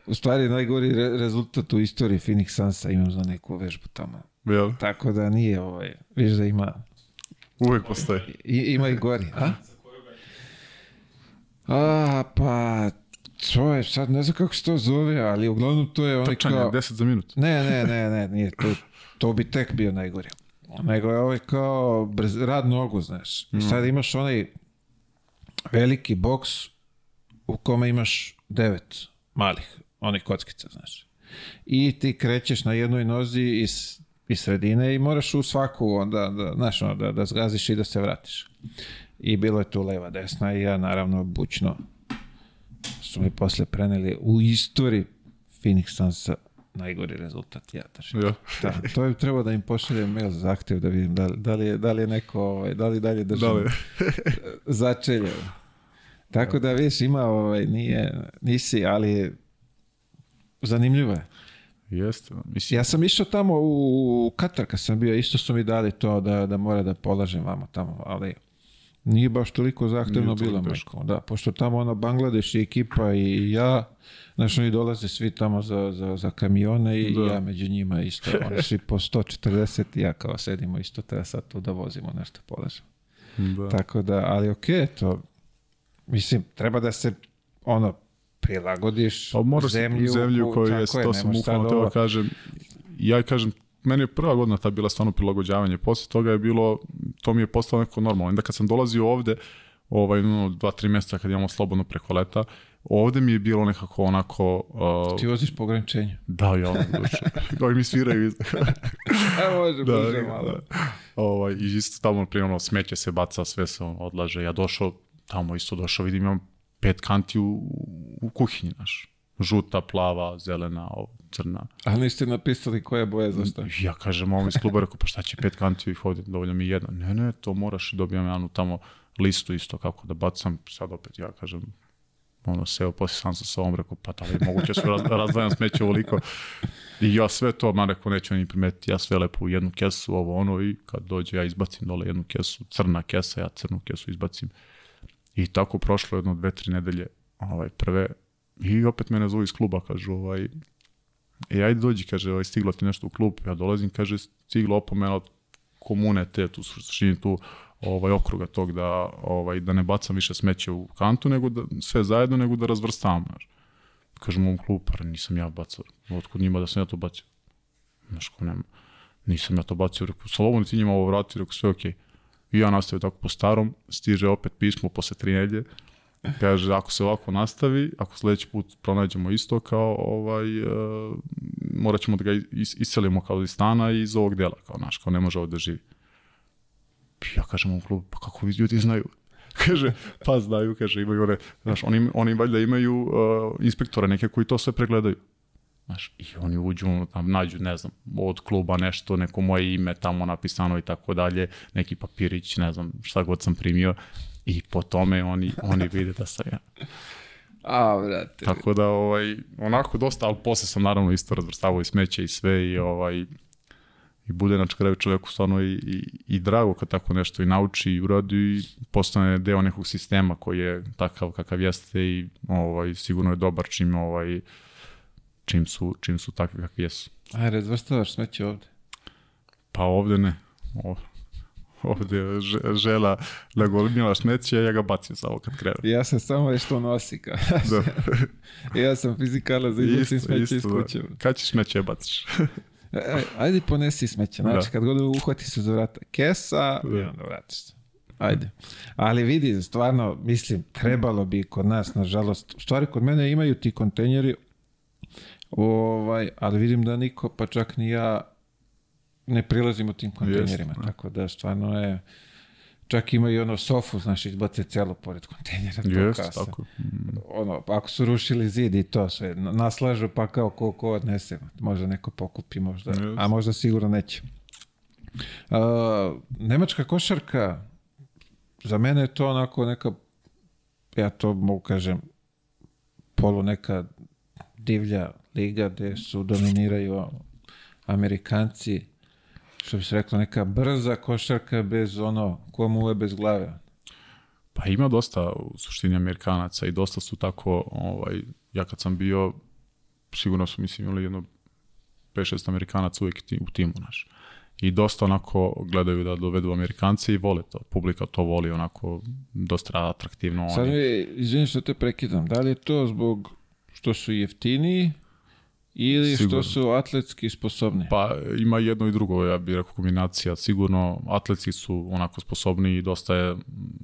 u stvari najgori re, rezultat u istoriji Phoenix Sansa imam za neku vežbu tamo. Jel? Tako da nije, ovaj, viš da ima Uvek postoji. I, ima i gori, a? A, pa, to je, sad ne znam kako se to zove, ali uglavnom to je onaj Trčanje, kao... 10 za minut. Ne, ne, ne, ne, nije, to, to bi tek bio najgori. Nego je ovaj kao brz, rad nogu, znaš. I mm. sad imaš onaj veliki boks u kome imaš devet malih, onih kockica, znaš. I ti krećeš na jednoj nozi i iz sredine i moraš u svaku onda, da, znaš, ono, da, da zgaziš i da se vratiš. I bilo je tu leva, desna i ja naravno bučno su mi posle preneli u istoriji Phoenix Sunsa najgori rezultat ja držim. Ja. da, to je trebao da im pošaljem mail za zahtev da vidim da, da, li, je, da li je neko, ovaj, da li dalje držim da li? začelje. Tako da viš ima, ovaj, nije, nisi, ali zanimljivo je. Jeste. Mislim... Ja sam išao tamo u Katar kad sam bio, isto su mi dali to da, da mora da polažem vamo tamo, ali nije baš toliko zahtevno bilo. Teško. Da, pošto tamo ono Bangladeš i ekipa i ja, znaš, oni dolaze svi tamo za, za, za kamione i da. ja među njima isto. Oni svi po 140 i ja kao sedimo isto, treba sad tu da vozimo nešto polažem. Da. Tako da, ali okej, okay, to, mislim, treba da se ono, prilagodiš pa moraš zemlju, zemlju koju je, to sam ukvalno teo kažem. Ja kažem, meni je prva godina ta bila stvarno prilagođavanje. Posle toga je bilo, to mi je postalo neko normalno. Onda kad sam dolazio ovde, ovaj, no, dva, tri mjeseca kad imamo slobodno preko leta, ovde mi je bilo nekako onako... Uh, Ti voziš po ograničenju? Da, ja ono duše. Ovi mi sviraju. A može, da, može malo. Da. Ovaj, I isto tamo, primjer, ono, smeće se baca, sve se on odlaže. Ja došao, tamo isto došao, vidim, imam pet kanti u, u kuhinji, znaš. Žuta, plava, zelena, crna. A niste napisali koja boja za šta? Ja kažem ovom iz kluba, rekao, pa šta će pet kanti ih ovdje, dovoljno mi jedna. Ne, ne, to moraš, dobijam ja tamo listu isto kako da bacam, sad opet ja kažem, ono, seo poslije sam sa sobom, rekao, pa da li moguće su raz, razdvajam smeće ovoliko. I ja sve to, man rekao, neću ni primetiti, ja sve lepo u jednu kesu, ovo ono, i kad dođe ja izbacim dole jednu kesu, crna kesa, ja crnu kesu izbacim I tako prošlo jedno dve, tri nedelje ovaj, prve i opet mene zovu iz kluba, kažu ovaj, e, ajde dođi, kaže, ovaj, stiglo ti nešto u klub, ja dolazim, kaže, stiglo opomena od komune te, tu suštini tu ovaj, okruga tog da, ovaj, da ne bacam više smeće u kantu, nego da, sve zajedno, nego da razvrstavam. Znaš. Kažem u klubu, pa nisam ja bacao, otkud njima da sam ja to bacio. Znaš, ko nema, nisam ja to bacio, rekao, slobodno ti njima ovo vrati, rekao, sve okej. Okay. I ja nastavio tako po starom, stiže opet pismo posle tri nedlje, Kaže, ako se ovako nastavi, ako sledeći put pronađemo isto kao ovaj, uh, morat ćemo da ga is iselimo kao iz stana i iz ovog dela, kao naš, kao ne može ovde da živi. Ja kažem u klubu, pa kako vi ljudi znaju? kaže, pa znaju, kaže, imaju one, znaš, oni, oni valjda imaju uh, inspektore neke koji to sve pregledaju. Znaš, i oni uđu, tam nađu, ne znam, od kluba nešto, neko moje ime tamo napisano i tako dalje, neki papirić, ne znam, šta god sam primio i po tome oni, oni vide da sam ja. A, brate. Tako da, ovaj, onako dosta, ali posle sam naravno isto razvrstavao i smeće i sve i ovaj, i bude na kraju čoveku stvarno i, i, i drago kad tako nešto i nauči i uradi i postane deo nekog sistema koji je takav kakav jeste i ovaj, sigurno je dobar čim, ovaj, čim, su, čim su takvi kakvi jesu. Aj, razvrstavaš smeće ovde? Pa ovde ne. Ovde ovde žela da golimila smeće, ja ga bacim samo kad krenu. Ja sam samo već to nosi. Kao. Da. ja sam fizikala za iznosim smeće iz kuće. Da. Kad ćeš smeće baciš? E, ajde ponesi smeće. Znači, da. kad god uhvati se za vrata kesa, da. i onda vratiš se. Ajde. Ali vidi, stvarno, mislim, trebalo bi kod nas, nažalost, stvari kod mene imaju ti kontejneri, ovaj, ali vidim da niko, pa čak ni ja, ne prilazimo tim kontejnerima, yes, tako da stvarno je čak ima i ono sofu, znaš, izbace celo pored kontejnera. Yes, tako. Mm. Ono, ako su rušili zid i to sve, naslažu pa kao ko, ko odnese, možda neko pokupi, možda, yes. a možda sigurno neće. Uh, nemačka košarka, za mene je to onako neka, ja to mogu kažem, polu neka divlja liga gde su dominiraju Amerikanci, što bi se rekla, neka brza košarka bez ono, ko muve bez glave. Pa ima dosta u suštini Amerikanaca i dosta su tako, ovaj, ja kad sam bio, sigurno su mislim imali jedno 5-6 Amerikanaca uvijek u timu naš. I dosta onako gledaju da dovedu Amerikance i vole to. Publika to voli onako dosta atraktivno. Sad mi, izvinim što te prekidam, da li je to zbog što su jeftiniji Ili sigurno. što su atletski sposobni? Pa ima jedno i drugo, ja bih rekao kombinacija. Sigurno atletski su onako sposobni i dosta je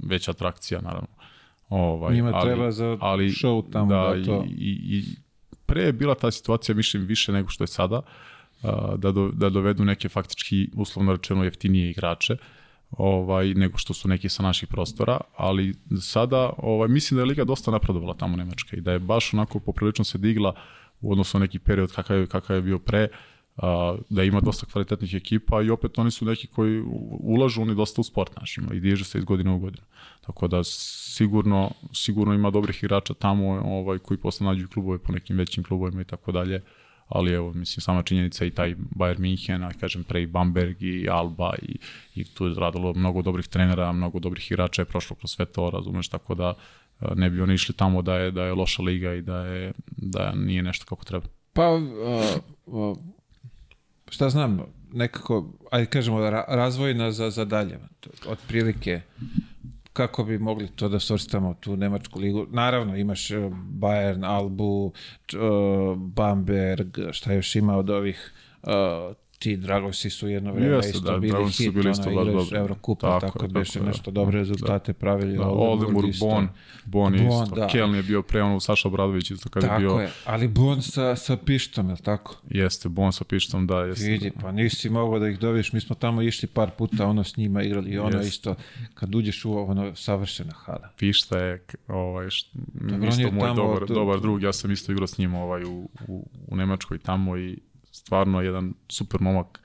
veća atrakcija, naravno. Ovaj, Njima ali, treba za ali, show tamo da, da to... I, i, pre je bila ta situacija, mislim, više nego što je sada, da, do, da dovedu neke faktički, uslovno rečeno, jeftinije igrače, ovaj, nego što su neki sa naših prostora, ali sada ovaj, mislim da je Liga dosta napredovala tamo Nemačka i da je baš onako poprilično se digla u odnosu na neki period kakav je, kakav je bio pre, a, da ima dosta kvalitetnih ekipa i opet oni su neki koji ulažu oni dosta u sport našima i diže se iz godine u godinu. Tako da sigurno, sigurno ima dobrih igrača tamo ovaj, koji posle nađu klubove po nekim većim klubovima i tako dalje ali evo, mislim, sama činjenica i taj Bayern München, a kažem pre i Bamberg i Alba i, i tu je radilo mnogo dobrih trenera, mnogo dobrih igrača je prošlo kroz sve to, razumeš, tako da ne bi oni išli tamo da je da je loša liga i da je da nije nešto kako treba. Pa uh, uh, šta znam, nekako ajde kažemo razvojna za za dalje. Otprilike kako bi mogli to da svrstamo tu Nemačku ligu. Naravno, imaš Bayern, Albu, Bamberg, šta još ima od ovih ti Dragosi su jedno vreme Jeste, isto da, bili hit, bili isto ona igraš Evrokupa, tako, tako da beše nešto dobre rezultate da. pravili. Da, Oldenburg, Bon, Bon isto, da. Keln je bio pre ono Saša Obradović isto kad tako je bio... Tako je, ali Bon sa, sa Pištom, je li tako? Jeste, Bon sa Pištom, da, jeste. Vidi, pa nisi mogao da ih dobiješ, mi smo tamo išli par puta, ono s njima igrali i ono jeste. isto, kad uđeš u ono savršena hala. Pišta je, ovaj, št, isto moj dobar, dobar drug, ja sam isto igrao s njim ovaj, u, u, u Nemačkoj tamo i stvarno jedan super momak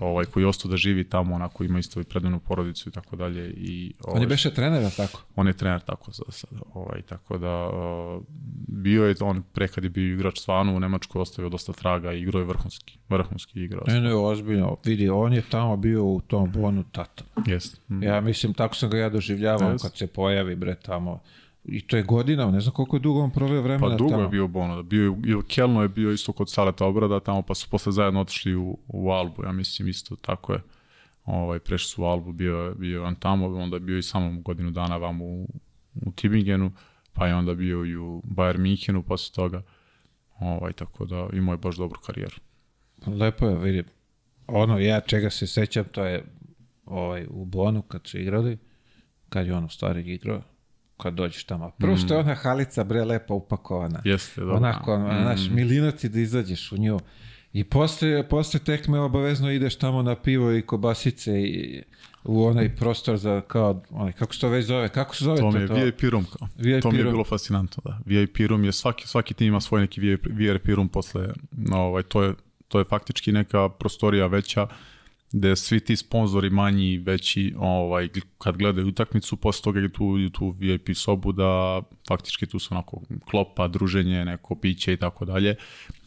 ovaj, koji je ostao da živi tamo, onako ima isto i predivnu porodicu i tako dalje. I, ovaj, on je beše trener, tako? On je trener tako za sada. Ovaj, tako da uh, bio je on pre kad je bio igrač stvarno u Nemačkoj ostavio dosta traga i igrao je vrhunski, vrhunski igrao. Ne, ne, ozbiljno. Vidi, on je tamo bio u tom bonu tata. Jeste. Mm. Ja mislim, tako sam ga ja doživljavao yes. kad se pojavi, bre, tamo I to je godina, ne znam koliko je dugo on proveo vremena Pa dugo tamo. je bio Bono, bio je, i Kelno je bio isto kod Saleta Obrada tamo, pa su posle zajedno otišli u, u Albu, ja mislim isto tako je. Ovaj, prešli su u Albu, bio, bio on tamo, onda je bio i samo godinu dana vam u, u Tibingenu, pa je onda bio i u Bayern Minhenu posle toga. Ovaj, tako da imao je baš dobru karijeru. Lepo je, vidi. Ono, ja čega se sećam, to je ovaj, u Bonu kad su igrali, kad je on u stvari igrao, kad dođeš tamo. Prvo što je ona halica bre lepo upakovana. Jeste, dobro. Onako, ono, znaš, milina ti da izađeš u nju. I posle, posle tekme obavezno ideš tamo na pivo i kobasice i u onaj prostor za kao, onaj, kako se to već zove, kako se zove To to? mi je to? VIP room kao. VIP to mi je room. bilo fascinantno, da. VIP room je, svaki, svaki tim ima svoj neki VIP, VIP room posle, no, ovaj, to je, to je faktički neka prostorija veća, gde svi ti sponzori manji i veći, ovaj, kad gledaju utakmicu, posle toga je tu, tu VIP sobu da faktički tu su onako klopa, druženje, neko piće i tako dalje.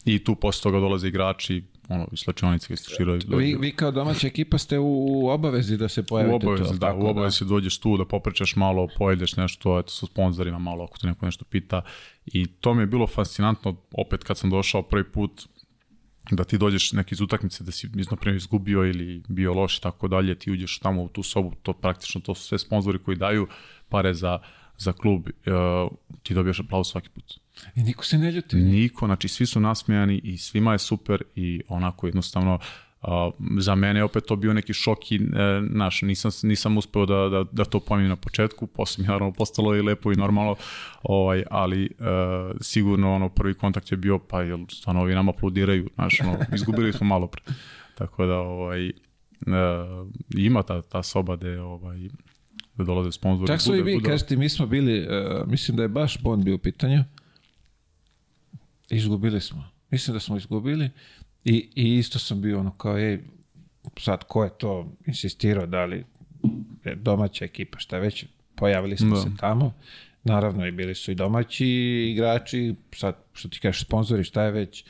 I tu posle toga dolaze igrači, ono, iz slačionice, iz široj. Vi, vi kao domaća ekipa ste u, u obavezi da se pojavite U obavezi, tu, da, u obavezi dođeš tu da popričaš malo, pojedeš nešto, eto, sa sponzorima malo, ako te neko nešto pita. I to mi je bilo fascinantno, opet kad sam došao prvi put, da ti dođeš neki iz utakmice, da si, primjer, izgubio ili bio loš i tako dalje, ti uđeš tamo u tu sobu, to praktično, to su sve sponzori koji daju pare za, za klub, uh, ti dobijaš aplauz svaki put. I niko se ne ljuti. Niko, znači svi su nasmejani i svima je super i onako jednostavno Uh, za mene je opet to bio neki šok i e, naš, nisam, nisam uspeo da, da, da to pojmim na početku, posle mi naravno postalo i lepo i normalno, ovaj, ali e, sigurno ono prvi kontakt je bio pa jel stvarno ovi nam aplodiraju, znaš, ono, izgubili smo malo pre. Tako da ovaj, e, ima ta, ta soba gde ovaj, da dolaze sponzori. Čak su i vi, kažete, mi smo bili, uh, mislim da je baš Bond bio u pitanju. Izgubili smo. Mislim da smo izgubili. I, I isto sam bio ono kao, ej, sad ko je to insistirao, da li je domaća ekipa, šta već, pojavili smo Da. se tamo. Naravno i bili su i domaći igrači, sad što ti kažeš sponzori, šta je već.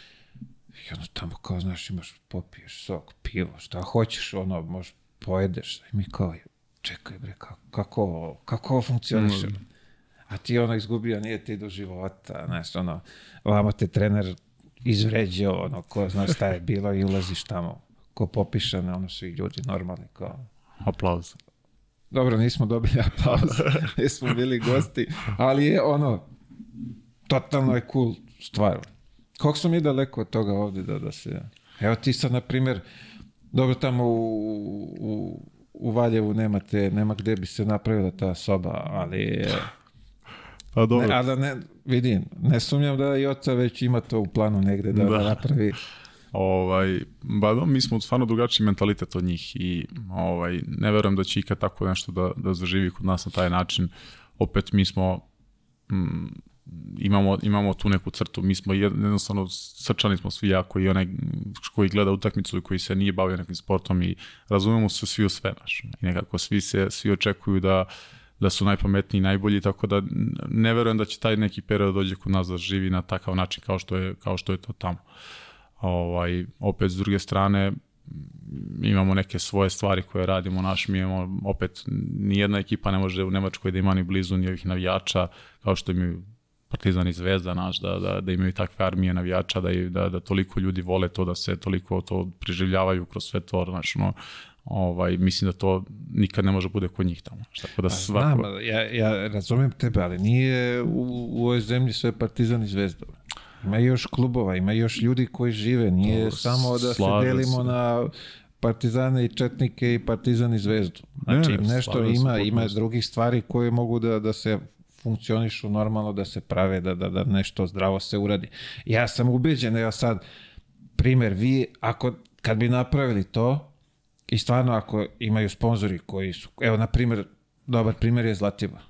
I ono tamo kao, znaš, imaš, popiješ sok, pivo, šta hoćeš, ono, možeš pojedeš. I mi kao, čekaj bre, kako, kako, kako ovo funkcioniše? A ti ono izgubio, nije ti do života, znaš, ono, vamo te trener izvređao, ono, ko zna šta je bilo i ulaziš tamo, ko popišane, ono, svi ljudi normalni, kao, Aplauz. dobro, nismo dobili aplauz, nismo bili gosti, ali je ono, totalno je cool stvar. Koliko smo mi daleko od toga ovdje da, da se... Evo ti sad, na primjer, dobro tamo u, u, u Valjevu nemate, nema gde bi se napravila ta soba, ali... Pa dobro. Ne, ali ne, vidim, ne sumnjam da i oca već ima to u planu negde da, da. Da. napravi. Ovaj, ba da, mi smo stvarno drugačiji mentalitet od njih i ovaj, ne verujem da će ikad tako nešto da, da zaživi kod nas na taj način. Opet mi smo mm, imamo, imamo tu neku crtu, mi smo jed- jednostavno srčani smo svi jako i onaj koji gleda utakmicu i koji se nije bavio nekim sportom i razumemo se svi u sve naš. I nekako svi se, svi očekuju da da su najpametniji i najbolji, tako da ne verujem da će taj neki period dođe kod nas da živi na takav način kao što je, kao što je to tamo. Ovaj, opet, s druge strane, imamo neke svoje stvari koje radimo naš, mi imamo opet, nijedna ekipa ne može u Nemačkoj da ima ni blizu ni ovih navijača, kao što imaju Partizan i Zvezda naš, da, da, da imaju takve armije navijača, da, da, da toliko ljudi vole to, da se toliko to preživljavaju kroz sve to, znaš, no, ovaj, mislim da to nikad ne može bude kod njih tamo. Tako da svako... Znam, ja, ja razumem tebe, ali nije u, u ovoj zemlji sve partizan i zvezda. Ima još klubova, ima još ljudi koji žive, nije To samo da se delimo se. na partizane i četnike i partizan i zvezdu. Znači, Ne, ne, nešto ima, ima drugih stvari koje mogu da, da se funkcionišu normalno, da se prave, da, da, da nešto zdravo se uradi. Ja sam ubeđen, evo sad, primer, vi, ako, kad bi napravili to, i stvarno ako imaju sponzori koji su, evo, na primjer, dobar primjer je Zlatibor.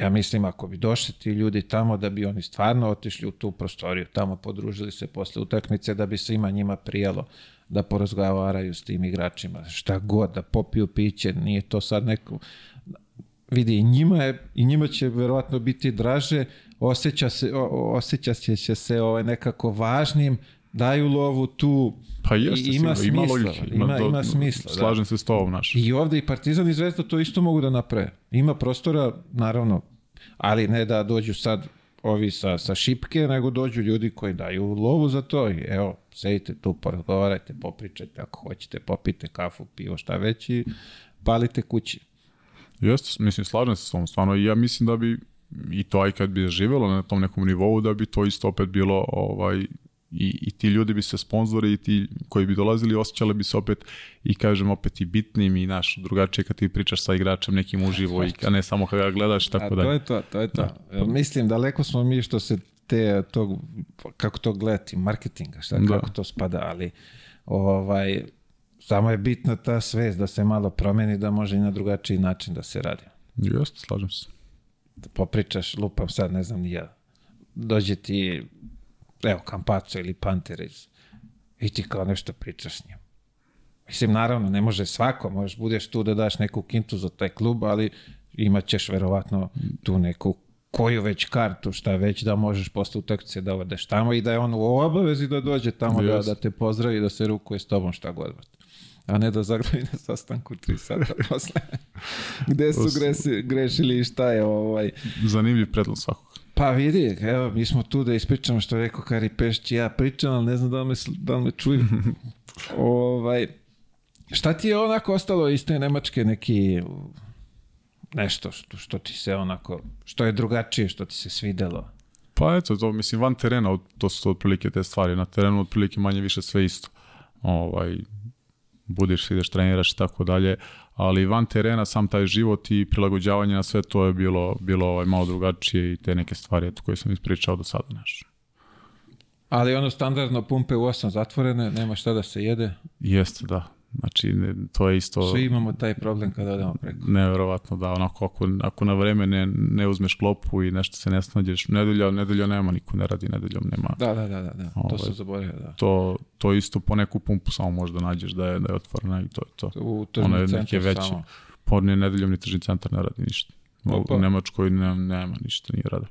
Ja mislim, ako bi došli ti ljudi tamo, da bi oni stvarno otišli u tu prostoriju, tamo podružili se posle utakmice, da bi se ima njima prijelo da porazgovaraju s tim igračima, šta god, da popiju piće, nije to sad neko... Vidi, njima, je, i njima će verovatno biti draže, osjeća se, osjeća će se ovaj, nekako važnim, daju lovu tu, Pa jeste, i ima sigurno, smisla, logike, ima, do- ima smisla. da. Slažem se s tobom, naš. I ovde i Partizan i Zvezda to isto mogu da naprave. Ima prostora, naravno, ali ne da dođu sad ovi sa, sa šipke, nego dođu ljudi koji daju lovu za to. I evo, sedite tu, porazgovarajte, popričajte, ako hoćete, popite kafu, pivo, šta već i palite kući. Jeste, mislim, slažem se s tom, stvarno, ja mislim da bi i to aj kad bi živelo na tom nekom nivou, da bi to isto opet bilo ovaj, i, i ti ljudi bi se sponzori i ti koji bi dolazili osjećali bi se opet i kažem opet i bitnim i naš drugačije kad ti pričaš sa igračem nekim uživo i a ne samo kad ga gledaš tako da. To je to, to je to. Da. Mislim daleko smo mi što se te tog kako to gledati marketinga, šta da. kako to spada, ali ovaj samo je bitna ta svest da se malo promeni da može i na drugačiji način da se radi. Jeste, slažem se. Da popričaš, lupam sad, ne znam ni ja. Dođe ti evo, Kampaco ili Panter iz, i ti kao nešto pričaš s njim. Mislim, naravno, ne može svako, možeš budeš tu da daš neku kintu za taj klub, ali imat ćeš verovatno tu neku koju već kartu, šta već da možeš posle utakmice da odeš tamo i da je on u obavezi da dođe tamo yes. da, da te pozdravi, da se rukuje s tobom šta god. A ne da zagravi na sastanku tri sata posle. Gde su gresi, grešili i šta je ovaj... Zanimljiv predlog svakog. Pa vidi, evo, mi smo tu da ispričamo što je rekao Kari Pešći, ja pričam, ali ne znam da li me, da li me čuju. ovaj, šta ti je onako ostalo iz te Nemačke neki nešto što, što ti se onako, što je drugačije, što ti se svidelo? Pa eto, to mislim, van terena, to su to otprilike te stvari, na terenu otprilike manje više sve isto. Ovaj, budiš, ideš, treniraš i tako dalje, ali van terena sam taj život i prilagođavanje na sve to je bilo, bilo ovaj, malo drugačije i te neke stvari eto, koje sam ispričao do sada. Naš. Ali ono standardno pumpe u osam zatvorene, nema šta da se jede? Jeste, da. Znači, ne, to je isto... Svi imamo taj problem kada odemo preko. Neverovatno, da. Onako, ako, ako na vreme ne, ne uzmeš klopu i nešto se ne snađeš, nedelja, nedelja nema, niko ne radi nedeljom, nema. Da, da, da, da, da. Ove, to ovaj, se zaboravio, da. To, to isto po neku pumpu samo možda nađeš da je, da je otvorena i to je to. U tržni centar veće. samo. Po ne nedeljom ni tržni centar ne radi ništa. Opa. U Nemačkoj ne, nema ništa, nije rada.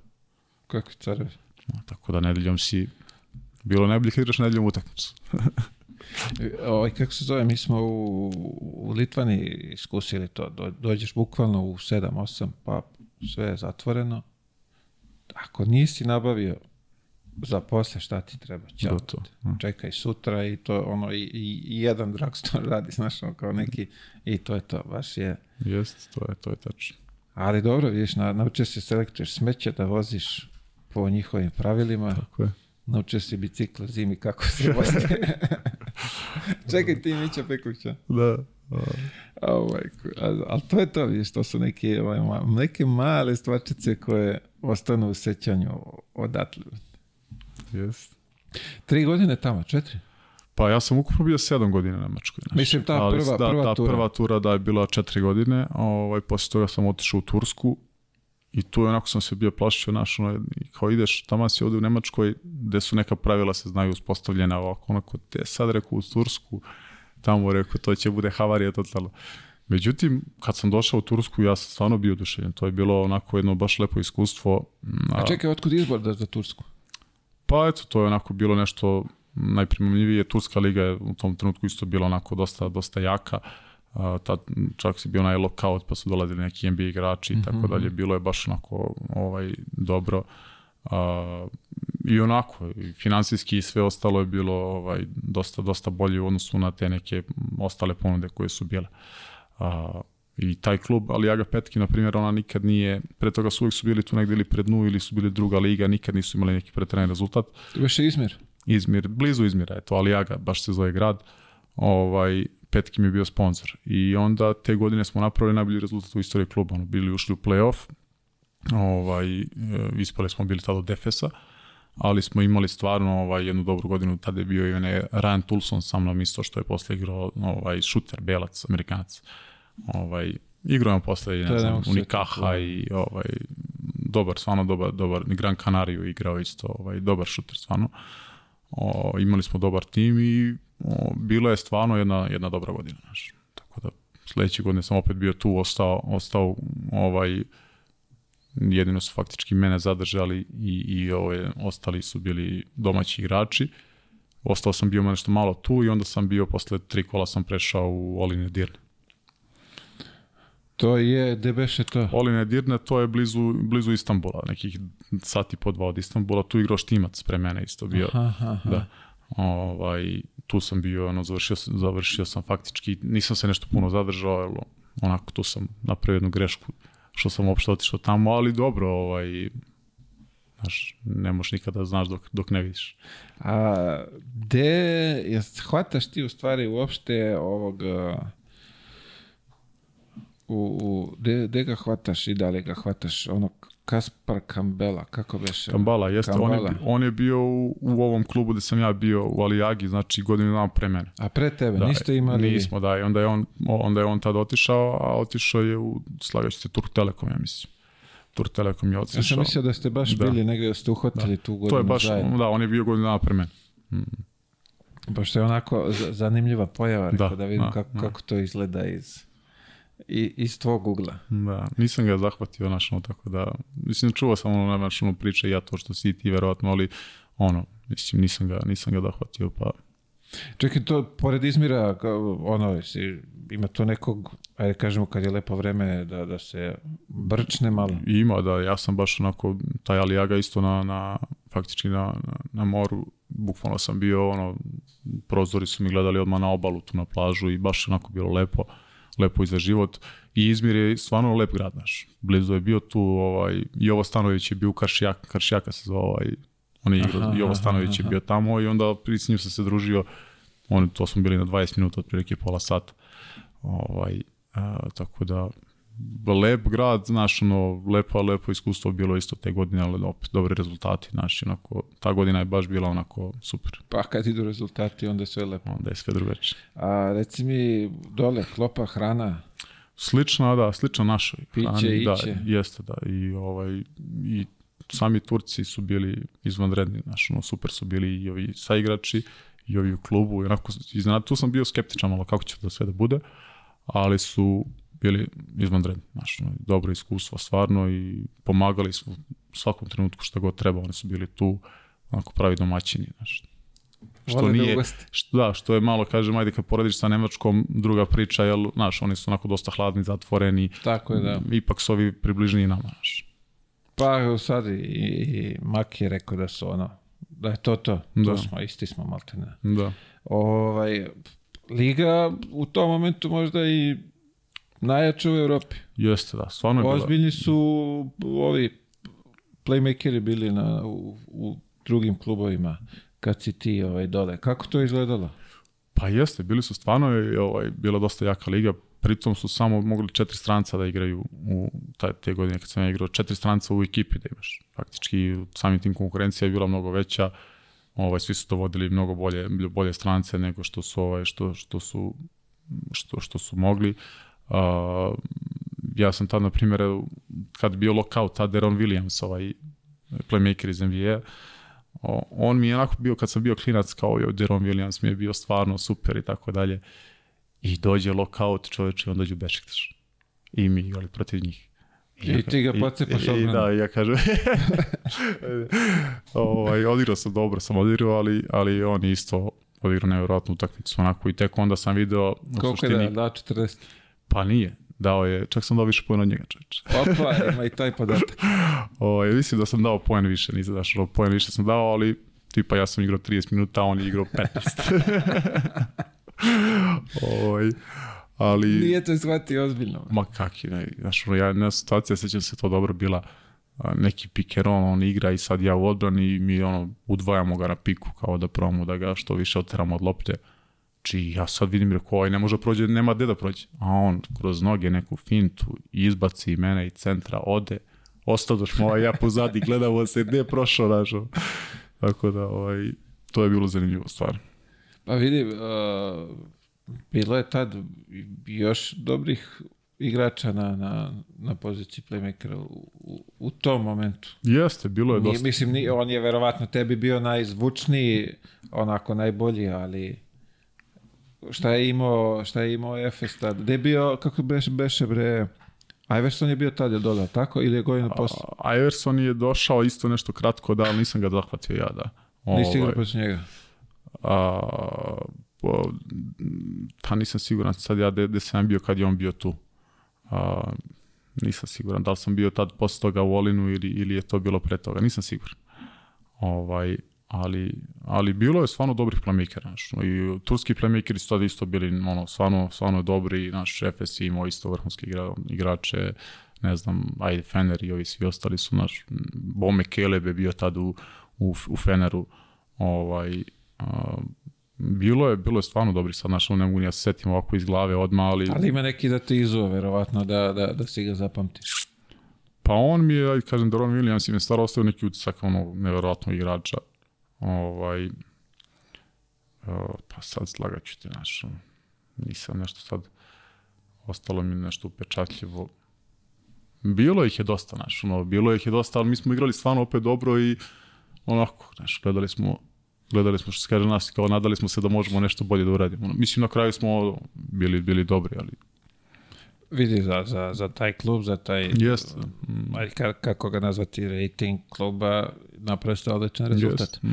Kako carevi? No, tako da nedeljom si bilo najbolje kad igraš nedeljom utakmicu. Ovaj, kako se zove, mi smo u, u Litvani iskusili to. Do, dođeš bukvalno u 7-8, pa sve je zatvoreno. Ako nisi nabavio za posle šta ti treba, ćao. Čekaj sutra i to ono i, i, i jedan drugstore radi, znaš, kao neki i to je to, baš je. Jest, to je, to je tačno. Ali dobro, vidiš, na, naučio se selektuješ smeće da voziš po njihovim pravilima. Tako je. Naučio si bicikl zimi kako se vozi. Čekaj ti Mića Pekuća. Da. Oh, ali, ali to je to, vidiš, to su neke, ovaj, neke male stvarčice koje ostanu u sećanju odatle. Yes. Tri godine tamo, četiri? Pa ja sam ukupno bio sedam godina na Mačkoj. Znači. Mislim, ta ali, prva, da, prva ta tura. prva tura da je bila četiri godine, ovaj, posle toga sam otišao u Tursku i tu je onako sam se bio plašio naš, ono, kao ideš, tamo si ovde u Nemačkoj, gde su neka pravila se znaju uspostavljena ovako, onako, te sad rekao u Tursku, tamo rekao, to će bude havarija totalno. Međutim, kad sam došao u Tursku, ja sam stvarno bio oduševljen. To je bilo onako jedno baš lepo iskustvo. A, a čekaj, otkud izbor da za Tursku? Pa eto, to je onako bilo nešto najprimamljivije. Turska liga je u tom trenutku isto bila onako dosta, dosta jaka. Uh, tad, čak si bio onaj lockout pa su dolazili neki NBA igrači i tako mhm. dalje. Bilo je baš onako ovaj, dobro. Uh, I onako, i finansijski i sve ostalo je bilo ovaj, dosta, dosta bolje u odnosu na te neke ostale ponude koje su bile. Uh, i taj klub, ali Jaga Petki, na primjer, ona nikad nije, pre toga su uvijek su bili tu negdje ili pred dnu ili su bili druga liga, nikad nisu imali neki pretrenan rezultat. To je Izmir? Izmir, blizu Izmira je to, ali Jaga, baš se zove grad. Ovaj, Petki mi je bio sponsor. I onda te godine smo napravili najbolji rezultat u istoriji kluba. Ono, bili ušli u play-off, ovaj, e, ispali smo bili tada od Defesa, ali smo imali stvarno ovaj, jednu dobru godinu. Tada je bio i onaj Ryan Tulson sa mnom isto što je posle igrao ovaj, šuter, belac, amerikanac. Ovaj, igrao je posle ne znam, Unikaha i ovaj, dobar, stvarno dobar, dobar, Gran Canariju igrao isto, ovaj, dobar šuter stvarno. O, imali smo dobar tim i o, bilo je stvarno jedna, jedna dobra godina. Znaš. Tako da sledeće godine sam opet bio tu, ostao, ostao ovaj, jedino su faktički mene zadržali i, i ovaj, ostali su bili domaći igrači. Ostao sam bio nešto malo tu i onda sam bio, posle tri kola sam prešao u Oline Dirne. To je, gde beše to? Oline Dirne, to je blizu, blizu Istanbula, nekih sati po dva od Istanbula, tu igrao Štimac pre mene isto bio. Aha, aha. Da. Ovaj, tu sam bio, ono, završio, završio sam faktički, nisam se nešto puno zadržao, ali onako tu sam napravio jednu grešku što sam uopšte otišao tamo, ali dobro, ovaj, Znaš, ne možeš nikada da znaš dok, dok ne vidiš. A gde, jel hvataš ti u stvari uopšte ovog uh, u, u gde, gde ga hvataš i da li ga hvataš onog Kaspar Kambela, kako beše? Kambala, jeste. On Kambala. je, on je bio u, u ovom klubu gde sam ja bio u Alijagi, znači godinu dana pre mene. A pre tebe, Da, niste imali... Nismo, da. I onda je on, onda je on tad otišao, a otišao je u, slagajući se, Turk Telekom, ja mislim. Turk Telekom je Ja otišao. sam mislio da ste baš Da. bili negde da ste uhvatili tu godinu to je baš, zajedno. da, on je bio godinu dana pre mene. Baš je onako zanimljiva pojava, rekao, da, Da, vidim da, kako, da. kako to izgleda iz, i, iz tvog ugla. Da, nisam ga zahvatio, znaš, ono, tako da, mislim, čuo sam ono, znaš, ono priče, ja to što si ti, verovatno, ali, ono, mislim, nisam ga, nisam ga zahvatio, pa, Čekaj, to pored Izmira, kao, ono, si, ima to nekog, ajde kažemo kad je lepo vreme da, da se brčne malo. Ima, da, ja sam baš onako, taj Alijaga isto na, na faktički na, na, na moru, bukvalno sam bio, ono, prozori su mi gledali odmah na obalu, tu na plažu i baš onako bilo lepo, lepo i za život. I Izmir je stvarno lep grad naš. Blizu je bio tu, ovaj, Jovo Stanović je bio u Karšijaka, Karšijaka se zvao, ovaj, on je igrao, Aha, Jovo aha, Stanović je aha. bio tamo i onda s njim sam se družio, on, to smo bili na 20 minuta, otprilike pola sata. Ovaj, a, tako da, lep grad, znaš, ono, lepo, lepo iskustvo bilo isto te godine, ali opet dobri rezultati, znaš, onako, ta godina je baš bila onako super, Pa kad idu rezultati, onda je sve lepo. onda je sve drugačije. A reci mi, dole, klopa, hrana, Slična, da, slična našoj. Piće, hrani, da, iće. jeste, da, i ovaj, i sami Turci su bili izvanredni, znaš, ono, super su bili i ovi saigrači, i ovi u klubu, i onako, iznenad, tu sam bio skeptičan malo kako će to sve da bude, ali su bili izvanredni, znaš, dobro iskustvo stvarno i pomagali su u svakom trenutku što god treba, oni su bili tu, onako pravi domaćini, znaš. Što Vole da nije, ugoste. što, da, što je malo, kažem, ajde kad porediš sa Nemačkom, druga priča, jel, znaš, oni su onako dosta hladni, zatvoreni, tako je da. ipak su ovi približniji nama, znaš. Pa sad i, i Mak je rekao da su ono, da je to to, to Da. smo, isti smo maltene. Da. Ovaj, Liga u tom momentu možda i najjača u Evropi. Jeste, da, stvarno je bila. Ozbiljni su ovi playmakeri bili na, u, u drugim klubovima kad si ti ovaj, dole. Kako to izgledalo? Pa jeste, bili su stvarno, ovaj, bila dosta jaka liga, pritom su samo mogli četiri stranca da igraju u taj, te godine kad sam ja igrao, četiri stranca u ekipi da imaš. Faktički samim tim konkurencija je bila mnogo veća, ovaj, svi su dovodili mnogo bolje, bolje strance nego što su, ovaj, što, što su, što, što su mogli. Uh, ja sam tad, na primjer, kad je bio lockout, tad Deron Williams, ovaj playmaker iz NBA, on mi je onako bio, kad sam bio klinac kao i Deron Williams, mi je bio stvarno super i tako dalje. I dođe lockout čoveče i on dođe u Bešiktaš. I mi igrali protiv njih. I ti ga pocepaš i, i, ogromno. da, i ja kažem, ovaj, odigrao sam dobro, sam odigrao, ali, ali on je isto odigrao nevjerojatnu utakmicu, onako, i tek onda sam video, Koliko je da, da 40? Pa nije, dao je, čak sam dao više pojena od njega, čoveče. Opa, ima i taj podatak. Ovaj, mislim da sam dao poen više, nisam daš, ono, poen više sam dao, ali tipa ja sam igrao 30 minuta, a on je igrao 15. ovaj, ali... Nije to shvatio ozbiljno. Ma kaki, ne, znaš, ja, jedna situacija, sećam se to dobro bila, neki roll, on igra i sad ja u odbrani i mi ono, udvajamo ga na piku, kao da probamo da ga što više oteramo od lopte. Či ja sad vidim, rekao, ovaj ne može da prođe, nema gde da prođe. A on kroz noge neku fintu izbaci mene i centra, ode, ostadoš mu ovaj ja pozadi, gledamo se gde je prošao, znaš, ono. Tako da, ovaj, to je bilo zanimljivo stvar. Pa vidi, uh, bilo je tad još dobrih igrača na, na, na poziciji playmakera u, u, u tom momentu. Jeste, bilo je Nije, dosta. mislim, nije, on je verovatno tebi bio najzvučniji, onako najbolji, ali šta je imao, šta je imao Efes tad? Gde je bio, kako beše, beše bre, Iverson je bio tad je dole, tako? Ili je godinu posle? A Iverson je došao isto nešto kratko, da, ali nisam ga zahvatio ja, da. Nisi igrao Ovaj, posle njega? a, po, pa nisam siguran sad ja gde, sam bio kad je on bio tu. A, nisam siguran da li sam bio tad posle toga u Olinu ili, ili je to bilo pre toga, nisam siguran. Ovaj, ali, ali bilo je stvarno dobrih playmakera, znaš, i turski playmakeri su tada isto bili ono, stvarno, stvarno dobri, naš je imao isto vrhunske igra, igrače, ne znam, ajde, Fener i ovi svi ostali su naš, Bome Keleb je bio tad u, u, u Feneru. Ovaj, a, bilo je, bilo je stvarno dobri sad, znaš, ne mogu ni ja se setim ovako iz glave odmah, ali... Ali ima neki da te izuo, verovatno, da, da, da si ga zapamtiš. Pa on mi je, kažem, Deron Williams mi je stvarno ostavio neki utisak ono nevjerojatnog igrača. Ovaj, o, pa sad slagat ću te, znaš, ono, nisam nešto sad, ostalo mi nešto upečatljivo. Bilo ih je dosta, znaš, ono, bilo ih je dosta, ali mi smo igrali stvarno opet dobro i onako, znaš, gledali smo gledali smo što se kaže nas, kao nadali smo se da možemo nešto bolje da uradimo. Mislim, na kraju smo bili, bili dobri, ali Vidi, za, za, za taj klub, za taj, Jest. mm. kako ga nazvati, rating kluba, naprosto odličan rezultat. Mm.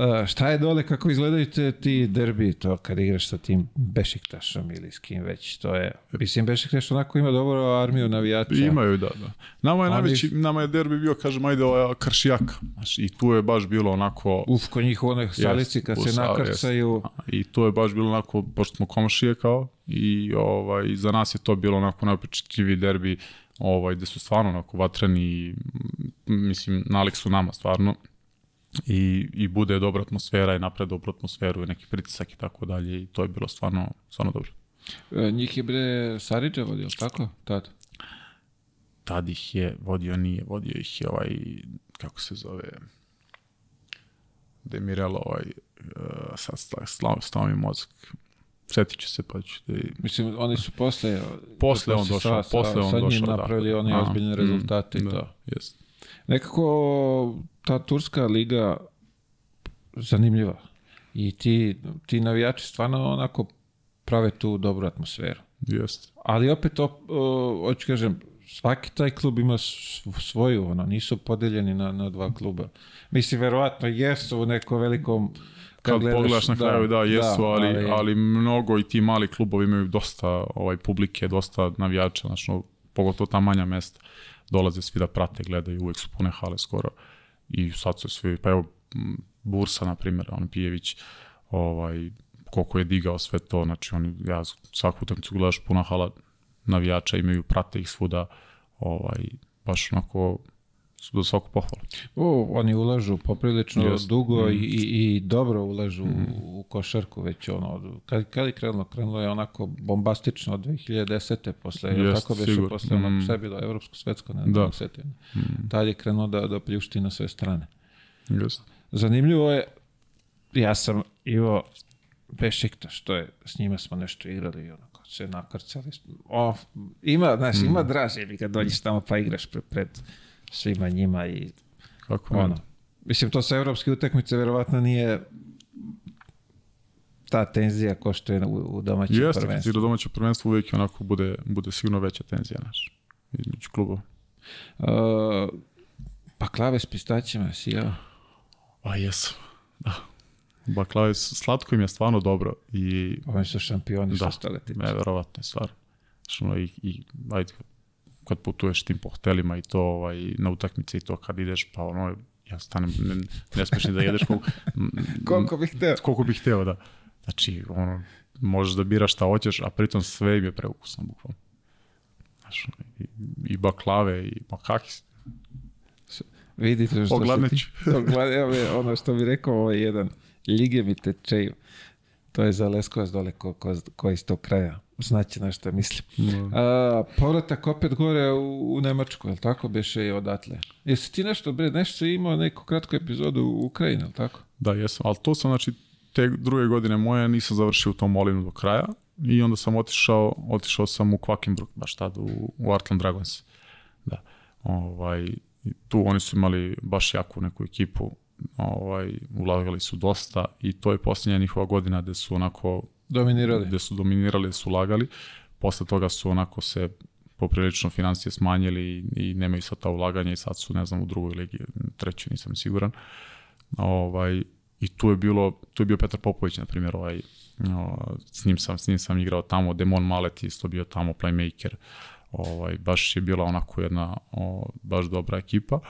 A, šta je dole, kako izgledaju te ti derbi, to kad igraš sa tim Bešiktašom ili s kim već, to je, mislim, Bešiktaš onako ima dobro armiju navijača. Imaju, da, da. Nama je, Oni- najveći, nama je derbi bio, kažem, ajde, ovaj kršijaka. Znaš, I tu je baš bilo onako... Uf, kod njih u onoj salici kad se nakrcaju, I to je baš bilo onako, pošto smo komšije kao, i ovaj, za nas je to bilo onako najopečetljiviji derbi, ovaj, gde su stvarno onako vatreni, mislim, nalik su nama stvarno. I, i bude dobra atmosfera i napred dobru atmosferu i neki pritisak i tako dalje i to je bilo stvarno, stvarno dobro. E, njih je bre Saridža vodio, tako? Tad. Tad ih je vodio, nije, vodio ih je ovaj, kako se zove, Demirelo, ovaj, uh, sad sta- stao, stao mi mozak. Setit ću se pa ću da... Mislim, oni su posle... Posle on došao, sa- posle on sa njim došao, da. napravili oni A, ozbiljne mm, rezultate i da, to. Jest. Nekako ta turska liga zanimljiva. I ti, ti navijači stvarno onako prave tu dobru atmosferu. Jest. Ali opet, op, hoću kažem, svaki taj klub ima svoju, ono, nisu podeljeni na, na dva kluba. Mislim, verovatno jesu u nekom velikom... Kad, pogledaš na kraju, da, jesu, ali, ali, ali mnogo i ti mali klubovi imaju dosta ovaj, publike, dosta navijača, znači, pogotovo ta manja mesta, dolaze svi da prate, gledaju, uvek su pune hale skoro. I sad su svi, pa evo, Bursa, na primjer, on Pijević, ovaj, koliko je digao sve to, znači, oni, ja svaku utakmicu gledaš puna hala navijača, imaju, prate ih svuda, ovaj, baš onako, do svakog pohvala. O, oni ulažu poprilično Jest. dugo Mm. i, i, dobro ulažu u, u košarku već ono, kad, kad je krenulo? Krenulo je onako bombastično od 2010. posle, Jest, tako beše sigurno. posle onog, Mm. šta je bilo, evropsko, svetsko, ne, Da. ne mm. Tad je krenulo da, da pljušti na sve strane. Just. Zanimljivo je, ja sam Ivo Bešikta, što je, s njima smo nešto igrali i onako se nakrcali. O, ima, znaš, ima draž, jebi kad dođeš tamo pa igraš pred, pred svima njima i Kako ne? ono. Mislim, to sa evropske utakmice verovatno nije ta tenzija ko što je u, u domaćem Jeste, prvenstvu. igra domaće prvenstvo uvijek je onako bude, bude sigurno veća tenzija naš između klubova. Uh, pa klave s pistaćima si ja. A jesam, da. Baklave, s- slatko im je stvarno dobro i Oni su šampioni Da. sa stoletice. neverovatna je stvar. Ono, i, i ajde, kad putuješ tim po hotelima i to ovaj, na utakmice i to kad ideš, pa ono, ja stanem, ne, ne smiješ ni da jedeš koliko, Koliko bih teo? koliko bih hteo da. Znači, ono, možeš da biraš šta hoćeš, a pritom sve im je preukusno, bukvalno. Znači, ono, i, i baklave, i ma kakvi si. Vidite što Ogladneću. se ti... Oglad- evo je ono što bi rekao ovaj jedan lige mi tečeju. To je za Leskovac dole ko, ko, ko iz tog kraja. Znaće na što mislim. A, povratak opet gore u, u Nemačku, jel tako beše i odatle? Jesi ti nešto, bre, nešto imao neku kratku epizodu u Ukrajini, jel tako? Da, jesam, ali to sam, znači, te druge godine moje nisam završio u tom Molinu do kraja i onda sam otišao, otišao sam u Quakenbrück, baš tad u, u Artland Dragons. Da. Ovaj, tu oni su imali baš jaku neku ekipu, ovaj, ulagali su dosta i to je posljednja njihova godina gde su onako Dominirali. gde su dominirali, su ulagali. Posle toga su onako se poprilično financije smanjili i, i nemaju sad ta ulaganja i sad su, ne znam, u drugoj ligi, trećoj nisam siguran. Ovaj, I tu je bilo, tu je bio Petar Popović, na primjer, ovaj, o, s, njim sam, s njim sam igrao tamo, Demon Malet isto bio tamo, playmaker, ovaj, baš je bila onako jedna o, baš dobra ekipa.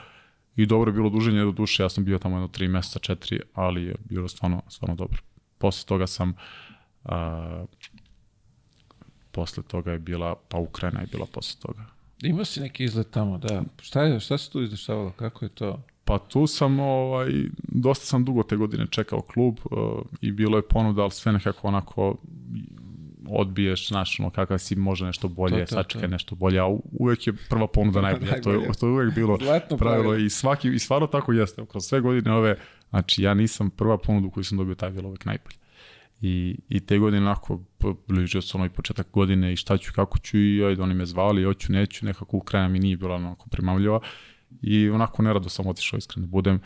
I dobro je bilo duženje do duše, ja sam bio tamo jedno tri meseca, četiri, ali je bilo stvarno, stvarno dobro. Posle toga sam a, posle toga je bila, pa Ukrajina je bila posle toga. Imao si neki izlet tamo, da. Šta, je, šta se tu izdešavalo? Kako je to? Pa tu sam, ovaj, dosta sam dugo te godine čekao klub uh, i bilo je ponuda, ali sve nekako onako odbiješ, znaš, ono, kakav si može nešto bolje, to, to, sačekaj nešto bolje, a uvek je prva ponuda najbolja, to je, to je uvek bilo Zlatno pravilo i svaki, i stvarno tako jeste, kroz sve godine ove, znači ja nisam prva ponudu koju sam dobio, taj bilo uvek najbolje. I, I te godine onako bližio se ono i početak godine i šta ću, kako ću i ajde oni me zvali, hoću, neću, nekako Ukrajina mi nije bila onako primamljiva. I onako nerado sam otišao iskreno da budem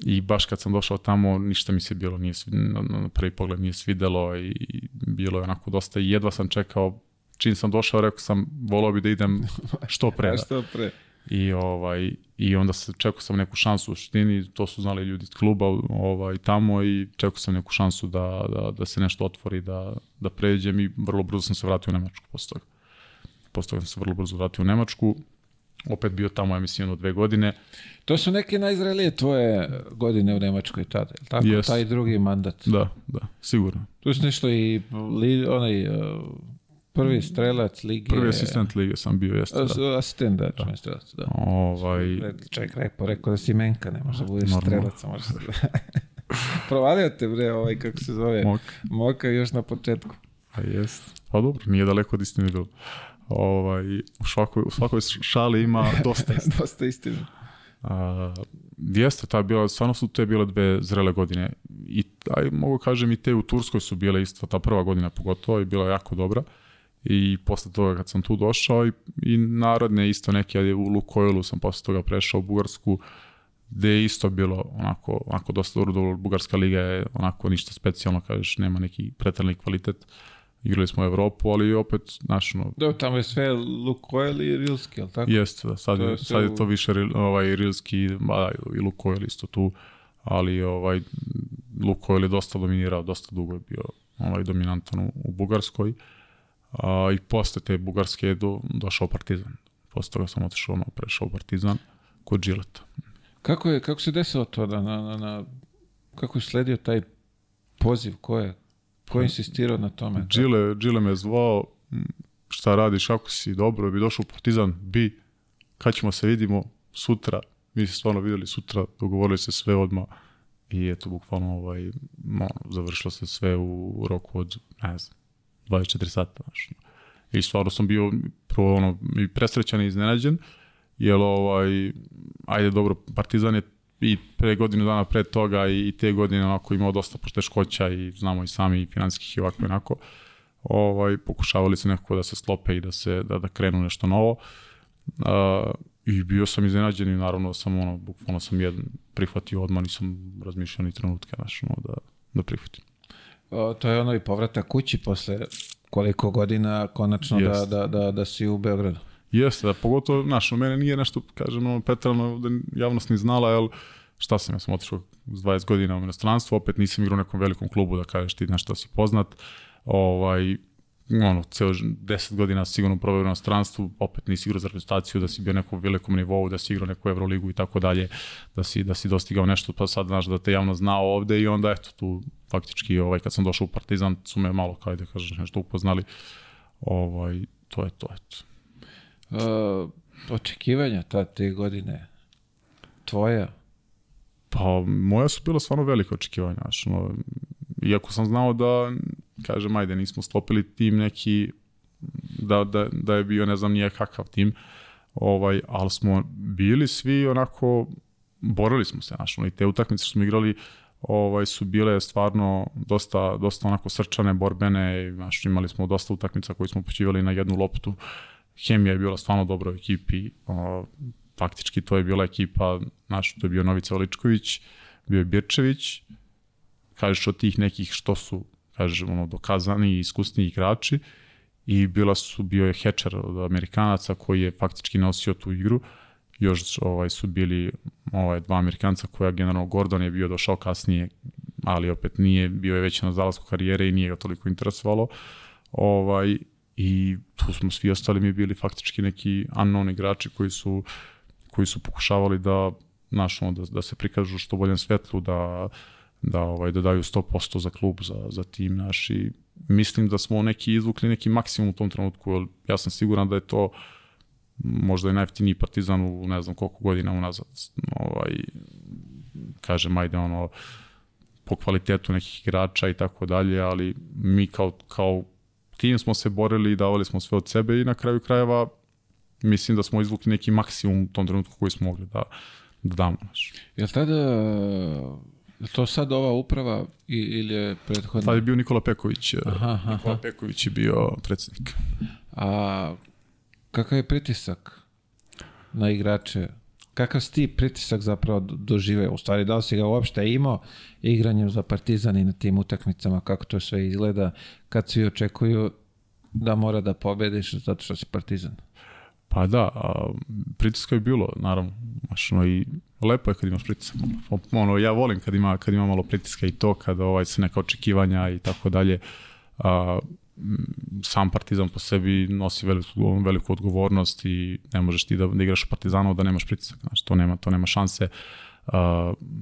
i baš kad sam došao tamo ništa mi se bilo nije na, na prvi pogled nije svidelo i, i bilo je onako dosta i jedva sam čekao čim sam došao rekao sam volao bi da idem što pre da. što pre? I, ovaj, I onda se čekao sam neku šansu u suštini, to su znali ljudi iz kluba ovaj, tamo i čekao sam neku šansu da, da, da se nešto otvori, da, da pređem i vrlo brzo sam se vratio u Nemačku posle toga. Posle toga sam se vrlo brzo vratio u Nemačku, opet bio tamo, ja mislim, jedno dve godine. To su neke najzrelije tvoje godine u Nemačkoj tada, je li tako? Jest. Taj drugi mandat. Da, da, sigurno. Tu su nešto i li, onaj uh, prvi strelac lige. Prvi asistent lige sam bio, jeste da. As, asistent, da, da. strelac, da. Ovaj, Čovjek rekao, rekao da si menka, ne može da budeš Normalno. strelac. Može da... Provalio te bre, ovaj, kako se zove, mok, Moka još na početku. a jest. Pa dobro, nije daleko od istine bilo. Ovaj, u, svakoj, u svakoj šali ima dosta Dosta istina. A, jeste, ta bila, stvarno su te bile dve zrele godine. I aj, mogu kažem i te u Turskoj su bile isto, ta prva godina pogotovo i bila jako dobra. I posle toga kad sam tu došao i, i narodne isto neke, u Lukoilu sam posle toga prešao u Bugarsku, gde je isto bilo onako, onako dosta dobro, dobro, Bugarska liga je onako ništa specijalno, kažeš, nema neki pretrani kvalitet. Igrali smo u Evropu, ali opet, znaš, no, Da, tamo je sve Lukoil i Rilski, je li tako? Jeste, da, sad, To je, je sad je to više ovaj, Rilski, ba, i Lukoil isto tu, ali ovaj, Lukoil je dosta dominirao, dosta dugo je bio ovaj, dominantan u, u Bugarskoj. A, I posle te Bugarske je do, došao Partizan. Posle toga sam otišao, ono, prešao Partizan kod Gileta. Kako, je, kako se desilo to da na, na, na, kako je sledio taj poziv, ko je, ko je insistirao na tome? Gile, Gile me zvao, "M, šta radiš, ako si dobro, bi došao u Partizan, bi, kad ćemo se vidimo, sutra, mi se stvarno videli sutra, dogovorili se sve odmah i eto, bukvalno ovaj, no, završilo se sve u roku od, ne znam, 24 sata, znaš. I stvarno sam bio prvo ono, i presrećan i iznenađen, jer ovaj, ajde dobro, Partizan je i pre godinu dana pre toga i, i te godine onako imao dosta poteškoća i znamo i sami i financijskih i ovako i onako. Ovaj, pokušavali su nekako da se sklope i da se da, da krenu nešto novo. Uh, I bio sam iznenađen i naravno sam ono, bukvalno sam jedan prihvatio odmah, nisam razmišljao ni trenutka, znaš, ono, da, da prihvatim. O, to je ono i povratak kući posle koliko godina konačno da, Jest. da, da, da si u Beogradu. Jeste, da, pogotovo, znaš, mene nije nešto, kažem, ono, pretrano da javnost ni znala, jel, šta sam, ja sam otišao s 20 godina u inostranstvo, opet nisam igrao u nekom velikom klubu da kažeš ti nešto si poznat, ovaj, ono, ceo ž- 10 godina sigurno proveo u inostranstvu, opet nisi igrao za reprezentaciju, da si bio nekom velikom nivou, da si igrao neku Euroligu i tako dalje, da si, da si dostigao nešto, pa sad znaš da te javno znao ovde i onda eto tu faktički ovaj, kad sam došao u Partizan su me malo, kao da kažeš, nešto upoznali, ovaj, to je to, eto. Uh, očekivanja ta te godine tvoja? Pa, moja su bila stvarno velika očekivanja, znaš, no, iako sam znao da, kažem, ajde, nismo sklopili tim neki, da, da, da je bio ne znam nije kakav tim, ovaj, ali smo bili svi onako, borili smo se, znaš, ono, i te utakmice što smo igrali, ovaj, su bile stvarno dosta, dosta onako srčane, borbene, i, znaš, imali smo dosta utakmica koji smo počivali na jednu loptu, hemija je bila stvarno dobra u ekipi, o, faktički to je bila ekipa, znaš, to je bio Novica Oličković, bio je Birčević, kažeš od tih nekih što su, kažeš, ono, dokazani i iskusni igrači, i bila su, bio je Hečer od Amerikanaca koji je faktički nosio tu igru, još ovaj, su bili ovaj, dva Amerikanca koja generalno Gordon je bio došao kasnije, ali opet nije, bio je već na zalasku karijere i nije ga toliko interesovalo. Ovaj, I tu smo svi ostali mi bili faktički neki unknown igrači koji su, koji su pokušavali da, znaš, ono, da, da se prikažu što boljem svetlu, da, da, ovaj, da daju 100% za klub, za, za tim naš i mislim da smo neki izvukli neki maksimum u tom trenutku, jer ja sam siguran da je to možda je najeftiniji partizan u ne znam koliko godina unazad. Ovaj, kažem, ajde ono, po kvalitetu nekih igrača i tako dalje, ali mi kao, kao tim smo se borili i davali smo sve od sebe i na kraju krajeva mislim da smo izvukli neki maksimum u tom trenutku koji smo mogli da, da damo. Naš. Je li tada, je to sad ova uprava ili je prethodna? Tada je bio Nikola Peković. Aha, aha. Nikola Peković je bio predsednik. A kakav je pritisak na igrače? Kakav si ti pritisak zapravo dožive? U stvari, da li si ga uopšte imao igranjem za Partizan i na tim utakmicama, kako to sve izgleda, kad svi očekuju da mora da pobediš zato što si Partizan? Pa da, a, pritiska je bilo, naravno. Mašno, i lepo je kad imaš pritisak. Ono, ja volim kad ima, kad ima malo pritiska i to, kada ovaj, se neka očekivanja i tako dalje. A, sam Partizan po sebi nosi veliku, veliku odgovornost i ne možeš ti da, da igraš u Partizanu da nemaš pritisak, znači to nema, to nema šanse. Uh,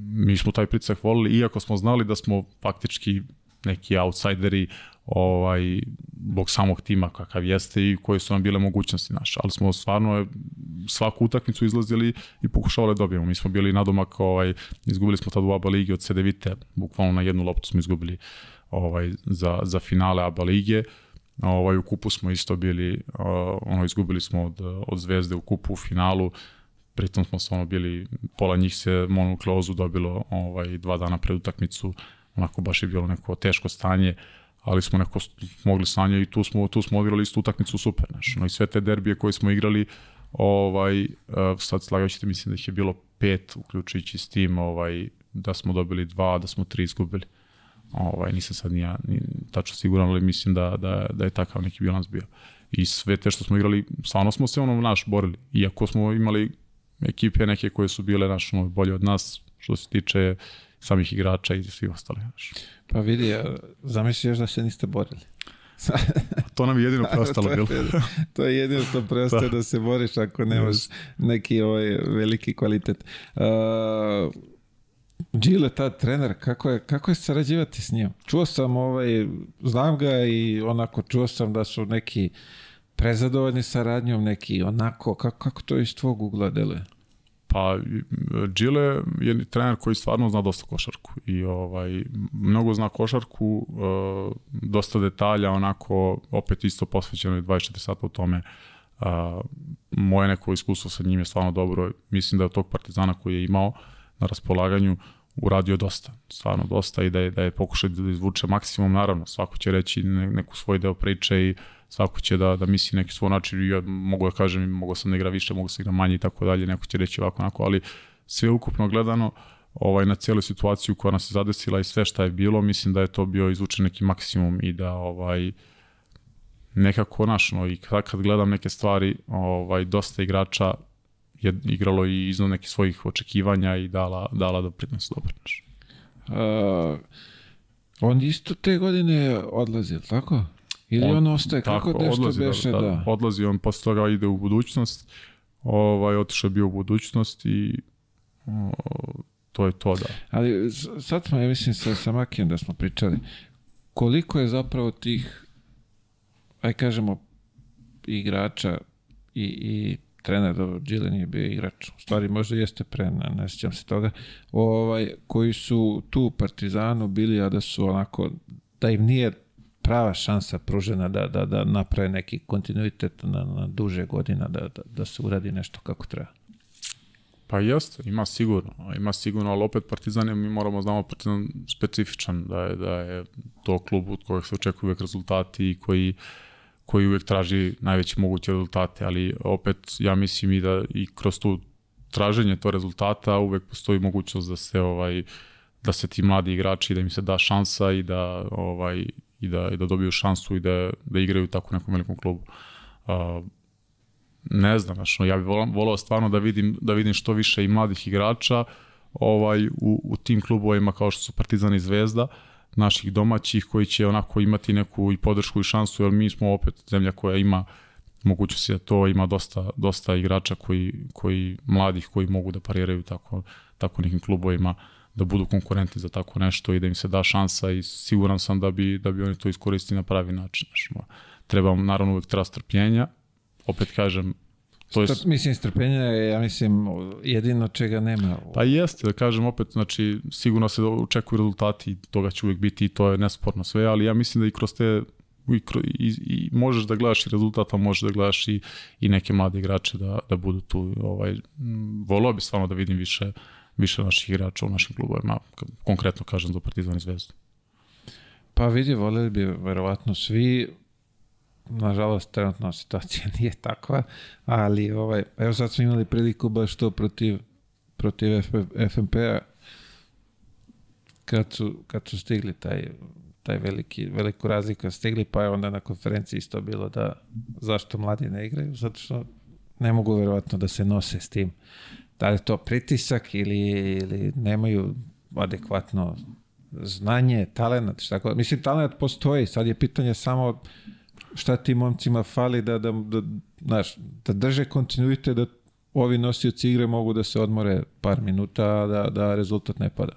mi smo taj pritisak volili, iako smo znali da smo faktički neki outsideri ovaj, bog samog tima kakav jeste i koje su nam bile mogućnosti naše. Ali smo stvarno svaku utakmicu izlazili i pokušavali da dobijemo. Mi smo bili nadomak, ovaj, izgubili smo tad u ABA ligi od Cedevite, bukvalno na jednu loptu smo izgubili ovaj, za, za finale ABA lige. Ovaj, u kupu smo isto bili, ono, izgubili smo od, od Zvezde u kupu u finalu, pritom smo samo bili, pola njih se monoklozu dobilo ovaj, dva dana pred utakmicu, onako baš je bilo neko teško stanje, ali smo neko mogli stanje i tu smo, tu smo odigrali istu utakmicu super, znaš, no i sve te derbije koje smo igrali, ovaj, sad slagajući mislim da ih je bilo pet, uključujući s tim, ovaj, da smo dobili dva, da smo tri izgubili. Ovaj, nisam sad ni ja ni, tačno siguran, ali mislim da, da, da je takav neki bilans bio. I sve te što smo igrali, stvarno smo se ono naš borili. Iako smo imali ekipe neke koje su bile naš ono, bolje od nas, što se tiče samih igrača i svih ostalih. Naš. Pa vidi, zamisliš da se niste borili. to nam je jedino preostalo bilo. to je jedino što preostaje da. da se boriš ako nemaš neki ovaj veliki kvalitet. Uh, Gile, ta trener, kako je, kako je sarađivati s njim? Čuo sam, ovaj, znam ga i onako čuo sam da su neki prezadovoljni saradnjom, neki onako, kako, kako to iz tvog ugla deluje? Pa, Gile je trener koji stvarno zna dosta košarku i ovaj, mnogo zna košarku, uh, dosta detalja, onako, opet isto posvećeno je 24 sata u tome. Uh, moje neko iskustvo sa njim je stvarno dobro. Mislim da je od tog partizana koji je imao na raspolaganju uradio dosta, stvarno dosta i da je, da je pokušao da izvuče maksimum, naravno, svako će reći ne, neku svoj deo priče i svako će da, da misli neki svoj način, ja mogu da kažem, mogu sam da igra više, mogu sam da igra manje i tako dalje, neko će reći ovako, onako, ali sve ukupno gledano, ovaj, na cijelu situaciju koja nas je zadesila i sve šta je bilo, mislim da je to bio izvučen neki maksimum i da ovaj, nekako našno i kad, kad gledam neke stvari, ovaj, dosta igrača je igralo i iznad nekih svojih očekivanja i dala, dala doprinos dobro. Uh, on isto te godine odlazi, tako? Ili on, on ostaje? Kako tako, nešto odlazi, beše? Da, da, da. Odlazi, on posle toga ide u budućnost. Ovaj, otišao bio u budućnost i o, to je to, da. Ali sad smo, ja mislim, sa, sa Makijem da smo pričali, koliko je zapravo tih, aj kažemo, igrača i, i trener, dobro, Gile nije bio igrač, u stvari možda jeste pre, ne, ne sjećam se toga, ovaj, koji su tu Partizanu bili, a da su onako, da im nije prava šansa pružena da, da, da naprave neki kontinuitet na, na duže godina, da, da, da se uradi nešto kako treba. Pa jeste, ima sigurno, ima sigurno, ali opet Partizan je, mi moramo znamo Partizan specifičan, da je, da je to klub od kojeg se očekuju uvek rezultati i koji uh, koji uvek traži najveće moguće rezultate, ali opet ja mislim i da i kroz tu traženje to rezultata uvek postoji mogućnost da se ovaj da se ti mladi igrači da im se da šansa i da ovaj i da i da dobiju šansu i da da igraju tako u nekom velikom klubu. Uh, ne znam, znači, ja bih volao stvarno da vidim da vidim što više i mladih igrača ovaj u, u tim klubovima kao što su Partizan i Zvezda. Uh, naših domaćih koji će onako imati neku i podršku i šansu, jer mi smo opet zemlja koja ima mogućnosti da to ima dosta, dosta igrača koji, koji mladih koji mogu da pariraju tako, tako nekim klubovima da budu konkurentni za tako nešto i da im se da šansa i siguran sam da bi, da bi oni to iskoristili na pravi način. Znaš, treba, naravno uvek treba strpljenja, opet kažem, To je, Strp, mislim, strpenja je, ja mislim, jedino čega nema. pa jeste, da kažem opet, znači, sigurno se očekuju rezultati, toga će uvijek biti i to je nesporno sve, ali ja mislim da i kroz te i, i, i možeš da gledaš i rezultat, a možeš da gledaš i, i neke mlade igrače da, da budu tu. Ovaj, m, volao bi stvarno da vidim više, više naših igrača u našim klubovima, konkretno kažem za Partizan i Zvezdu. Pa vidi, voleli bi verovatno svi, nažalost trenutno situacija nije takva, ali ovaj, evo sad smo imali priliku baš to protiv, protiv FNP-a kad su, kad su stigli taj, taj veliki, veliku razliku stigli, pa je onda na konferenciji isto bilo da zašto mladi ne igraju, zato što ne mogu verovatno da se nose s tim. Da li je to pritisak ili, ili nemaju adekvatno znanje, talent, šta god. Mislim, talent postoji, sad je pitanje samo šta tim momcima fali da, da, da, znaš, da drže kontinuitet, da ovi nosioci igre mogu da se odmore par minuta, da, da rezultat ne pada.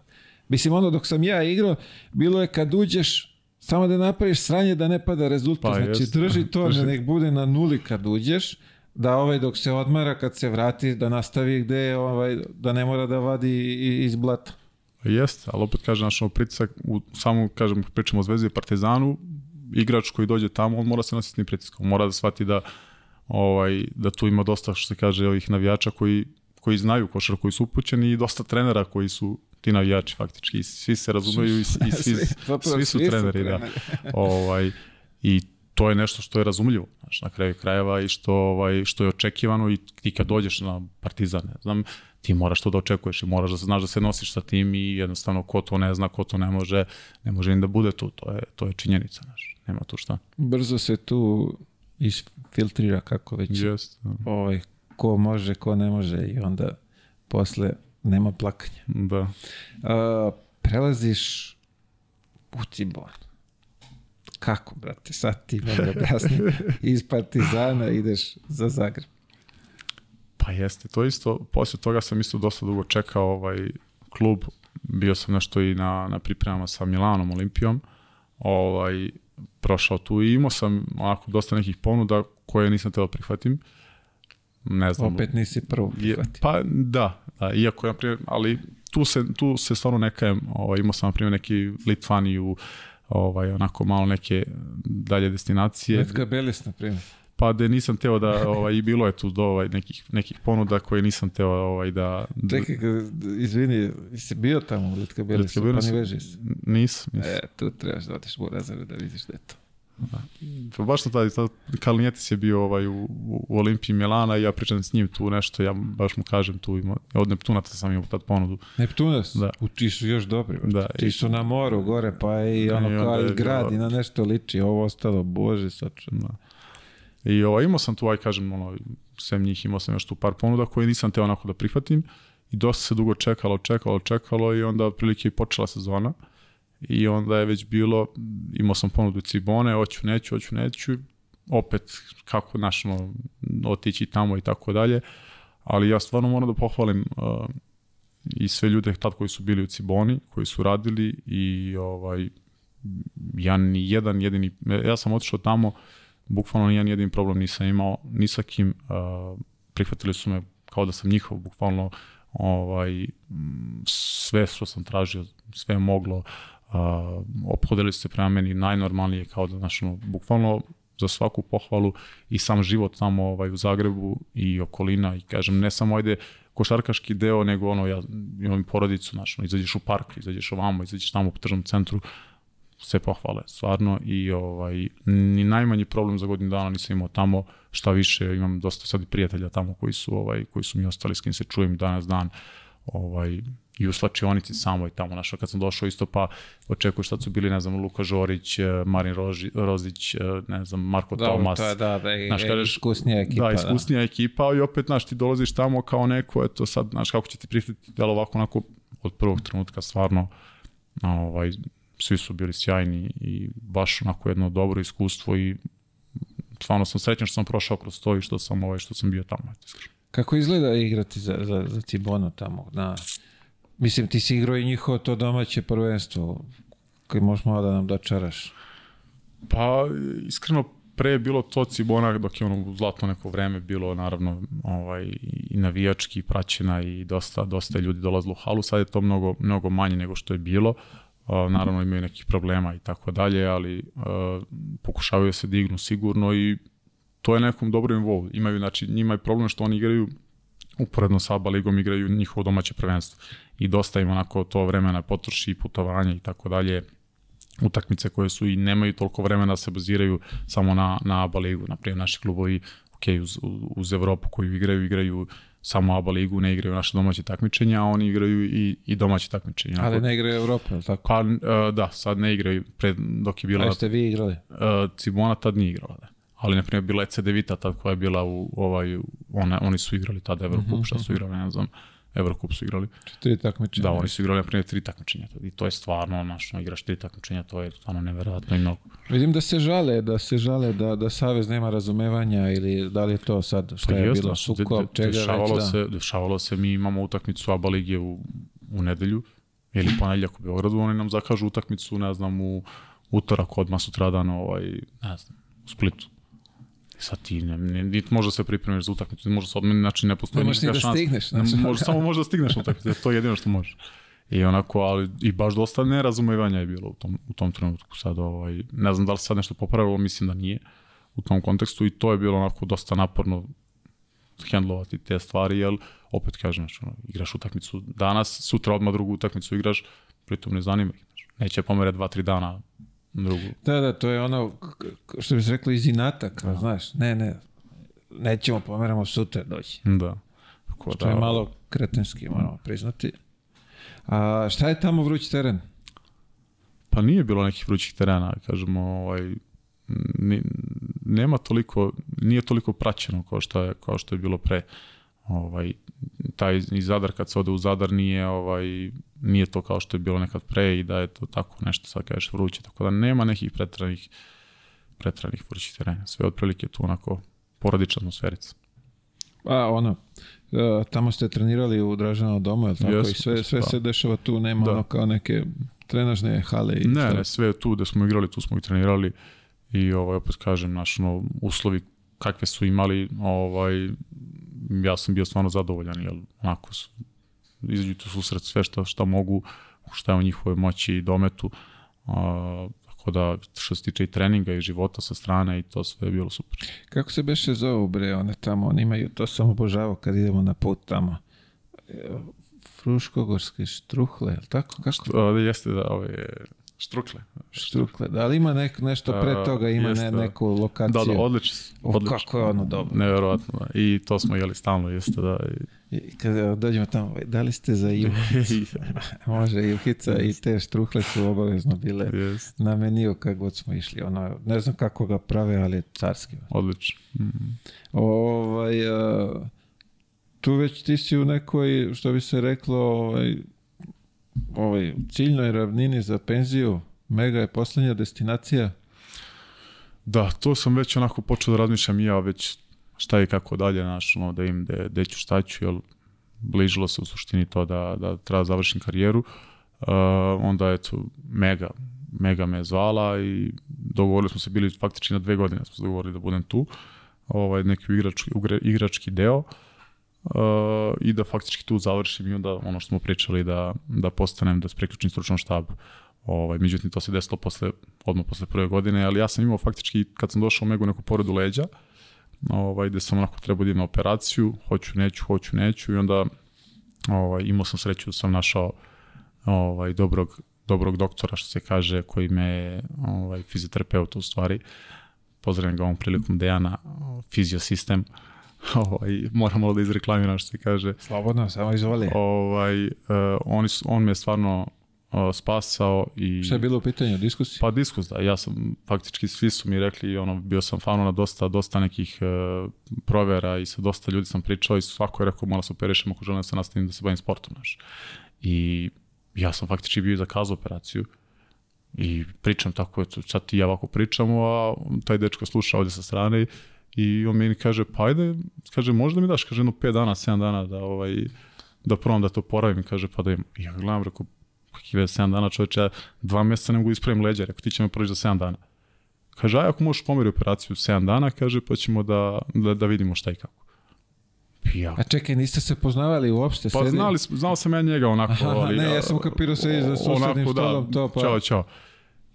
Mislim, ono dok sam ja igrao, bilo je kad uđeš, samo da napraviš sranje da ne pada rezultat. Pa, znači, jest. drži to, da nek bude na nuli kad uđeš, da ovaj dok se odmara, kad se vrati, da nastavi gde je, ovaj, da ne mora da vadi iz blata. Jeste, ali opet kažem, naš pritisak, u, samo kažem, pričamo o Zvezdi i Partizanu, igrač koji dođe tamo, on mora se nositi s tim pritiskom, mora da shvati da, ovaj, da tu ima dosta, što se kaže, ovih navijača koji, koji znaju košar, koji su upućeni i dosta trenera koji su ti navijači faktički, I svi se razumeju i, i svi, svi su svi su treneri, da. ovaj, I to je nešto što je razumljivo, znaš, na kraju krajeva i što, ovaj, što je očekivano i ti kad dođeš na Partizan, ne znam, ti moraš to da očekuješ i moraš da se znaš da se nosiš sa tim i jednostavno ko to ne zna, ko to ne može, ne može ni da bude tu, to je, to je činjenica, znaš, nema tu šta. Brzo se tu isfiltrira kako već Jest, ovaj, ko može, ko ne može i onda posle nema plakanja. da. A, prelaziš u Cibon. Kako, brate, sad ti meni objasni. Iz Partizana ideš za Zagreb. Pa jeste, to isto, posle toga sam isto dosta dugo čekao ovaj klub, bio sam nešto i na, na pripremama sa Milanom, Olimpijom, ovaj, prošao tu i imao sam onako dosta nekih ponuda koje nisam teo prihvatim. Ne znam. Opet nisi prvo prihvatio. pa da, da, iako na primjer, ali tu se, tu se stvarno ne kajem, ovaj, imao sam na primjer neki Litvaniju, ovaj, onako malo neke dalje destinacije. Letka Belis, na primjer. Pa da nisam teo da, ovaj, bilo je tu do ovaj, nekih, nekih ponuda koje nisam teo ovaj, da... Čekaj, izvini, si bio tamo u Belis, Letka pa Belis- ne veži se. Nisam, nisam. E, tu trebaš da odeš u Razaru da vidiš da je to. Pa baš na taj, taj Kalnijetis je bio ovaj, u, u Olimpiji Milana i ja pričam s njim tu nešto, ja baš mu kažem tu, ima, od Neptunaca sam imao tad ponudu. Neptunas? Da. U, ti su još dobri. Da, ti su na moru gore, pa i ono I kao i grad i na nešto liči. Ovo ostalo, bože, sačuvaj. Da. I ovaj, imao sam tu, aj kažem, ono, sem njih imao sam još tu par ponuda koje nisam teo onako da prihvatim. I dosta se dugo čekalo, čekalo, čekalo i onda otprilike i počela sezona. I onda je već bilo, imao sam ponudu Cibone, hoću, neću, hoću, neću, opet kako našno otići tamo i tako dalje, ali ja stvarno moram da pohvalim uh, i sve ljude tad koji su bili u Ciboni, koji su radili i ovaj, ja ni jedan jedini, ja sam otišao tamo, bukvalno ni jedan jedini problem nisam imao, ni sa kim, uh, prihvatili su me kao da sam njihov, bukvalno ovaj, sve što sam tražio, sve moglo, uh, ophodili se prema meni najnormalnije, kao da, znaš, bukvalno za svaku pohvalu i sam život tamo ovaj, u Zagrebu i okolina i kažem, ne samo ajde košarkaški deo, nego ono, ja imam porodicu, znaš, izađeš u park, izađeš ovamo, izađeš tamo po tržnom centru, sve pohvale, stvarno, i ovaj, ni najmanji problem za godinu dana nisam imao tamo, šta više, imam dosta sad i prijatelja tamo koji su, ovaj, koji su mi ostali, s kim se čujem danas dan, ovaj, i u slačionici samo i tamo, našao kad sam došao isto pa očekuješ šta su bili, ne znam, Luka Žorić, eh, Marin Roži, Rozić, eh, ne znam, Marko Dobro, Tomas, to je da, da, je, Znaš, kažeš- iskusnija ekipa. da, iskusnija ekipa i opet, znaš, ti dolaziš tamo kao neko, eto sad, znaš, kako će ti prihvatiti, jel ovako, onako, od prvog trenutka stvarno, ovaj, svi su bili sjajni i baš onako jedno dobro iskustvo i stvarno sam srećan što sam prošao kroz to i što sam, ovaj, što sam bio tamo. eto, iskreno. Kako izgleda igrati za, za, za Cibono tamo? Na, mislim, ti si igrao i njihovo to domaće prvenstvo koji možeš malo da nam dočaraš. Pa, iskreno, pre je bilo to Cibona dok je ono u zlatno neko vreme bilo naravno ovaj, i navijački i praćena i dosta, dosta ljudi dolazilo u halu, sad je to mnogo, mnogo manje nego što je bilo. Uh, naravno imaju nekih problema i tako dalje, ali uh, pokušavaju da se dignu sigurno i to je nekom dobrom nivou. Imaju, znači, njima je problem što oni igraju uporedno sa ABA ligom igraju njihovo domaće prvenstvo i dosta im onako to vremena potroši i putovanja i tako dalje utakmice koje su i nemaju toliko vremena da se baziraju samo na, na ABA ligu. Naprijed naši klubovi, ok, uz, uz Evropu koju igraju, igraju samo ABA ligu, ne igraju naše domaće takmičenja, a oni igraju i, i domaće takmičenja. Ali ne igraju Evropu, tako? Pa, uh, da, sad ne igraju, pred, dok je bila... A jeste vi igrali? Uh, Cibona tad nije igrala, da. Ali, na primjer, bila je CD Vita tad koja je bila u, ovaj, one, oni su igrali tada Evropu, mm -hmm. šta su mhm. igrali, ne znam, Eurocup su igrali. Četiri takmičenja. Da, oni su igrali na primjer tri takmičenja. I to je stvarno, naš, no, igraš tri takmičenja, to je stvarno neverovatno i mnogo. Vidim da se žale, da se žale da, da Savez nema razumevanja ili da li je to sad šta pa je bilo, sukob, čega dešavalo već, da. Se, dešavalo se, mi imamo utakmicu ABA lige u, u nedelju ili ponedljak u Beogradu, oni nam zakažu utakmicu, ne znam, u utorak odmah sutradan, ovaj, ne znam, u Splitu sad ti ne, ne, niti možda se pripremiš za utakmicu, možda se odmeni, znači ne postoji nikakva da šansa. Stigneš, znači. Može, samo možda stigneš na utakmicu, to je jedino što možeš. I onako, ali i baš dosta nerazumevanja je bilo u tom, u tom trenutku. Sad, ovaj, ne znam da li sad nešto popravilo, mislim da nije u tom kontekstu i to je bilo onako dosta naporno hendlovati te stvari, jer opet kažem, znači, ono, igraš utakmicu danas, sutra odmah drugu utakmicu igraš, pritom ne zanima ih. Znači, neće pomere dva, tri dana drugu. Da, da, to je ono, što bi se reklo, iz inata, kao, da. znaš, ne, ne, nećemo, pomeramo sutra doći. Da. Tako što da, je malo kretenski, moramo priznati. A šta je tamo vruć teren? Pa nije bilo nekih vrućih terena, kažemo, ovaj, nema toliko, nije toliko praćeno kao što je, kao što je bilo pre. Ovaj, taj iz Zadar kad se ode u Zadar nije ovaj nije to kao što je bilo nekad pre i da je to tako nešto sad kažeš vruće tako da nema nekih pretranih pretranih vrućih terena sve otprilike tu onako porodična atmosferica a ono e, tamo ste trenirali u Dražanovom domu je tako yes, i sve sve da. se dešava tu nema da. ono kao neke trenažne hale i ne, ne sve tu da smo igrali tu smo i trenirali i ovaj opet kažem naš no, uslovi kakve su imali ovaj ja sam bio stvarno zadovoljan, jer onako izađu tu susret sve što, što mogu, šta je u njihovoj moći i dometu, a, tako da što se tiče i treninga i života sa strane i to sve je bilo super. Kako se beše zovu bre, one tamo, oni imaju, to sam obožavao kad idemo na put tamo. Fruškogorske štruhle, je li tako? Kako? A, jeste da, ove, Štrukle. Štrukle, da li ima nek, nešto pre toga, ima jeste, ne, neku lokaciju? Da, da, odlično. odlično. Kako je ono dobro. Neverovatno, da. I to smo jeli stalno, jeste da. I kad dođemo tamo, da li ste za juhicu? Može, juhica i te štruhle su obavezno bile yes. na meniju kad god smo išli. Ono, ne znam kako ga prave, ali carski. Odlično. Mm. Ovaj, uh, tu već ti si u nekoj, što bi se reklo, ovaj, ovaj, ciljnoj ravnini za penziju, Mega je poslednja destinacija. Da, to sam već onako počeo da razmišljam i ja već šta i kako dalje, znaš, ono, da im de, de ću, šta ću, jel, bližilo se u suštini to da, da treba da završim karijeru. Uh, onda, eto, Mega, Mega me zvala i dogovorili smo se, bili faktički na dve godine smo se dogovorili da budem tu, ovaj, neki igrački, igrački deo. Uh, uh, i da faktički tu završim i onda ono što smo pričali da, da postanem, da preključim stručnom štabu. Ovaj, međutim, to se desilo posle, odmah posle prve godine, ali ja sam imao faktički, kad sam došao u Megu neku poredu leđa, ovaj, gde sam onako trebao da idem na operaciju, hoću, neću, hoću, neću i onda ovaj, imao sam sreću da sam našao ovaj, dobrog, dobrog doktora, što se kaže, koji me ovaj, fizioterapeut u stvari, pozdravim ga ovom prilikom Dejana, fiziosistem, uh, ovaj, moram malo da izreklamiram što se kaže. Slobodno, samo izvoli. Ovaj, uh, on, on me je stvarno uh, spasao i... Šta je bilo u pitanju, diskusija? Pa diskus, da. Ja sam, faktički svi su mi rekli, ono, bio sam fano na dosta, dosta nekih uh, provera i sa dosta ljudi sam pričao i svako je rekao, mora se operišem ako želim da se nastavim da se bavim sportom, znaš. I ja sam faktički bio zakazao operaciju i pričam tako, eto, sad ti ja ovako pričamo, a taj dečko sluša ovde sa strane i I on meni kaže, pa ajde, kaže, možda mi daš, kaže, jedno 5 dana, 7 dana da, ovaj, da probam da to poravim, kaže, pa da im, ja gledam, rekao, kakvi je 7 dana čoveče, ja dva mjeseca ne mogu da ispravim leđa, rekao, ti će me proći za 7 dana. Kaže, aj ako možeš pomeri operaciju 7 dana, kaže, pa ćemo da, da, da vidimo šta i kako. I Ja, A čekaj, niste se poznavali uopšte? pa znali, znao sam ja njega onako, Aha, ali... ne, ja sam kapirao sedi za susednim stolom, to pa- Ćao, čao.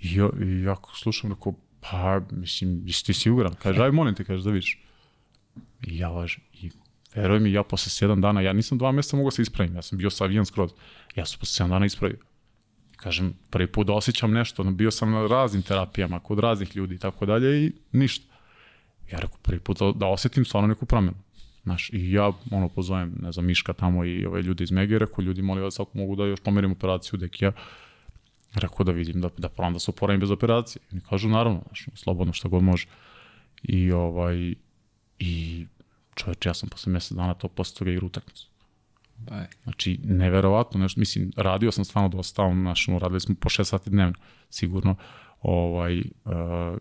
I, ja, i ja slušam, rekao, pa, mislim, jesi ti siguran? Kaže, aj molim te, kaže, da vidiš. I ja lažem. I veruj mi, ja posle 7 dana, ja nisam dva mjeseca mogao se ispravim, ja sam bio savijan skroz. Ja sam posle 7 dana ispravio. Kažem, prvi put da osjećam nešto, bio sam na raznim terapijama, kod raznih ljudi i tako dalje i ništa. Ja rekao, prvi put da, da osjetim stvarno neku promjenu. Znaš, i ja ono pozovem, ne znam, Miška tamo i ove ljudi iz Mege, rekao, ljudi, molim vas, ako mogu da još pomerim operaciju Dekija, rekao da vidim, da, da probam da se oporavim bez operacije. I oni kažu, naravno, znaš, slobodno šta god može. I ovaj, i čovječ, ja sam posle mjesec dana to posle toga igra utakmicu. Aj. Znači, neverovatno nešto, mislim, radio sam stvarno dosta, on, znaš, radili smo po 6 sati dnevno, sigurno, ovaj, uh,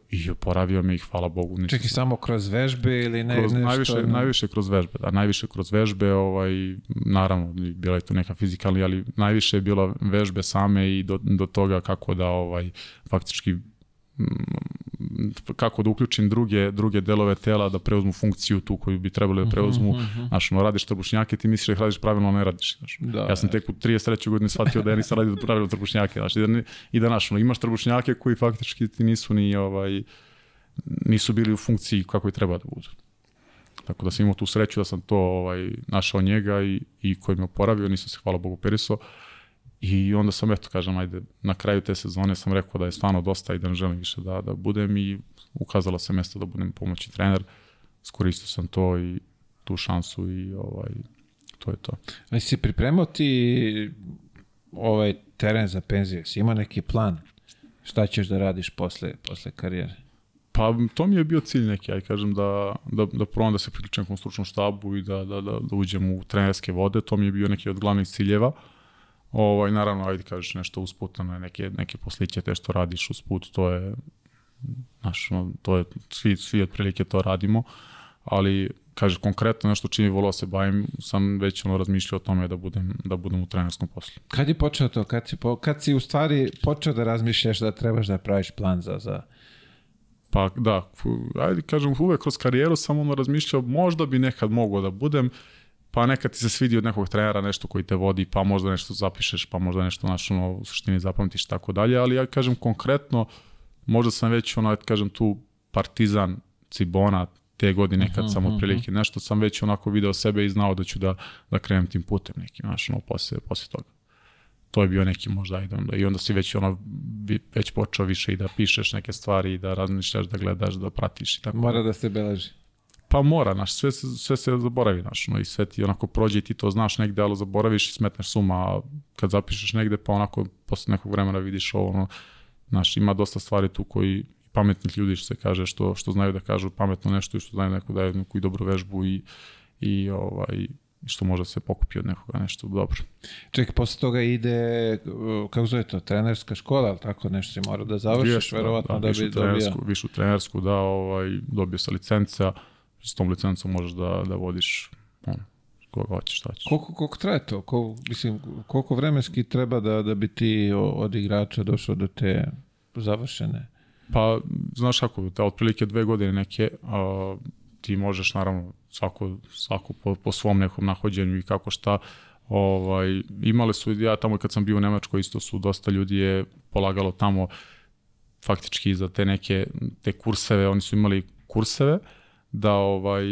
i oporavio me i hvala Bogu. ništa Čekaj, samo kroz vežbe ili ne, kroz, nešto? najviše, najviše kroz vežbe, da, najviše kroz vežbe, ovaj, naravno, bila je tu neka fizikalna, ali najviše je bilo vežbe same i do, do toga kako da, ovaj, faktički, kako da uključim druge, druge delove tela da preuzmu funkciju tu koju bi trebali da preuzmu. Znaš, ono, radiš trbušnjake, ti misliš da ih radiš pravilno, ne radiš. Znaš. Da, ja sam tek u 33. godini shvatio da ja nisam radio pravilno trbušnjake. Znaš, i da, ne- i da znaš, ono, imaš trbušnjake koji faktički ti nisu ni, ovaj, nisu bili u funkciji kako i treba da budu. Tako da sam imao tu sreću da sam to ovaj, našao njega i, i koji me oporavio, nisam se hvala Bogu operisao. I onda sam, eto, kažem, ajde, na kraju te sezone sam rekao da je stvarno dosta i da ne želim više da, da budem i ukazalo se mesto da budem pomoćni trener. Skoristio sam to i tu šansu i ovaj, to je to. A si pripremao ti ovaj teren za penziju? Si imao neki plan? Šta ćeš da radiš posle, posle karijere? Pa to mi je bio cilj neki, aj kažem da, da, da probam da se priključim nekom stručnom štabu i da, da, da, da uđem u trenerske vode, to mi je bio neki od glavnih ciljeva. Ovaj, naravno, ajde kažeš nešto usputano, neke, neke posliće te što radiš usput, to je, znaš, to je, svi, svi otprilike to radimo, ali kaže konkretno nešto čini volao se bavim, sam već ono razmišljao o tome da budem, da budem u trenerskom poslu. Kad je počeo to? Kad si, po, kad si u stvari počeo da razmišljaš da trebaš da praviš plan za... za... Pa da, ajde kažem, uvek kroz karijeru sam ono razmišljao, možda bi nekad mogao da budem, pa nekad ti se svidi od nekog trenera nešto koji te vodi, pa možda nešto zapišeš, pa možda nešto znaš, ono, u suštini zapamtiš i tako dalje, ali ja kažem konkretno, možda sam već ono, kažem tu Partizan, Cibona, te godine kad sam otprilike nešto sam već onako video sebe i znao da ću da, da krenem tim putem nekim, znaš, ono, posle, posle toga. To je bio neki možda, ajde onda, i onda si već ono, već počeo više i da pišeš neke stvari i da razmišljaš, da gledaš, da pratiš i tako. Mora da se beleži. Pa mora, znaš, sve, sve se zaboravi, znaš, no, i sve ti onako prođe i ti to znaš negde, ali zaboraviš i smetneš suma, a kad zapišeš negde, pa onako posle nekog vremena vidiš ovo, ono, znaš, ima dosta stvari tu koji pametnih ljudi što se kaže, što, što znaju da kažu pametno nešto i što znaju neko da je neku i dobru vežbu i, i ovaj, što može da se pokupi od nekoga nešto dobro. Čekaj, posle toga ide, kako zove to, trenerska škola, ali tako nešto si mora da završiš, Jeste, verovatno da, višu bi dobio. višu trenersku, da, ovaj, dobio se licenca, s tom licencom možeš da, da vodiš ono, koga hoćeš, šta ćeš. Koliko, koliko traje to? Ko, mislim, koliko vremenski treba da, da bi ti od igrača došao do te završene? Pa, znaš kako, da otprilike dve godine neke, a, ti možeš naravno svako, svako po, po svom nekom nahođenju i kako šta, ovaj, imali su, ja tamo kad sam bio u Nemačkoj isto su dosta ljudi je polagalo tamo faktički za te neke te kurseve, oni su imali kurseve da ovaj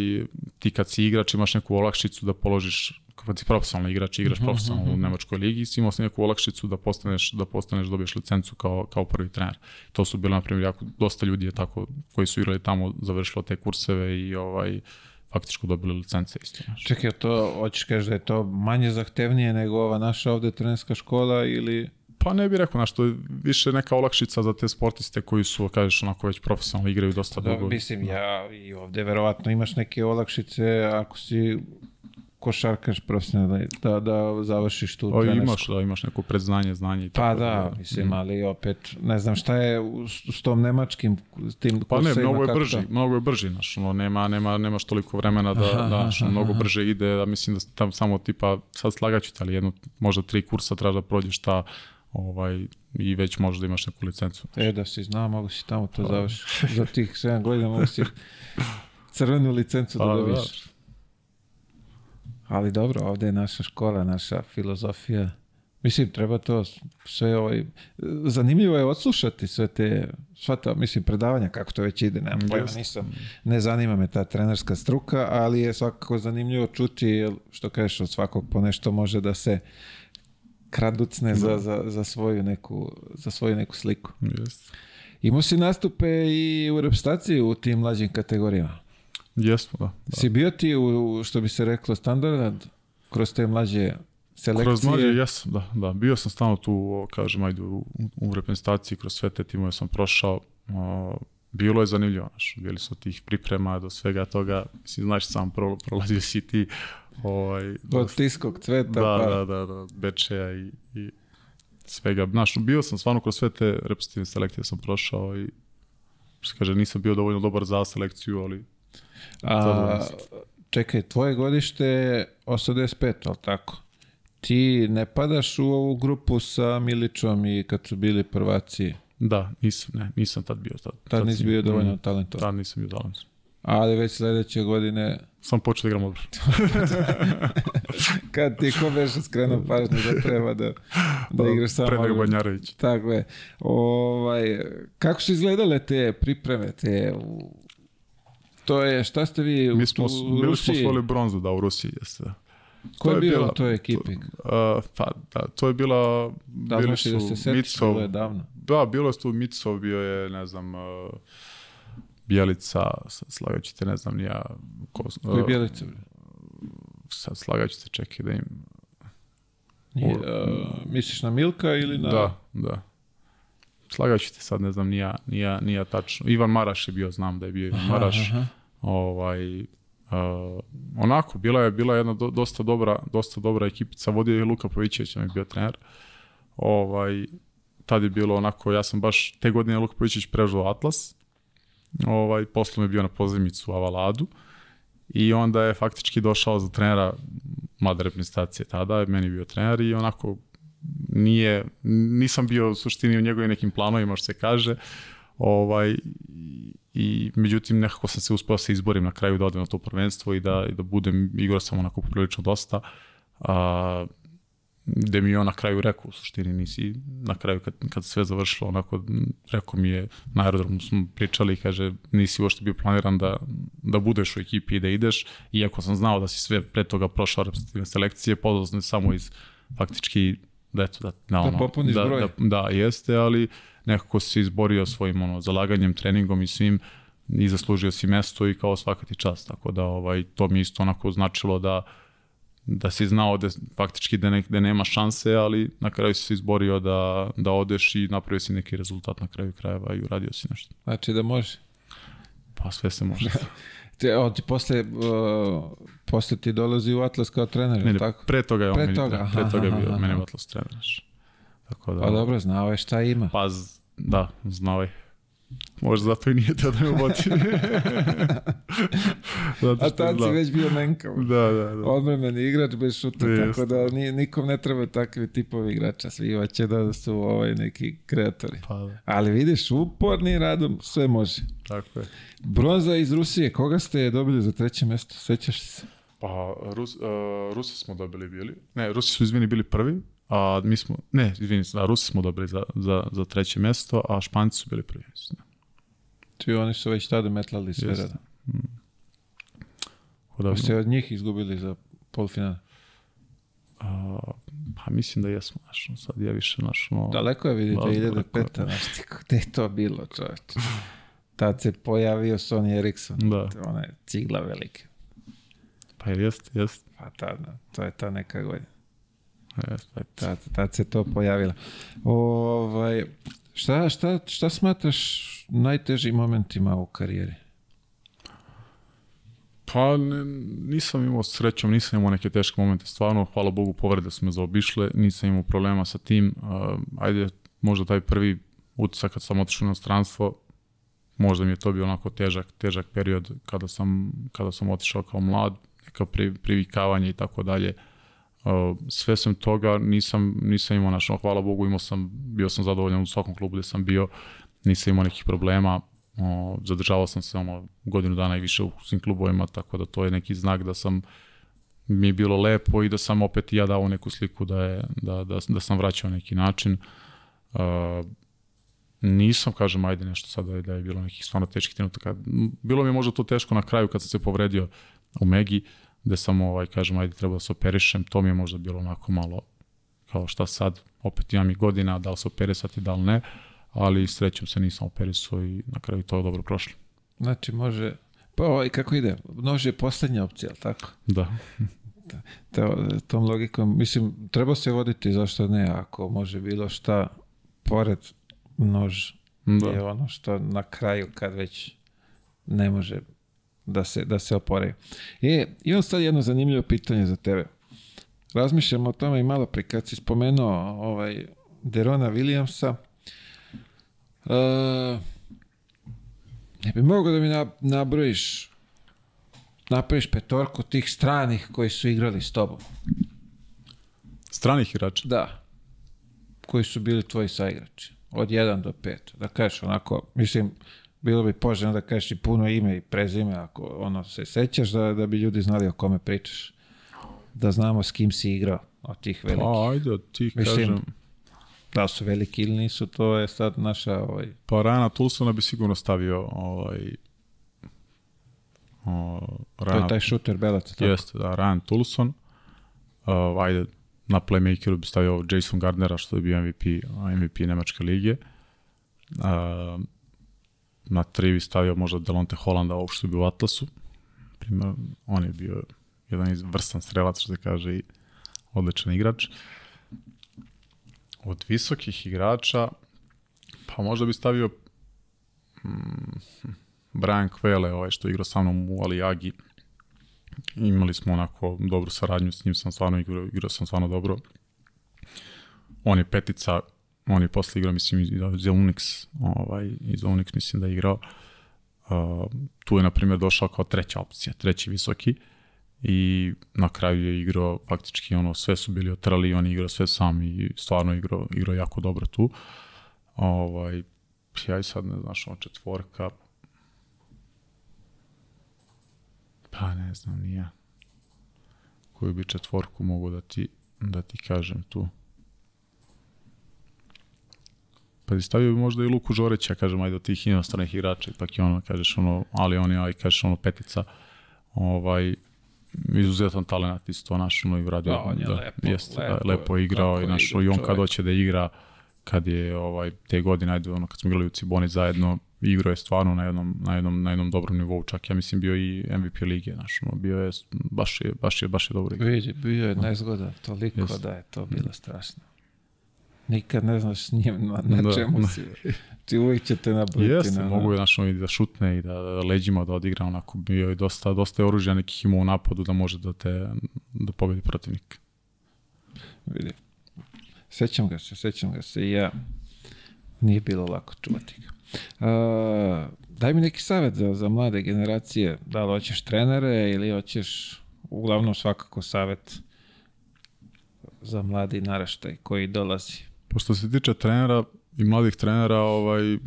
ti kad si igrač imaš neku olakšicu da položiš kad si profesionalni igrač, igraš profesionalno u Nemačkoj ligi, si imao si neku olakšicu da postaneš, da postaneš, dobiješ licencu kao, kao prvi trener. To su bili, na primjer, jako, dosta ljudi je tako, koji su igrali tamo, završilo te kurseve i ovaj, faktički dobili licence isto. Znaš. Čekaj, to, hoćeš kažeš da je to manje zahtevnije nego ova naša ovde trenerska škola ili... Pa ne bih rekao, znaš, to je više neka olakšica za te sportiste koji su, kažeš, onako već profesionalno igraju dosta Da, dugo. mislim, ja i ovde verovatno imaš neke olakšice ako si košarkaš profesionalni, da, da završiš tu O, trenersku. imaš, da, imaš neko predznanje, znanje i Pa tako da, dalje. mislim, ali opet, ne znam šta je u- s tom nemačkim tim Pa ne, mnogo je brži, to? mnogo je brži, znaš, ono, nema, nema, nemaš toliko vremena da, Aha, da znaš, aha, mnogo aha. brže ide, da mislim da tam samo tipa, sad slagaću te, ali jedno, možda tri kursa treba da prođeš ta, ovaj, i već možeš da imaš neku licencu. E, da si znao, mogu si tamo to završiti. Za tih 7 godina mogu si crvenu licencu da Pa, dobiješ. Ali dobro, ovde je naša škola, naša filozofija. Mislim, treba to sve ovaj... Zanimljivo je odslušati sve te, sva ta, mislim, predavanja, kako to već ide, nemam pojma, nisam, ne zanima me ta trenerska struka, ali je svakako zanimljivo čuti, što kažeš, od svakog po nešto može da se kraducne za, za, za, svoju neku, za svoju neku sliku. Jest. Imao si nastupe i u reprezentaciji u tim mlađim kategorijama. Jesmo, da. da. Si bio ti, u, što bi se reklo, standard kroz te mlađe selekcije? Kroz mlađe, jesam, da, da. Bio sam stalno tu, kažem, ajde, u, u reprezentaciji, kroz sve te timove sam prošao. O, bilo je zanimljivo, znaš, bili su tih priprema do svega toga, mislim, znaš, sam pro, prolazio si ti, ovaj, Od tiskog cveta. da, pa... da, da, da, Bečeja i, i svega. Znaš, bio sam stvarno kroz sve te reprezentativne selekcije sam prošao i što kaže, nisam bio dovoljno dobar za selekciju, ali A, čekaj, tvoje godište je 85, ali tako? Ti ne padaš u ovu grupu sa Milićom i kad su bili prvaci, da, nisam, ne, nisam tad bio. Tad, tad nisi sam- bio dovoljno mm, talentovan. Tad nisam bio talentovan. Ali već sledeće godine, Sam počeo da igram odbranu. kad ti ko beše skrenuo pažnju da treba da, da igraš samo Pre nego. Banjarević. Tako je. Ovaj, kako su izgledale te pripreme, te u... To je, šta ste vi u, Mi smo, u bili smo Rusiji? osvojili bronzu, da, u Rusiji, jeste, da. Ko je to je bio u toj ekipi? Uh, pa, da, to je bila... Da, bili možeš i da su se setiš, bilo je davno. Da, bilo je tu Micov, bio je, ne znam, uh, Bjelica, sad slagaću te, ne znam, ja... Ko, Koji uh, Bjelica? sad slagaću te, čekaj da im... Nije, uh, misliš na Milka ili na... Da, da. Slagaću te sad, ne znam, ni ja, ni ja, ni ja tačno. Ivan Maraš je bio, znam da je bio Ivan Maraš. aha. Ovaj, uh, onako, bila je, bila je jedna do, dosta, dobra, dosta dobra ekipica. Vodio je Luka Pavićević, on je bio trener. Ovaj, tad je bilo onako, ja sam baš, te godine Luka Pavićević prežao Atlas. Ovaj, posle mi je bio na pozemicu u Avaladu. I onda je faktički došao za trenera mlade reprezentacije tada, je meni bio trener i onako nije, nisam bio u suštini u njegovim nekim planovima što se kaže, ovaj, i, međutim nekako sam se uspeo se izborim na kraju da odem na to prvenstvo i da, i da budem, igrao sam onako prilično dosta, a, gde mi je on na kraju rekao, u suštini nisi, na kraju kad, kad sve završilo, onako, rekao mi je, na aerodromu smo pričali i kaže, nisi uopšte bio planiran da, da budeš u ekipi i da ideš, iako sam znao da si sve pre toga prošao reprezentativne selekcije, sam te samo iz, faktički, da eto, da, da, ono, popuniš da, broj. da, da, jeste, ali nekako se izborio svojim ono, zalaganjem, treningom i svim i zaslužio si mesto i kao svaka ti čast, tako da ovaj, to mi isto onako značilo da da si znao da faktički da, ne, da nema šanse, ali na kraju si se izborio da, da odeš i napravio si neki rezultat na kraju krajeva i uradio si nešto. Znači da može. Pa sve se može. Te, on ti posle, uh, posle ti dolazi u Atlas kao trener, ne, tako? pre toga je on Pre meni, toga, pre toga je bio aha. meni u Atlas trener. Tako da, Pa dobro, znao je šta ima. Pa, z- da, znao je. Možda zato i nije teo da me. Zato A tad si znao. već bio menkav. Da, da, da. Odmrmeni igrač bez šuta, Jeste. tako da ni, nikom ne treba takvi tipovi igrača. Svi hoće da su ovaj neki kreatori. Pa, da, Ali vidiš, uporni radom sve može. tako je. Bronza iz Rusije, koga ste dobili za treće mesto? Sećaš se? Pa, Rus, uh, Rusi smo dobili bili. Ne, Rusi su izvini bili prvi, a mi smo, ne, izvini, da, Rusi smo dobili za, za, za treće mesto, a Španci su bili prvi. mislim. Svi oni su već tada metlali sve Jeste. rada. Tako Da, Ste od njih izgubili za polufinale. a, pa mislim da jesmo, znaš, sad ja više, znaš, no, Daleko je vidi Da, 2005. daleko Znaš ti gde je to bilo, čovječe? Tad se pojavio Sony Ericsson. Da. Ona je cigla velike. pa jeste, jeste, Pa tad, da, to je ta neka godina. Tad, tad se to pojavilo. Ovaj, šta, šta, šta smatraš najtežim momentima u karijeri? Pa ne, nisam imao srećom, nisam imao neke teške momente, stvarno, hvala Bogu, povrede su me zaobišle, nisam imao problema sa tim, ajde, možda taj prvi utisak kad sam otišao u inostranstvo, možda mi je to bio onako težak, težak period kada sam, kada sam otišao kao mlad, neka pri, privikavanje i tako dalje. Uh, sve sam toga nisam, nisam imao, našo, hvala Bogu, imao sam, bio sam zadovoljan u svakom klubu gde sam bio, nisam imao nekih problema, o, zadržavao sam se ono, godinu dana i više u svim klubovima, tako da to je neki znak da sam mi je bilo lepo i da sam opet ja dao neku sliku da, je, da, da, da sam vraćao neki način. Uh, nisam, kažem, ajde nešto sad da je, da bilo nekih stvarno teških trenutaka. Bilo mi je možda to teško na kraju kad sam se povredio u Megi, gde sam, ovaj, kažem, ajde treba da se operišem, to mi je možda bilo onako malo kao šta sad, opet imam i godina, da li se operisati, da li ne, ali srećom se nisam operisao i na kraju to je dobro prošlo. Znači može, pa ovaj, kako ide, nož je poslednja opcija, ali tako? Da. To, tom logikom, mislim, treba se voditi, zašto ne, ako može bilo šta, pored nož Da. je ono što na kraju kad već ne može da se, da se opore. E, imam sad jedno zanimljivo pitanje za tebe. Razmišljam o tome i malo pre kad si spomenuo ovaj Derona Williamsa. E, ne bi mogao da mi na, nabrojiš napraviš petorku tih stranih koji su igrali s tobom. Stranih igrača. Da. Koji su bili tvoji saigrači. Od 1 do 5. Da kažeš onako, mislim, bilo bi poželjno da kažeš i puno ime i prezime, ako ono se sećaš, da, da bi ljudi znali o kome pričaš. Da znamo s kim si igrao od tih velikih. Pa ajde, od tih Mislim, kažem, Da su veliki ili nisu, to je sad naša... Ovaj, pa Rana Tulsona bi sigurno stavio ovaj, o, to Rana, je taj šuter Belac. tako? Jeste, da, Ryan Tulson. Uh, ajde, na playmakeru bi stavio Jason Gardnera, što je bio MVP, MVP Nemačke lige. Uh, na tri bi stavio možda Delonte što je bio u Atlasu. Primer, on je bio jedan iz vrstan strelac, što se kaže, i odličan igrač. Od visokih igrača, pa možda bi stavio mm, Brian Kvele, ovaj što je igrao sa mnom u Alijagi. Imali smo onako dobru saradnju, s njim sam stvarno igrao, igrao sam stvarno dobro. On je petica, on je posle igrao, mislim, i za Unix, ovaj, i za Unix mislim da je igrao. Uh, tu je, na primjer, došao kao treća opcija, treći visoki i na kraju je igrao faktički ono sve su bili otrali, on je igrao sve sam i stvarno igrao, igrao jako dobro tu. Ovaj, ja i sad ne znaš, ono četvorka, Pa ne znam, ni ja. Koju bi četvorku mogu da ti, da ti kažem tu. Pa stavio bi možda i Luku Žoreća, kažem, ajde od tih inostranih igrača, ipak je ono, kažeš ono, ali on je, aj, kažeš ono, petica, ovaj, izuzetan talent isto naš, ono, i vradio. Da, on je lepo, jeste, da, lepo, lepo igrao i kako naš, igra i on kad hoće da igra, kad je ovaj te godine ajde ono kad smo igrali u Ciboni zajedno igrao je stvarno na jednom na jednom na jednom dobrom nivou čak ja mislim bio i MVP lige znaš ono bio je baš je baš je baš je dobro igrao Vidi, bio je nezgodan, toliko Jeste. da je to bilo strašno. Nikad ne znaš s njim na, na Da, čemu si. Ti uvijek će te nabrati. Jeste, na, mogu je znaš, ono, i da šutne i da, da leđima da odigra, onako bio je dosta, dosta je oružja nekih imao u napadu da može da te da pobedi protivnik. Vidi. Sećam ga se, sećam ga se i ja. Nije bilo lako čuvati ga. A, daj mi neki savjet za, za mlade generacije. Da li hoćeš trenere ili hoćeš uglavnom svakako savjet za mladi naraštaj koji dolazi. Pošto se tiče trenera i mladih trenera, ovaj,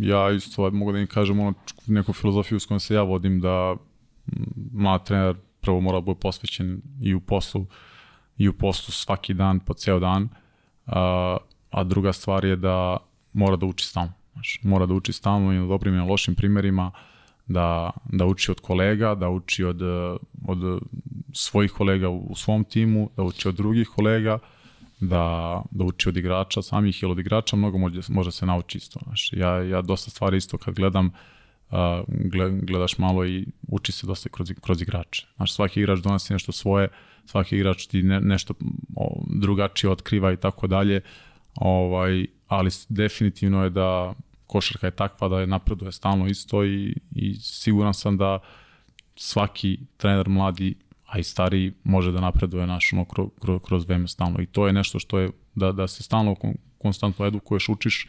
ja isto mogu da im kažem ono, neku filozofiju s kojom se ja vodim da mlad trener prvo mora da bude posvećen i u poslu i u poslu svaki dan, po ceo dan, a, a druga stvar je da mora da uči stalno. Znaš, mora da uči stalno i na dobrim i na lošim primerima, da, da uči od kolega, da uči od, od svojih kolega u, u svom timu, da uči od drugih kolega, da, da uči od igrača samih ili od igrača, mnogo može, može se nauči isto. Znaš. Ja, ja dosta stvari isto kad gledam, uh, gled, gledaš malo i uči se dosta kroz, kroz igrače. Znaš, svaki igrač donosi nešto svoje, svaki igrač ti ne, nešto o, drugačije otkriva i tako dalje, ovaj, ali definitivno je da košarka je takva da je napreduje stalno isto i, i siguran sam da svaki trener mladi a i stariji može da napreduje naš ono kroz, kroz, vreme stalno i to je nešto što je da, da se stalno kon, konstantno edukuješ, učiš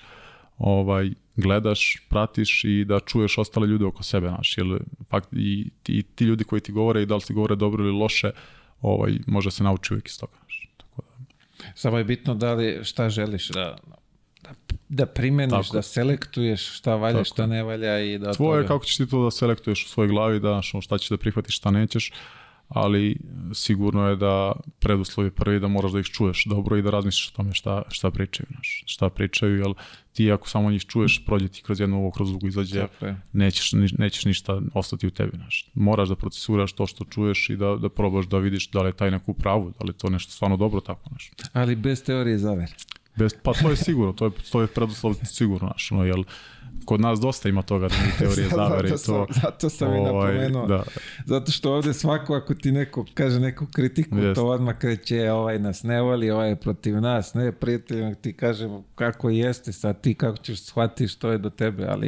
ovaj, gledaš, pratiš i da čuješ ostale ljude oko sebe, znaš, jer fakt i, i ti ljudi koji ti govore i da li ti govore dobro ili loše, ovaj, može se nauči uvijek iz toga. Samo je bitno da li šta želiš da, da, da primeniš, Tako. da selektuješ šta valja, Tako. šta ne valja i da... Tvoje je toga- kako ćeš ti to da selektuješ u svojoj glavi, da znaš, šta ćeš da prihvatiš, šta nećeš, ali sigurno je da preduslov je prvi da moraš da ih čuješ dobro i da razmisliš o tome šta, šta pričaju, znaš, šta pričaju, jer ti ako samo njih čuješ, prođe ti kroz jedno ovo, kroz drugo, izađe, Tako nećeš, nećeš ništa ostati u tebi, znaš. Moraš da procesuraš to što čuješ i da, da probaš da vidiš da li je taj neko u pravu, da li je to nešto stvarno dobro tako, znaš. Ali bez teorije zavere. Bez, pa to je sigurno, to je, to je preduslov sigurno, znaš, ono, jel, kod nas dosta ima toga da mi teorije zavere i to. sam, zato sam i ovaj, napomenuo. Da, Zato što ovde svako ako ti neko kaže neku kritiku, Jest. to odmah kreće "E, ovaj nas ne voli, ovaj je protiv nas, ne prijatelj, ti kažemo kako jeste, sad ti kako ćeš shvatiti što je do tebe, ali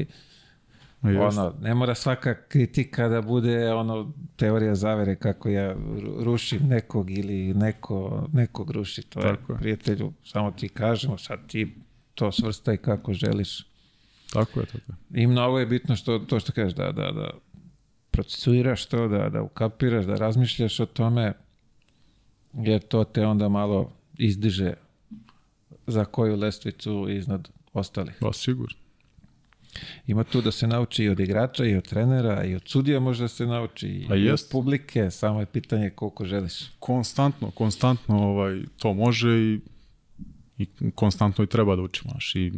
jest. ono, ne mora svaka kritika da bude ono teorija zavere kako ja ru- rušim nekog ili neko, nekog ruši, to Tako je. prijatelju, samo ti kažemo, sad ti to svrstaj kako želiš. Tako je, tako je. I mnogo je bitno što, to što kažeš, da, da, da procesuiraš to, da, da ukapiraš, da razmišljaš o tome, jer to te onda malo izdiže za koju lestvicu iznad ostalih. Ba, sigurno. Ima tu da se nauči i od igrača, i od trenera, i od sudija može da se nauči, i Pa od jest. publike, samo je pitanje koliko želiš. Konstantno, konstantno ovaj, to može i, i konstantno i treba da učimo, znaš, i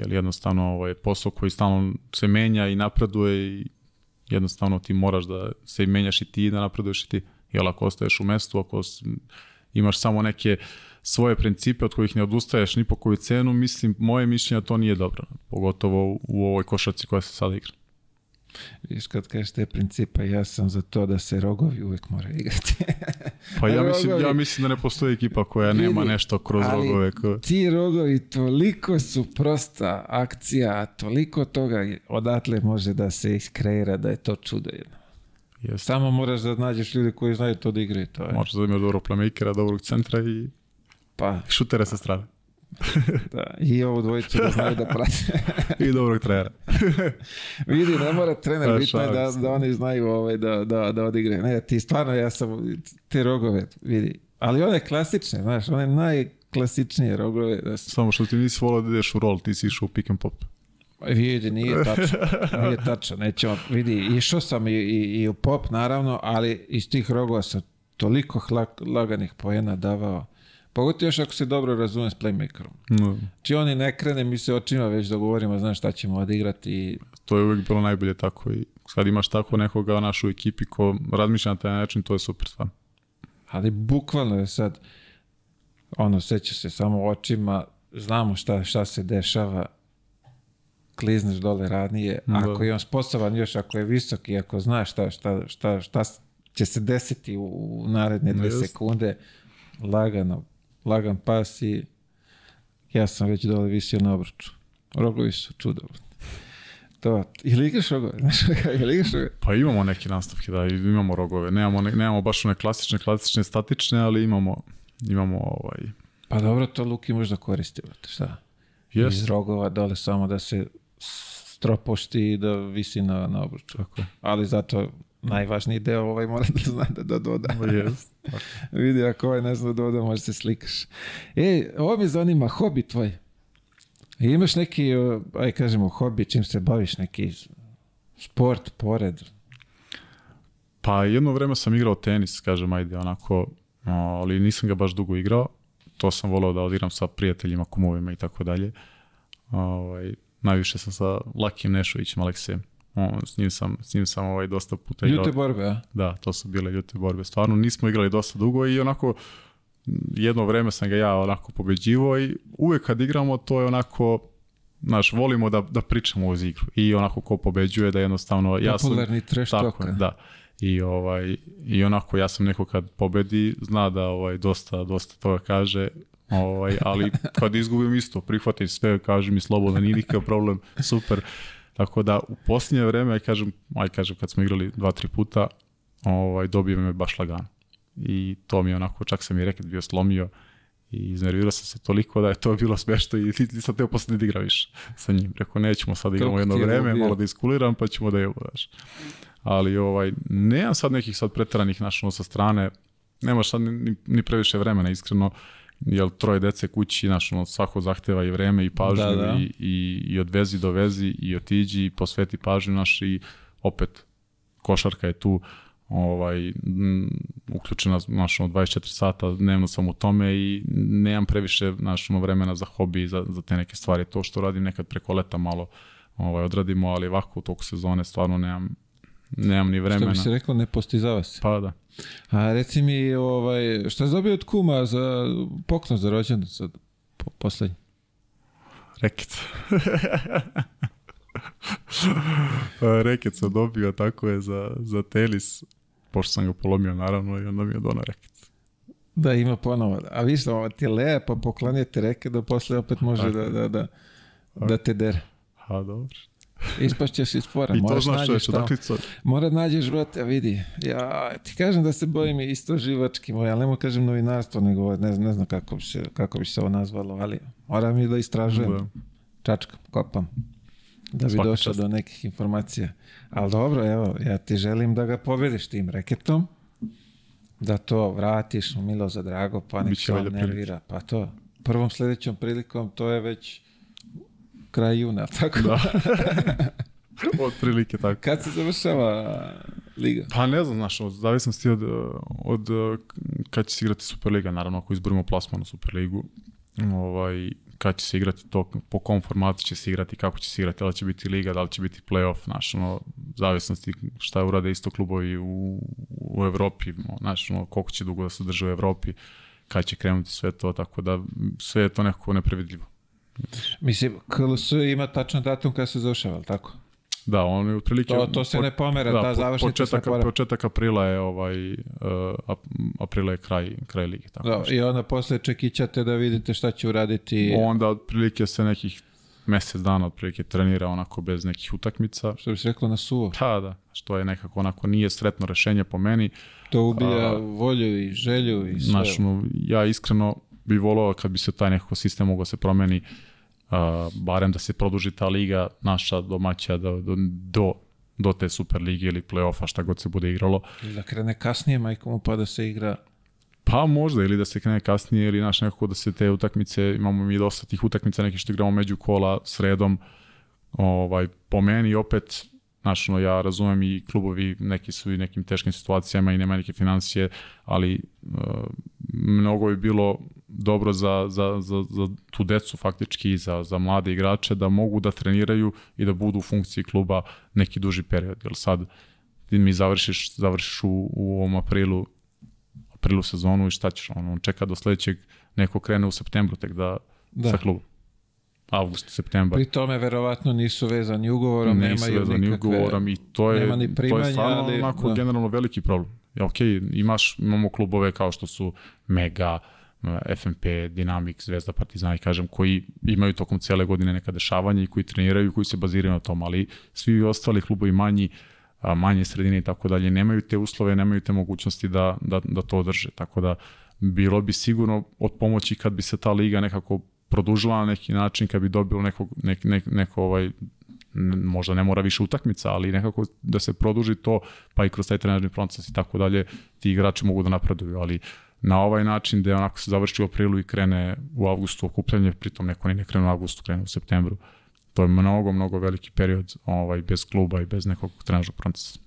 jel, jednostavno ovaj, posao koji stalno se menja i napreduje i jednostavno ti moraš da se menjaš i ti da napreduješ i ti. Jel, ako ostaješ u mestu, ako imaš samo neke svoje principe od kojih ne odustaješ ni po koju cenu, mislim, moje mišljenje da to nije dobro. Pogotovo u ovoj košarci koja se sada igra. Viš kad kažeš te principe, ja sam za to da se rogovi uvek moraju igrati. Pa ja mislim, ja mislim da ne postoji ekipa koja Vidi, nema nešto kroz ali rogove. Ko... Ti rogovi toliko su prosta akcija, a toliko toga odatle može da se iskreira da je to čudo jedno. Jest. Samo moraš da nađeš ljudi koji znaju to da igraju. To je. Možeš da imaš dobrog playmakera, dobrog centra i Pa, šutera sa strane. da. I ovu dvojicu da znaju da prate. I dobrog trenera. Vidi, ne mora trener, Pa, bitno je da, da oni znaju ovaj, da, da, da odigraju. Ne, ti stvarno, ja sam te rogove, vidi. Ali one klasične, znaš, one najklasičnije rogove. Da su, Samo što ti nisi volao da ideš u roll, ti si išao u pick and pop. vidi, nije tačno. Nije tačno, nećemo. Vidi, išao sam i, i, i u pop, naravno, ali iz tih rogova sam toliko hla, laganih poena davao. Pogotovo još ako se dobro razume s playmakerom. No, Či oni ne krene, mi se očima već dogovorimo, znaš šta ćemo odigrati i to je uvijek bilo najbolje tako i kad imaš tako nekoga našu ekipi ko razmišlja na taj način, to je super stvarno. Ali bukvalno je sad, ono, seća se samo očima, znamo šta, šta se dešava, klizneš dole ranije, Da. ako je on sposoban još, ako je visok i ako zna šta, šta, šta, šta će se desiti u, u naredne dve sekunde, lagano, lagan pas i ja sam već dole visio na obruču. Rogovi su čudo. To, ili igraš rogove? Znaš, ili igraš rogove? Pa imamo neke nastavke, da, imamo rogove. Nemamo, ne, nemamo baš one klasične, klasične, statične, ali imamo, imamo ovaj, Pa dobro, to Luki možda koristi, šta? Jest. Iz rogova dole samo da se stropošti i da visi na, na obruču. tako je. Ali zato najvažniji deo ovaj mora da zna da, da doda. Jest. Vidi, ako ovaj ne zna da doda, može se slikaš. E, ovo me zanima, hobi tvoj. I Imaš neki, aj kažemo, hobi, čim se baviš, neki sport pored. Pa jedno vreme sam igrao tenis, kažem, ajde, onako, ali nisam ga baš dugo igrao. To sam volao da odigram sa prijateljima, kumovima i tako dalje. Ovaj, najviše sam sa Lakim Nešovićem, Aleksejem. On, s njim sam, s njim sam ovaj, dosta puta igrao. Ljute borbe, a? Da, to su bile ljute borbe. Stvarno nismo igrali dosta dugo i onako jedno vreme sam ga ja onako pobeđivao i uvek kad igramo to je onako Znaš, volimo da, da pričamo uz igru i onako ko pobeđuje da jednostavno ja sam, tako talk. da. I ovaj i onako ja sam neko kad pobedi zna da ovaj dosta dosta toga kaže. Ovaj ali kad izgubim isto prihvatim sve, kaže mi slobodno, nije nikakav problem, super. Tako da u posljednje vreme, aj kažem, aj kažem kad smo igrali dva, tri puta, ovaj dobio me baš lagano. I to mi je onako, čak sam i reket bio slomio i iznervirao sam se toliko da je to bilo smešno i nisam teo posle da igram više sa njim. Rekao, nećemo sad da igramo jedno vreme, malo da iskuliram pa ćemo da je znaš. Ali ovaj, nemam sad nekih sad preteranih našo sa strane, nemaš sad ni, ni previše vremena iskreno jel troje dece kući, znaš, ono, svako zahteva i vreme i pažnju Da, da. I, i, i odvezi, dovezi i otiđi i posveti pažnju naš i opet košarka je tu ovaj, m, uključena znaš, ono, 24 sata dnevno sam u tome i nemam previše znaš, ono, vremena za hobi i za, za te neke stvari. To što radim nekad preko leta malo ovaj, odradimo, ali ovako u toku sezone stvarno nemam, nemam ni Što vremena. bi se reklo, ne postizava se. Pa da. A reci mi, ovaj, šta si dobio od kuma za poklon za rođendan sad, po, poslednji? Reket. reket sam dobio, tako je, za, za tenis. Pošto sam ga polomio, naravno, i onda mi je donao reket. Da, ima ponovo. A viš, ovo ti je lepo, poklonijete reke da posle opet može da, je. da, da, da te dere. A, dobro. Ispašćeš iz fora. I to znaš što je nađeš što sad. Mora da nađeš, brate, a vidi. Ja ti kažem da se bojim isto živački moj, ali ne mogu kažem novinarstvo, nego ne, znam- ne znam kako bi, se, kako bi se ovo nazvalo, ali moram i da istražujem. Da. čačkam, kopam, da bi došao čast. do nekih informacija. Ali dobro, evo, ja ti želim da ga pobediš tim reketom, da to vratiš u milo za drago, pa nek se nervira. Pa to, prvom sledećom prilikom, to je već kraj juna, tako? Da. Od prilike tako. Kad se završava liga? Pa ne znam, znaš, od zavisnosti od, od kad će se igrati Superliga, naravno ako izborimo plasman u Superligu, ovaj, kad će se igrati to, po kom formatu će se igrati, kako će se igrati, da li će biti liga, da li će biti playoff, znaš, ono, zavisnosti šta urade isto klubovi u, u Evropi, znaš, ono, koliko će dugo da se drže u Evropi, kad će krenuti sve to, tako da sve je to nekako neprevidljivo. Mislim, KLS ima tačan datum kada se završava, ali tako? Da, on je otprilike... To, to se ne pomera, da, po- završnica se početak, mora. početak aprila je ovaj uh, ap- aprila je kraj kraj lige tako Da, nešto. I onda posle čekićate da vidite šta će uraditi, onda otprilike se nekih mesec dana otprilike trenira onako bez nekih utakmica što bi se reklo na suvo. pa da što je nekako onako nije sretno rešenje po meni To ubija A, volju i želju i sve. Znaš, ono, ja iskreno bi volao kad bi se taj nekako sistem mogao se promeni uh, barem da se produži ta liga naša domaća do, do, do, do te super lige ili play-offa šta god se bude igralo Ili da krene kasnije, majko mu pa da se igra. Pa možda, ili da se krene kasnije, ili naš nekako da se te utakmice, imamo mi dosta tih utakmica, neki što igramo među kola sredom, ovaj, po meni opet, znaš, ono, ja razumem i klubovi, neki su i nekim teškim situacijama i nema neke financije, ali uh, mnogo bi bilo dobro za, za, za, za tu decu faktički i za, za mlade igrače da mogu da treniraju i da budu u funkciji kluba neki duži period, jer sad ti mi završiš, završiš u, u ovom aprilu aprilu sezonu i šta ćeš, ono, on čeka do sledećeg, neko krene u septembru tek da, Da. sa klubom. Avgust, septembar. Pri tome verovatno nisu vezani ugovorom, Nisu nemaju vezani nikakve... ugovorom i to je, nema ni to primanja, je stvarno ali- onako da. generalno veliki problem. Ja, ok, imaš, imamo klubove kao što su Mega, FNP, Dynamic, Zvezda, Partizan i kažem, koji imaju tokom cele godine neka dešavanja i koji treniraju i koji se baziraju na tom, ali svi ostali klubovi manji, manje sredine i tako dalje, nemaju te uslove, nemaju te mogućnosti da, da, da to održe. Tako da bilo bi sigurno od pomoći kad bi se ta liga nekako produžila na neki način, kad bi dobilo nekog, nek, nek, neko ovaj, možda ne mora više utakmica, ali nekako da se produži to, pa i kroz taj trenažni proces i tako dalje, ti igrači mogu da napreduju, ali na ovaj način da onako se završi u aprilu i krene u avgustu okupljanje, pritom neko ne krene u avgustu, krene u septembru. To je mnogo, mnogo veliki period ovaj, bez kluba i bez nekog trenažnog procesa.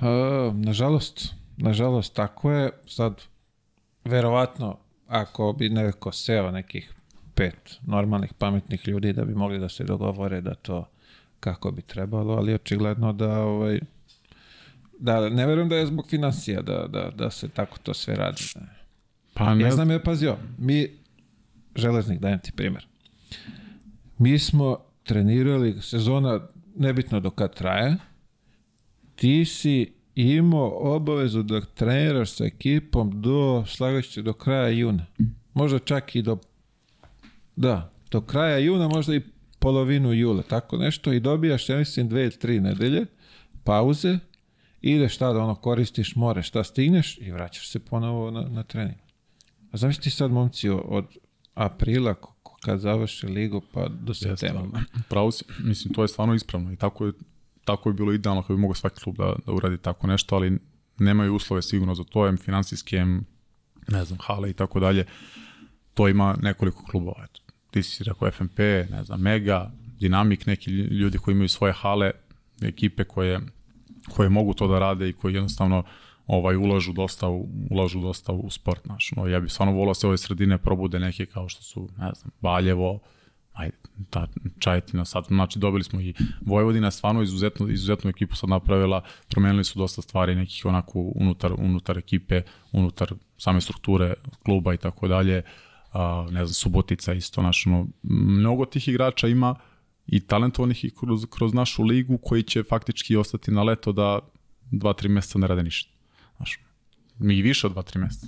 A, nažalost, nažalost, tako je. Sad, verovatno, ako bi neko seo nekih pet normalnih, pametnih ljudi da bi mogli da se dogovore da to kako bi trebalo, ali očigledno da ovaj, da ne verujem da je zbog financija da, da, da se tako to sve radi. Pa ne Ja znam, je pazio, mi, železnik, dajem ti primjer. Mi smo trenirali sezona, nebitno do kad traje, ti si imao obavezu da treniraš sa ekipom do, slagajući do kraja juna. Možda čak i do, da, do kraja juna, možda i polovinu jula, tako nešto, i dobijaš, ja mislim, dve ili tri nedelje, pauze, ideš tada, ono, koristiš more, šta stigneš i vraćaš se ponovo na, na trening. A zamisli sad, momci, od aprila, kad završi ligu, pa do septembra. Pravo si, mislim, to je stvarno ispravno i tako je, tako je bilo idealno kad bi mogao svaki klub da, da uradi tako nešto, ali nemaju uslove sigurno za to, em finansijski, em, ne znam, hale i tako dalje. to ima nekoliko klubova. Eto. Ti si rekao FNP, ne znam, Mega, Dinamik, neki ljudi koji imaju svoje hale, ekipe koje, koje mogu to da rade i koji jednostavno ovaj ulažu dosta u, ulažu dosta u sport naš. No, ja bih stvarno volao da se ove sredine probude neke kao što su, ne znam, Valjevo, ajde, ta Čajetina sad, znači dobili smo i Vojvodina stvarno izuzetno, izuzetnu ekipu sad napravila, promenili su dosta stvari nekih onako unutar, unutar ekipe, unutar same strukture kluba i tako dalje, ne znam, Subotica isto, znači, no, mnogo tih igrača ima i talentovanih i kroz, kroz našu ligu koji će faktički ostati na leto da dva, tri meseca ne rade ništa. Znaš, mi više od dva, tri meseca.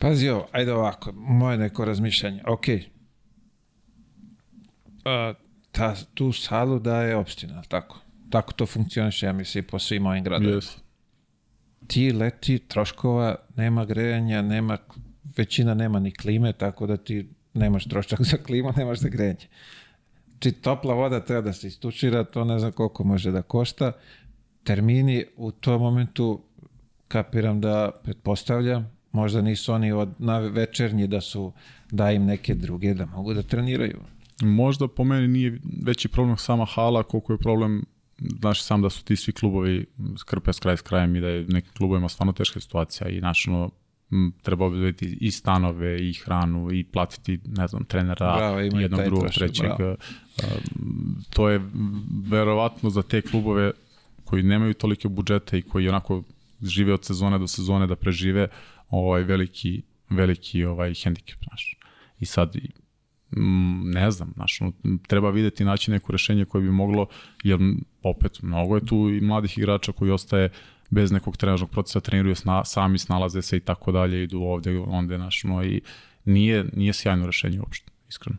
Pazi ovo, ajde ovako, moje neko razmišljanje. Ok, a, ta, tu salu daje opština, tako? Tako to funkcioniše, ja mislim, po svim ovim gradovima. Yes. Ti leti troškova, nema grejanja, nema, većina nema ni klime, tako da ti nemaš trošak za klimu, nemaš za grejanje. Či topla voda treba da se istučira, to ne znam koliko može da košta. Termini u tom momentu kapiram da pretpostavljam, možda nisu oni od na večernji da su da im neke druge da mogu da treniraju. Možda po meni nije veći problem sama hala, koliko je problem znaš sam da su ti svi klubovi skrpe s kraj s krajem i da je nekim klubovima stvarno teška situacija i našno treba obezbediti i stanove i hranu i platiti, ne znam, trenera Bravo, jednog, drugog, trećeg. bravo. To je verovatno za te klubove koji nemaju tolike budžete i koji onako žive od sezone do sezone da prežive ovaj veliki veliki ovaj hendikep naš. I sad ne znam, znaš, treba videti naći neko rešenje koje bi moglo, jer opet mnogo je tu i mladih igrača koji ostaje bez nekog trenažnog procesa, treniraju sna, sami snalaze se i tako dalje, idu ovde, onda, znaš, no, i nije, nije sjajno rešenje uopšte, iskreno.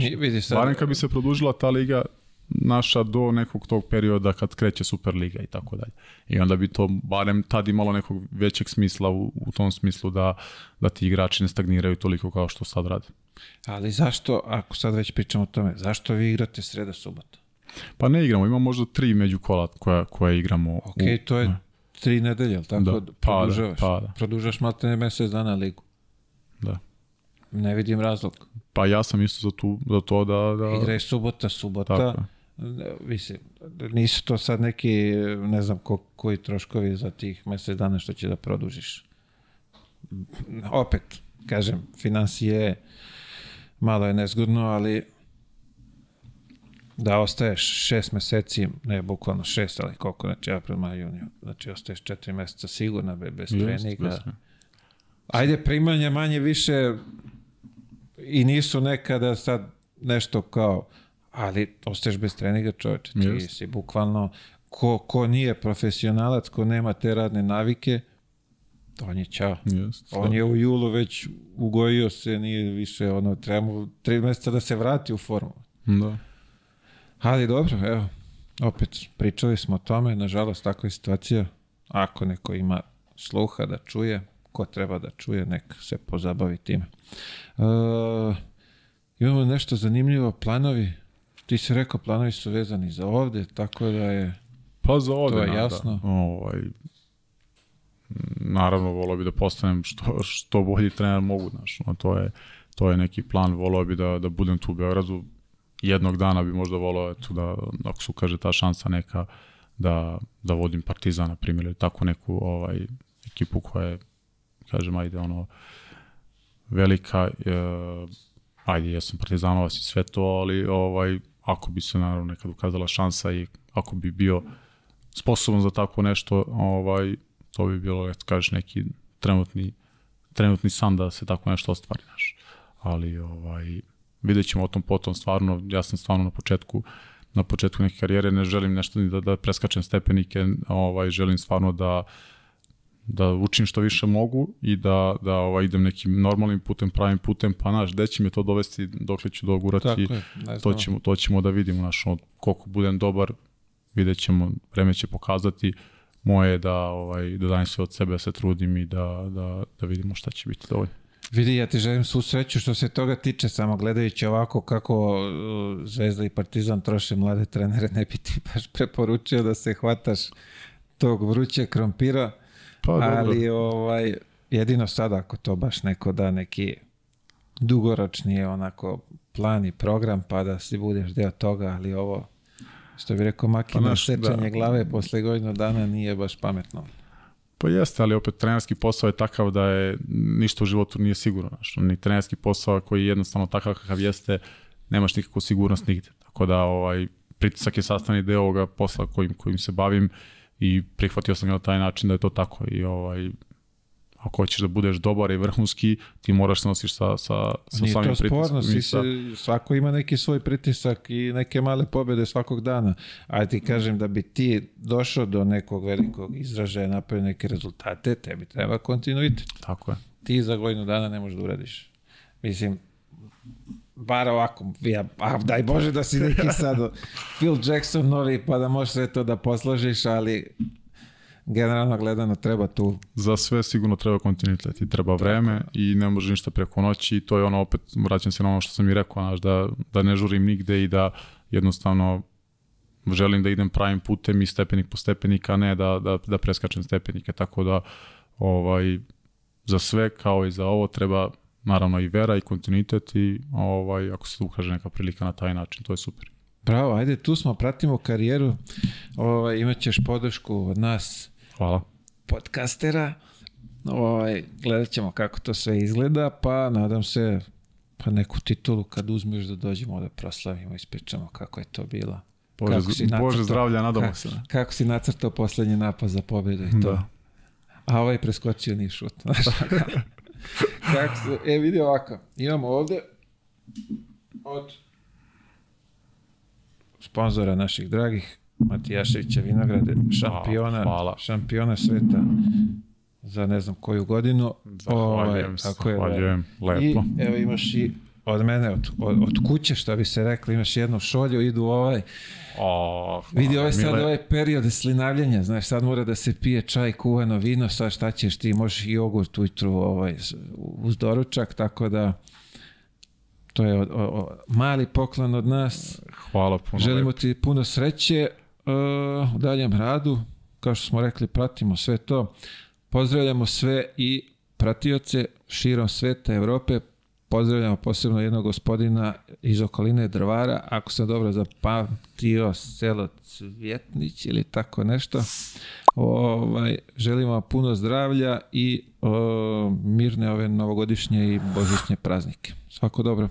I, vidi sad, Barem kad bi se produžila ta liga naša do nekog tog perioda kad kreće Superliga i tako dalje. I onda bi to barem tad imalo nekog većeg smisla u, u tom smislu da, da ti igrači ne stagniraju toliko kao što sad rade. ali zašto, ako sad već pričamo o tome, zašto vi igrate sreda subota? Pa ne igramo, ima možda tri među kola koja, koja igramo. Ok, to je tri nedelje, jel tako? Da, Da, pa da, produžavaš. pa da. Produžaš malte ne mesec dana ligu. Da. Ne vidim razlog. Pa ja sam isto za, tu, za to da... da Igra je subota, subota. Tako. Mislim, nisu to sad neki, ne znam ko, koji troškovi za tih mesec dana što će da produžiš. Opet, kažem, financije malo je nezgodno, ali da ostaješ šest meseci, ne bukvalno šest, ali koliko, znači april, maj, junio, znači ostaješ četiri meseca sigurno be- bez Jest, treninga. jest. Ajde, primanja manje više i nisu nekada sad nešto kao, ali ostaješ bez treninga čoveče, ti Jest. si bukvalno, ko, ko nije profesionalac, ko nema te radne navike, on je čao. Jest, On je u julu već ugojio se, nije više ono, treba mu tri meseca da se vrati u formu. Da. Ali dobro, evo, opet pričali smo o tome, nažalost takva je situacija. Ako neko ima sluha da čuje, ko treba da čuje, nek se pozabavi time. E, imamo nešto zanimljivo, planovi. Ti si rekao, planovi su vezani za ovde, tako da je... Pa za ovde, To je jasno. Da, ovaj, naravno, volao bi da postanem što, što bolji trener mogu, znaš, no, to je, to je neki plan, volao bi da, da budem tu u Beogradu, jednog dana bi možda volao eto, da, ako su kaže ta šansa neka, da, da vodim Partizan, na primjer, ili tako neku ovaj, ekipu koja je, kažem, ajde, ono, velika, e, ajde, ja sam partizanovac i sve to, ali ovaj, ako bi se naravno nekad ukazala šansa i ako bi bio sposoban za tako nešto, ovaj, to bi bilo, eto kažeš, neki trenutni, trenutni san da se tako nešto ostvari, znaš. Ali, ovaj, vidjet ćemo o tom potom, stvarno, ja sam stvarno na početku, na početku neke karijere, ne želim nešto ni da, da preskačem stepenike, ovaj, želim stvarno da, da učim što više mogu i da, da ovaj, idem nekim normalnim putem, pravim putem, pa znaš, gde će me to dovesti, dokle ću dogurati, Tako je, to ćemo, to ćemo da vidimo, znaš, od koliko budem dobar, vidjet ćemo, vreme će pokazati, moje je da, ovaj, da dajem sve od sebe, da se trudim i da, da, da vidimo šta će biti dovoljno. Vidi, ja ti želim svu sreću što se toga tiče, samo gledajući ovako kako uh, Zvezda i Partizan troše mlade trenere, ne bi ti baš preporučio da se hvataš tog vruće krompira, Pa dobro, ali ovaj, jedino sad ako to baš neko da neki dugoročni onako plan i program pa da si budeš deo toga, ali ovo što bi rekao Maki Pa na naš, sečanje da. glave posle godinu dana nije baš pametno. Pa jeste, ali opet trenerski posao je takav da je ništa u životu nije sigurno. Znaš, ni trenerski posao koji je jednostavno takav kakav jeste, nemaš nikakvu sigurnost nigde. Tako da ovaj, pritisak je sastavni deo ovoga posla kojim, kojim se bavim i prihvatio sam ga na taj način da je to tako. I ovaj, ako hoćeš da budeš dobar i vrhunski, ti moraš se nosiš sa, sa, sa Nije samim to sporno, pritiskom. svi i sa- se, svako ima neki svoj pritisak i neke male pobjede svakog dana. A ti kažem da bi ti došao do nekog velikog izražaja, napravio neke rezultate, tebi treba kontinuitet. Tako je. Ti za godinu dana ne možeš da uradiš. Mislim, bar ovako, ja, a, daj Bože da si neki sad Phil Jackson novi pa da možeš sve to da posložiš, ali generalno gledano treba tu. Za sve sigurno treba kontinuitet i treba vreme i ne može ništa preko noći i to je ono opet, vraćam se na ono što sam i rekao, znaš, da, da ne žurim nigde i da jednostavno želim da idem pravim putem i stepenik po stepenik, a ne da, da, da preskačem stepenike, tako da ovaj, za sve kao i za ovo treba naravno i vera i kontinuitet i ovaj, ako se ukaže neka prilika na taj način, to je super. Bravo, ajde, tu smo, pratimo karijeru, ovaj, imat ćeš podršku od nas Hvala. podcastera, ovaj, gledat ćemo kako to sve izgleda, pa nadam se pa neku titulu kad uzmeš da dođemo da proslavimo, ispričamo kako je to bilo. Bože, Kako si Bože nacrtao? zdravlja, nadamo se. Kako si nacrtao poslednji napad za pobedu i to. Da. A ovaj preskočio ni šut. Znaš, kako se, e, vidi ovako. Imamo ovde od sponzora naših dragih Matijaševića Vinograde, šampiona, hvala. šampiona sveta za ne znam koju godinu. Zahvaljujem se, je, da. zahvaljujem, I lepo. evo imaš i od mene, od, od, od kuće, što bi se rekli, imaš jednu šolju, idu ovaj, O, Vidi, ovo je sad Mile. ovaj period slinavljenja, znaš, sad mora da se pije čaj, kuvano vino, sad šta ćeš ti, možeš i jogurt ujutru ovaj, uz doručak, tako da to je o, o, mali poklon od nas. Hvala puno. Želimo ti puno sreće u daljem radu, kao što smo rekli, pratimo sve to. Pozdravljamo sve i pratioce širom sveta, Evrope, pozdravljamo posebno jednog gospodina iz okoline Drvara, ako sam dobro zapamtio, selo Cvjetnić ili tako nešto. Ovaj, želimo puno zdravlja i o, mirne ove novogodišnje i božićne praznike. Svako dobro.